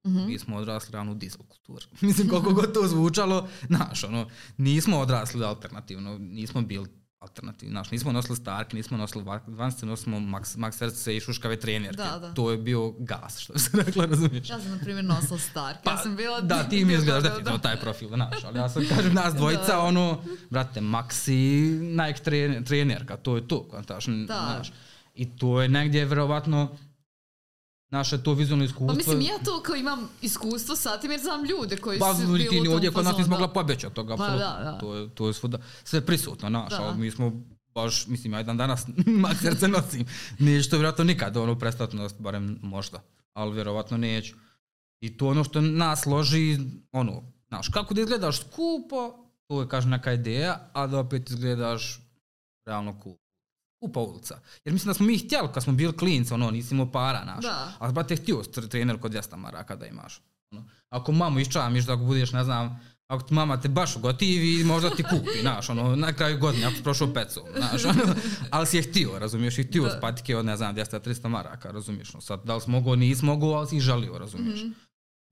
Mhm. mi smo odrasli ravno u diesel kulturi. (laughs) Mislim, koliko god to zvučalo, znaš, ono, nismo odrasli alternativno, nismo bili alternativni, znaš, nismo nosili Stark, nismo nosili Vance, nosimo Max, Max RC i šuškave trenerke. Da, da. To je bio gas, što bi se rekla, razumiješ? Ja sam, na primjer, nosila Stark. ja sam bila... Pa, da, ti mi izgledaš da, definitivno (laughs) taj profil, znaš, ali ja sam (laughs) kažem nas dvojica, Da. ono, brate, Maxi, Nike trener, trenerka, to je to, kontaš, Da. znaš. I to je negdje, verovatno, naše to vizualno iskustvo. Pa mislim, ja to kao imam iskustvo sa tim jer znam ljude koji Pa su bili u tom ovdje kod nas fazonu, mogla pobjeći od toga, Pa da, da. To je, to je svuda, sve prisutno, naš, Da. mi smo baš, mislim, ja dan danas (laughs) mak srce nosim. Neću to vjerojatno nikad ono prestati nositi, barem možda, ali vjerojatno neću. I to ono što nas loži, ono, znaš, kako da izgledaš skupo, to je, kažem, neka ideja, a da opet izgledaš realno cool. Kupa ulica. Jer mislim da smo mi htjeli kad smo bili klinci, ono, nisi imao para, naš. Da. A brate, htio tr- trener kod 200 maraka da imaš. Ono. Ako mamu iščamiš da ako budeš, ne znam, ako ti mama te baš gotivi, možda ti kupi, (laughs) znaš, ono, na kraju godine, ako si prošao pecu, znaš, ono, (laughs) ali si je htio, razumiješ, i htio Da. da. patike od, ne znam, 200-300 maraka, razumiješ, no, sad, da li si mogao, nisi mogao, ali si ih želio, razumiješ. Mhm.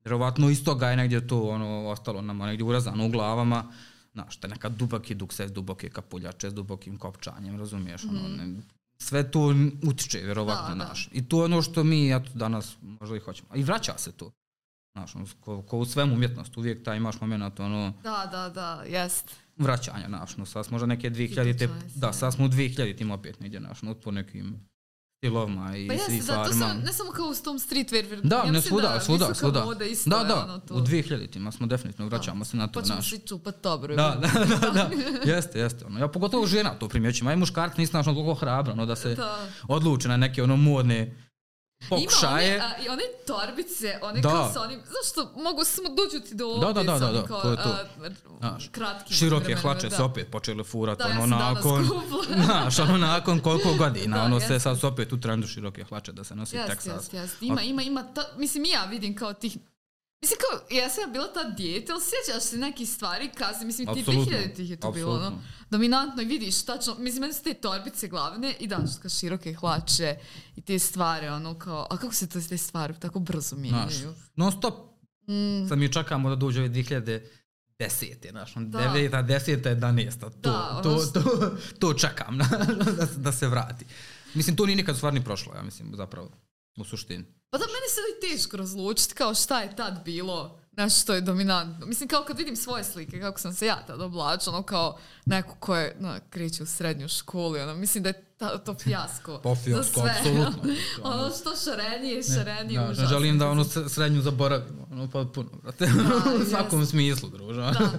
Vjerovatno iz toga je negdje to, ono, ostalo nama negdje urezano u glavama, znaš, te neka duboki dukse, duboke kapuljače s dubokim kopčanjem, razumiješ, ono, ne, sve to utiče, vjerovatno, Da, da. znaš. I to je ono što mi eto, danas možda i hoćemo. I vraća se to. Znaš, ono, ko, ko u svemu umjetnost, uvijek taj imaš moment ono, Da, da, da, jest. vraćanja, znaš, no, sad smo možda neke 2000 te, da, sad smo u 2000 tim opet negdje, znaš, no, po nekim stilovima i, Pa i jeste, da, to sam, ne samo kao u tom streetwear. Da, ja ne svuda, da svuda, svuda. moda isto Da, je da, ono to. u 2000-ima smo definitivno vraćamo se na to, Pa ćemo znaš. svi čupat dobro. Da, da, da, da, jeste, jeste. Ono. Ja pogotovo žena to primjećujem, a i muškarci nisu znaš ono toliko hrabro, ono, da se Da. odluče na neke ono modne pokušaje. Ima one, a, i one torbice, one Da. onim, znaš što, mogu samo dođu ti do Da, da, da, sa da, onim da, kao, to je to. a, Znaš, kratkim Široke vremenima, hlače da. se opet počele furati, Da, ono nakon... (laughs) Znaš, ono nakon koliko godina, Da, ono jeste. se sad opet u trendu široke hlače da se nosi Jeste, Texas. jeste, jeste. Ima, ima, ima, ta, mislim i ja vidim kao tih Mislim kao, ja sam bila ta dijete, ali sjećaš se nekih stvari kasnije, mislim ti Apsolutno, 2000 tih je to bilo, ono, dominantno i vidiš tačno, mislim meni su te torbice glavne i daš kao široke hlače i te stvari, ono kao, a kako se to te stvari tako brzo mijenjaju? non stop Mm, sad mi čekamo da dođe ove 2010. Znaš, ono, Da. 9. 10. 11. To, Da, to, ono to, to, čekam (laughs) da, da se vrati. Mislim, to nije nikad stvar ni prošlo, ja mislim, zapravo, u suštini. Pa da, meni se i teško razlučiti kao šta je tad bilo, znaš što je dominantno. Mislim, kao kad vidim svoje slike, kako sam se ja tad oblačila, ono kao neko ko je, no, kreće u srednju školu, ono, mislim da je ta, to fijasko Pa za fijasko, apsolutno. (laughs) ono što šarenije, šarenije, Da, ne užasno. želim da ono srednju zaboravimo, ono pa puno, brate. (laughs) u svakom smislu, druže. Da.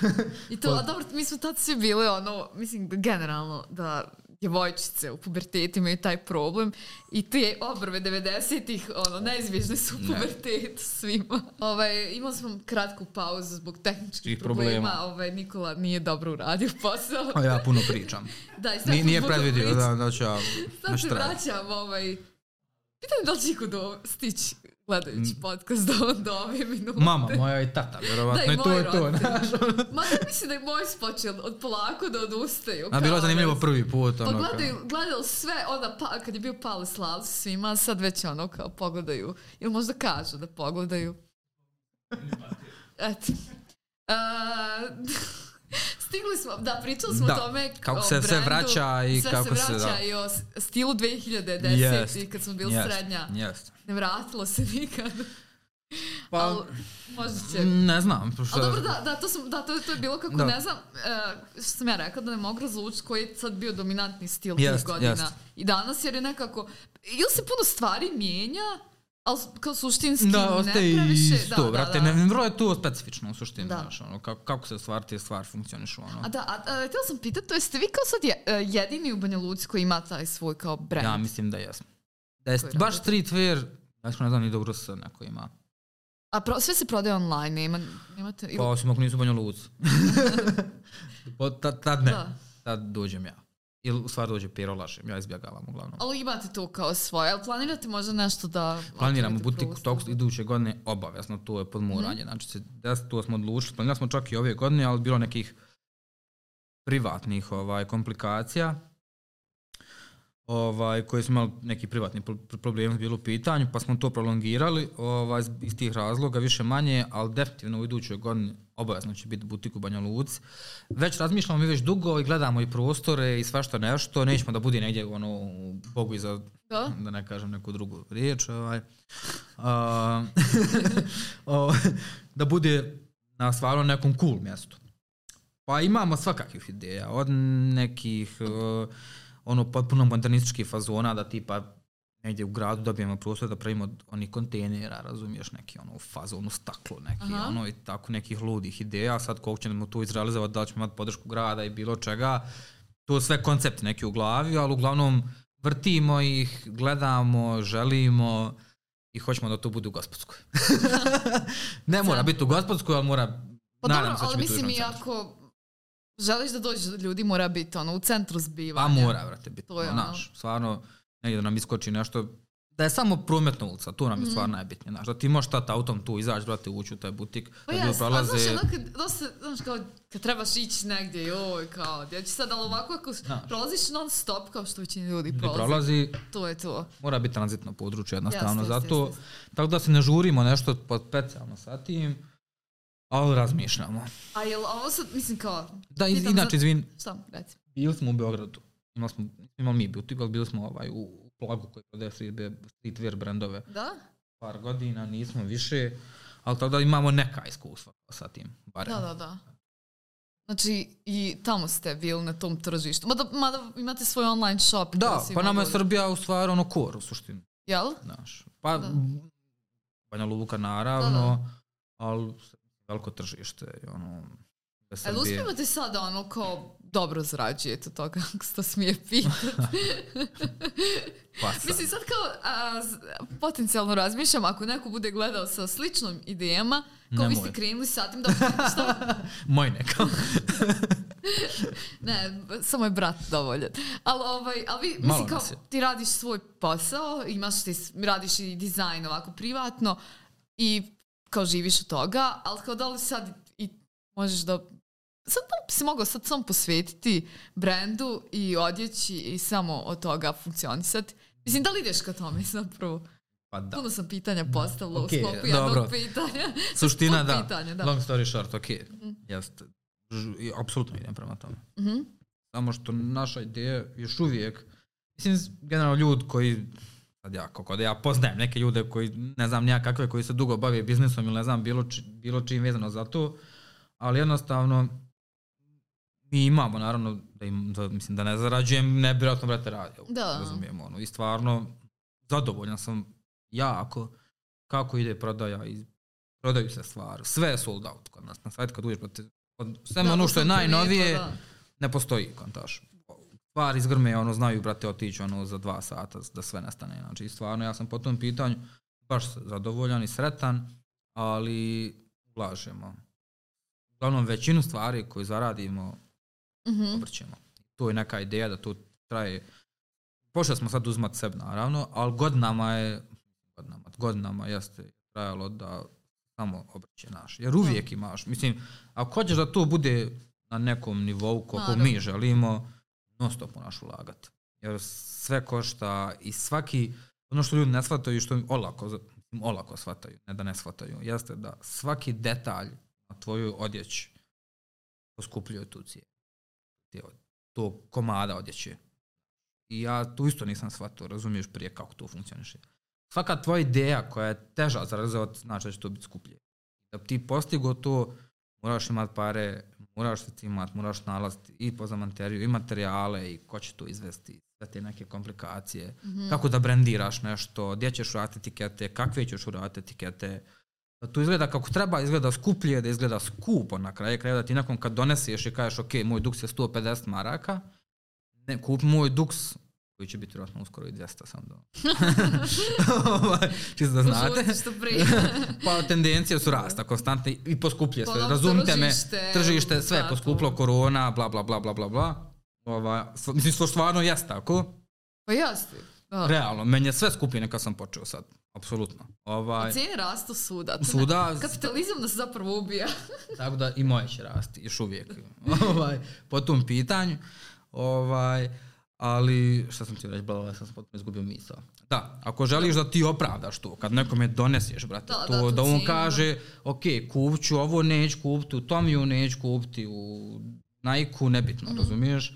(laughs) I to, a dobro, mi smo tad svi bili ono, mislim da generalno da djevojčice u pubertetu imaju taj problem i te obrve 90-ih, ono, neizbježne su u pubertetu svima. Ovaj, imali smo kratku pauzu zbog tehničkih problema. problema. Ovaj, Nikola nije dobro uradio posao. A ja puno pričam. (laughs) Da, i sad Nije, nije predvidio da, da ću ja Sad se vraćam, ovaj... Pitam da li će iko do, stići gledajući Mm. podcast do, do ove minute. Mama moja i tata, vjerovatno. Da, i I to je to. ono. Ma ja mislim da je moj spočeo od polako da odustaju. A bilo je zanimljivo prvi put. Pa Ono, gledaju, gledaju sve, onda pa, kad je bio Pale Slav svima, sad već ono kao pogledaju, ili možda kažu da pogledaju. Eto. Uh, (laughs) (laughs) stigli smo, da, pričali smo Da, o tome kako se sve brendu, vraća i sve kako se se, vraća da. i o stilu 2010 Jest, i kad smo bili jest, srednja. Jest. Ne vratilo se nikad. (laughs) Pa, Ali možda će ne znam. Što, A dobro, da, da, to, sam, da to, to je bilo kako, Da. ne znam, e, što sam ja rekla, da ne mogu razlučiti koji je sad bio dominantni stil Jest, tih godina. jest. I danas, jer je nekako, ili se puno stvari mijenja, ali kao suštinski Da, ne ostaje previše. isto, da, brate. da, da. Ne, vrlo je to specifično u suštini, Da. znaš, ono, kako, kako se stvar, te stvari funkcionišu, ono. A da, a, a, htjela sam pitati, to jeste vi kao sad je, e, jedini u Banja Luci koji ima taj svoj kao brand? Ja mislim da jesmo. Da je baš radite? streetwear, ja ne znam ni dobro se neko ima. A pro, sve se prodaje online, nema, nemate... Pa osim ako nisu Banja Luci. (laughs) (laughs) Pa tad, tad ne, Da. tad dođem ja. Ili u stvari dođe Pero Lašem, ja izbjegavam uglavnom. Ali imate to kao svoje, ali planirate možda nešto da... Planiramo butik prostor? tog iduće godine obavezno, to je podmuranje. Mhm. Znači, des, to smo odlučili. Planirali smo čak i ove godine, ali bilo nekih privatnih ovaj, komplikacija ovaj, koje smo imali neki privatni pro- problem bilo u pitanju, pa smo to prolongirali ovaj, iz- tih razloga, više manje, ali definitivno u idućoj godini obavezno će biti butik u Banja Luci. Već razmišljamo mi već dugo i gledamo i prostore i svašta nešto, nećemo da bude negdje ono, Bogu iza Da? da ne kažem neku drugu riječ, ovaj, a, (laughs) o, da bude na stvarno nekom cool mjestu. Pa imamo svakakvih ideja, od nekih uh, ono potpuno modernističkih fazona da tipa negdje u gradu dobijemo prostor da pravimo od onih kontejnera, razumiješ, neki ono u fazonu staklo, neki Aha. ono i tako nekih ludih ideja, sad koliko ćemo to izrealizovati, da li ćemo imati podršku grada i bilo čega, to sve koncepti neki u glavi, ali uglavnom vrtimo ih, gledamo, želimo i hoćemo da to bude u Gospodskoj. (laughs) ne mora biti u Gospodskoj, ali mora, Pa nadam se da će biti u mislim želiš da dođeš do ljudi, mora biti ono u centru Pa zbivanja. mora, vrate, biti. To je ono. Znaš, stvarno, negdje da nam iskoči nešto, da je samo prometna ulica, to nam je Mhm. stvarno najbitnije. Znaš, da ti možeš tata autom tu izaći, brate, ući u taj butik, Pa da ljudi prolaze... prolaze. znaš, ono kad, dosta, znaš, kao, kad trebaš ići negdje, joj, kao, ja ću sad, ali ovako ako Znaš. prolaziš non stop, kao što većina ljudi prolazi, prolazi, to je to. mora biti tranzitno područje jednostavno, jeste, zato, jeste, tako da se ne žurimo nešto pod specijalno sa tim, ali razmišljamo. A jel ovo sad, mislim, kao, Da, iz, inače, za- izvin, šta, reci. bili smo u Beogradu, imali smo, imali mi butik, ali bili smo ovaj, u, Plagu koji prodaje street- streetwear brendove Da? par godina, nismo više, ali tako da imamo neka iskustva sa tim, barem. Da, da, da. Znači, i tamo ste bili na tom tržištu. Mada, mada imate svoj online shop. Da, pa nama je Srbija u stvari ono kor u suštini, Jel? znaš. Pa Da. Banja Luka naravno, Da, ali veliko tržište, i ono, Ali Srbije. uspijevate sada ono kao dobro zarađujete toga, ako se to smije pitati. (laughs) Pa sad. Mislim, sad kao a, potencijalno razmišljam, ako neko bude gledao sa sličnom idejama, kao vi ste krenuli sa tim da... Šta? (laughs) Moj neka. (laughs) Ne, samo je brat dovoljan. Ali, ovaj, ali vi, Malo mislim, kao, ti radiš svoj posao, imaš ti, radiš i dizajn ovako privatno i kao živiš od toga, ali kao da li sad i možeš da sad da li bi se mogao sad samo posvetiti brendu i odjeći i samo od toga funkcionisati? Mislim, da li ideš ka tome zapravo? Pa da. Puno sam pitanja postavila Okej, u sklopu jednog dobro. pitanja. (laughs) Suština da. pitanja, da. Long story short, ok. Jeste. Ž- i Apsolutno idem prema tome. Mhm. Samo što naša ideja još uvijek, mislim, generalno ljud koji, sad ja, kako da ja poznajem neke ljude koji, ne znam nija kakve, koji se dugo bave biznisom ili ne znam bilo, či, bilo čim vezano za to, ali jednostavno mi imamo naravno da, im, da mislim da ne zarađujem, ne bi vjerojatno brate radio. Da. Razumijemo ono. I stvarno zadovoljan sam jako kako ide prodaja i prodaju se stvari. Sve je sold out kod nas na sajt kad uđeš. Od, sve Da, ono to što je najnovije, da. ne postoji kontaž. Stvari iz grme, ono, znaju, brate, otići ono, za dva sata da sve nestane. Znači, stvarno, ja sam po tom pitanju baš zadovoljan i sretan, ali ulažemo. Uglavnom, većinu stvari koju zaradimo, Mhm. obrćemo. To je neka ideja da to traje. Počeli smo sad uzmat sebe, naravno, ali godinama je, godinama, godinama jeste trajalo da samo obrće naš. Jer uvijek imaš, mislim, ako hoćeš da to bude na nekom nivou koliko Naravno. mi želimo, non stop moraš ulagati. Jer sve košta i svaki, ono što ljudi ne shvataju, što olako, mislim, olako shvataju, ne da ne shvataju, jeste da svaki detalj na tvojoj odjeći poskupljuje tu cijenu. To komada odjeće. I ja tu isto nisam shvatio, razumiješ prije kako to funkcioniše. Svaka tvoja ideja koja je teža za realizovat, znači da će to biti skuplje. Da bi ti postigo to, moraš imati pare, moraš se cimat, moraš nalaziti i pozamanteriju, i materijale, i ko će to izvesti, sve te neke komplikacije. Mhm. Kako da brendiraš nešto, gdje ćeš uraditi etikete, kakve ćeš uraditi etikete. Da to izgleda kako treba, izgleda skuplje, da izgleda skupo na kraju kraja, da ti nekom kad doneseš i kažeš ok, moj duks je 150 maraka, ne, kupi moj duks koji će biti vjerojatno uskoro i 200 sam do. (laughs) Ovaj, Čisto da znate. Što prije. (laughs) pa tendencije su rasta konstantne i poskupljuje sve. Pogotovo Razumite me, tržište, sve je poskuplo, korona, bla, bla, bla, bla, bla, bla. Ova, mislim, što stvarno jest tako. Pa jeste. Da. Realno, meni je sve skuplje nego kad sam počeo sad. Apsolutno. Ovaj, A cijene rastu svuda. Svuda. Kapitalizam nas zapravo ubija. (laughs) Tako da i moje će rasti, još uvijek. ovaj, po tom pitanju. Ovaj, ali, šta sam ti reći, sad sam potpuno izgubio misao. Da, ako želiš da ti opravdaš to, kad nekome doneseš, brate, Da, to, da, da, tu on kaže, ok, kupit ću ovo, neću kupiti, u Tomiju neću kupiti, u Nike-u, nebitno, Mhm. razumiješ?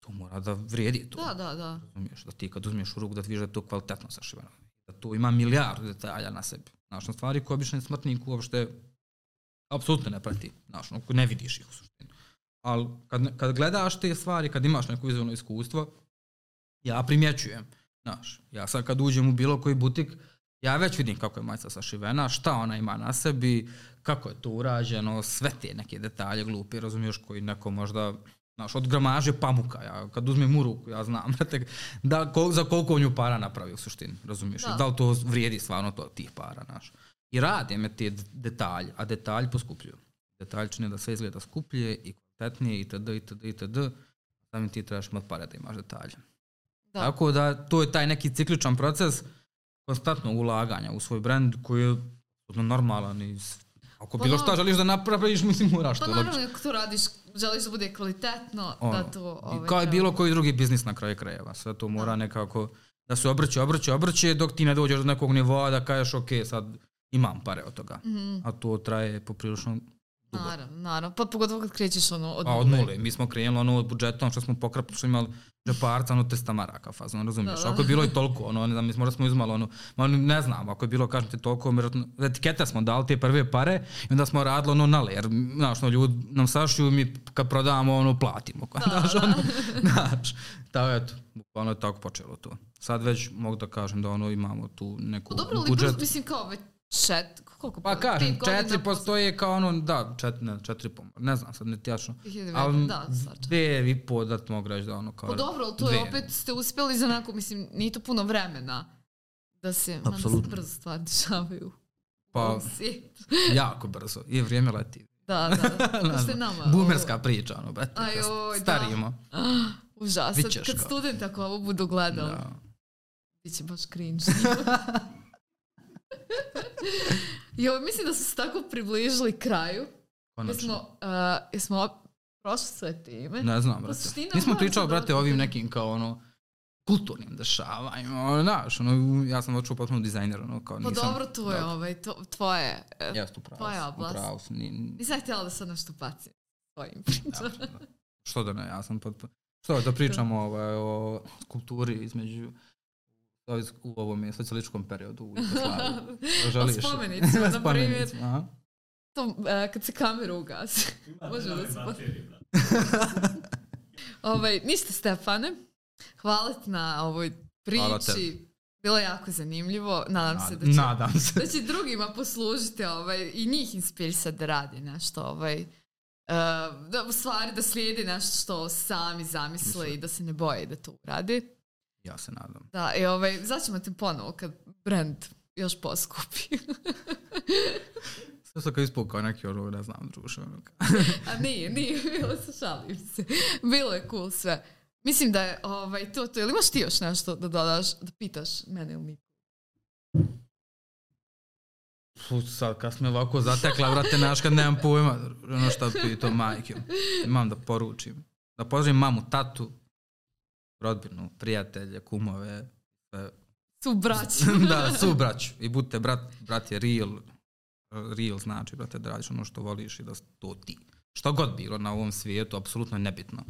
To mora da vrijedi to. Da, da, da. Razumiješ, da ti kad uzmeš u ruku da vidiš da je to kvalitetno sašiveno. Da to ima milijardu detalja na sebi. Znaš, na stvari koje običan smrtnik uopšte apsolutno ne prati. Znaš, ne vidiš ih u suštini. Ali kad, kad gledaš te stvari, kad imaš neko vizualno iskustvo, ja primjećujem. Znaš, ja sad kad uđem u bilo koji butik, ja već vidim kako je majica sašivena, šta ona ima na sebi, kako je to urađeno, sve te neke detalje glupi, razumiješ, koji neko možda Znaš, od gramaže pamuka, ja kad uzmem u ruku, ja znam (laughs) brate, da, kol, za koliko nju para napravi u suštini, razumiješ? Da. Da. li to vrijedi stvarno to, tih para, znaš? I rade me te detalje, a detalji poskupljuju. Detalji čine da sve izgleda skuplje i kvalitetnije itd. itd. itd. Samim ti trebaš imati pare da imaš detalje. Da. Tako da to je taj neki cikličan proces konstantnog ulaganja u svoj brand koji je normalan i ako Pa bilo da. šta želiš da napraviš, (laughs) mislim moraš Pa to. logično. naravno, ako to radiš, želiš da bude kvalitetno, Ono, da to... Ovaj, kao i bilo koji drugi biznis na kraju krajeva. Sve to mora Da. nekako da se obrće, obrće, obrće dok ti ne dođeš do nekog nivoa da kažeš ok, sad imam pare od toga. Mhm, A to traje poprilično dugo. Naravno, naravno. Pa pogotovo kad krećeš ono od, A od nule. Mi smo krenuli ono od budžetom što smo pokrapili, što imali džeparca, ono 300 maraka fazno, razumiješ? Da, da. Ako je bilo i toliko, ono, ne znam, mislim, možda smo uzmali ono, ma, ne znam, ako je bilo, kažem ti, toliko, vjerojatno, etikete smo dali te prve pare i onda smo radili ono na ler, znaš, ono, ljudi nam sašiju, mi kad prodavamo, ono, platimo, Da, znaš, da. ono, (laughs) znaš, tako eto, bukvalno je tako počelo to. Sad već mogu da kažem da ono imamo tu neku Pa dobro, ali budžet. brzo, mislim kao već čet, koliko? Pa kažem, četiri postoje kao ono, da, četiri, ne, četiri po, ne znam sad ne ti jačno. 2009, Ali da, dve i po da ti mogu reći da ono kao... Pa dobro, ali to je opet ste uspjeli za onako, mislim, nije to puno vremena da se, mada se brzo stvari dešavaju. Pa, jako brzo. I vrijeme leti. Da, da, (laughs) da. Ste znam, nama. Bumerska priča, ono, brate. Aj, oj, da. Starimo. ovo- (gasps) Užas. Kad kao. student ako ovo budu gledali, Da. bit će baš cringe. (laughs) jo, mislim da smo se tako približili kraju. Konačno. Jesmo, uh, jesmo op- prošli sve teme. Ne znam, brate. suština Nismo mora pričali, brate, o ovim nekim kao ono kulturnim dešavanjima, ono, znaš, ono, ja sam očuo potpuno dizajner, ono, kao Pa nisam... dobro, to je da. ovaj, to, tvoje. e, Jeste, upravo, tvoja oblast. upravo ni- Nisam htjela da sad nešto bacim svojim Ja, (laughs) pričama. da. Što da ne, ja sam potpuno... Što da pričamo ovaj, o skulpturi između u ovom je socijaličkom periodu u (laughs) Jugoslaviji. Želiš? spomenicima, (laughs) na primjer. To, e, kad se kamera ugasi. (laughs) Može da se ovaj, ništa Stefane. Hvala ti na ovoj priči. Bilo je jako zanimljivo. Nadam se da će, Nadam se. da će drugima poslužiti ovaj, i njih inspirisati da radi nešto. Ovaj, e, da, u stvari da slijedi nešto što sami zamisle i da se ne boje da to uradi. Ja se nadam. Da, i ovaj, začemo te ponovo kad brand još poskupi. Sve sam kao ispao kao neki ono, ne znam, druže. (laughs) A nije, nije, bilo se šalim se. Bilo je cool sve. Mislim da je ovaj, to, to. Ili imaš ti još nešto da dodaš, da pitaš mene ili Niku? Fu, sad kad smo ovako zatekla, vrate, znaš kad nemam pojma, ono šta pitao majke. Imam da poručim. Da pozdravim mamu, tatu, rodbinu, prijatelje, kumove, sve. Su braći. (laughs) da, su braću. I budite brat, brat je real. Real znači, brate, da radiš ono što voliš i da to ti. Što god bilo na ovom svijetu, apsolutno je nebitno.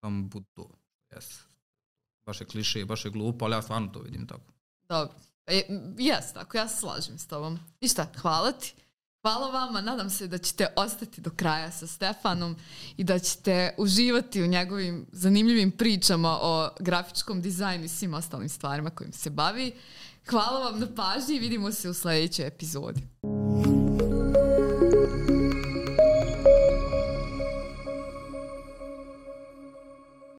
Samo bud to. Yes. Baš je kliše, baš je glupo, ali ja stvarno to vidim tako. Dobro. E, jes, tako, ja se slažem s tobom. Ništa, hvala ti. Hvala vama, nadam se da ćete ostati do kraja sa Stefanom i da ćete uživati u njegovim zanimljivim pričama o grafičkom dizajnu i svim ostalim stvarima kojim se bavi. Hvala vam na pažnji i vidimo se u sljedećoj epizodi.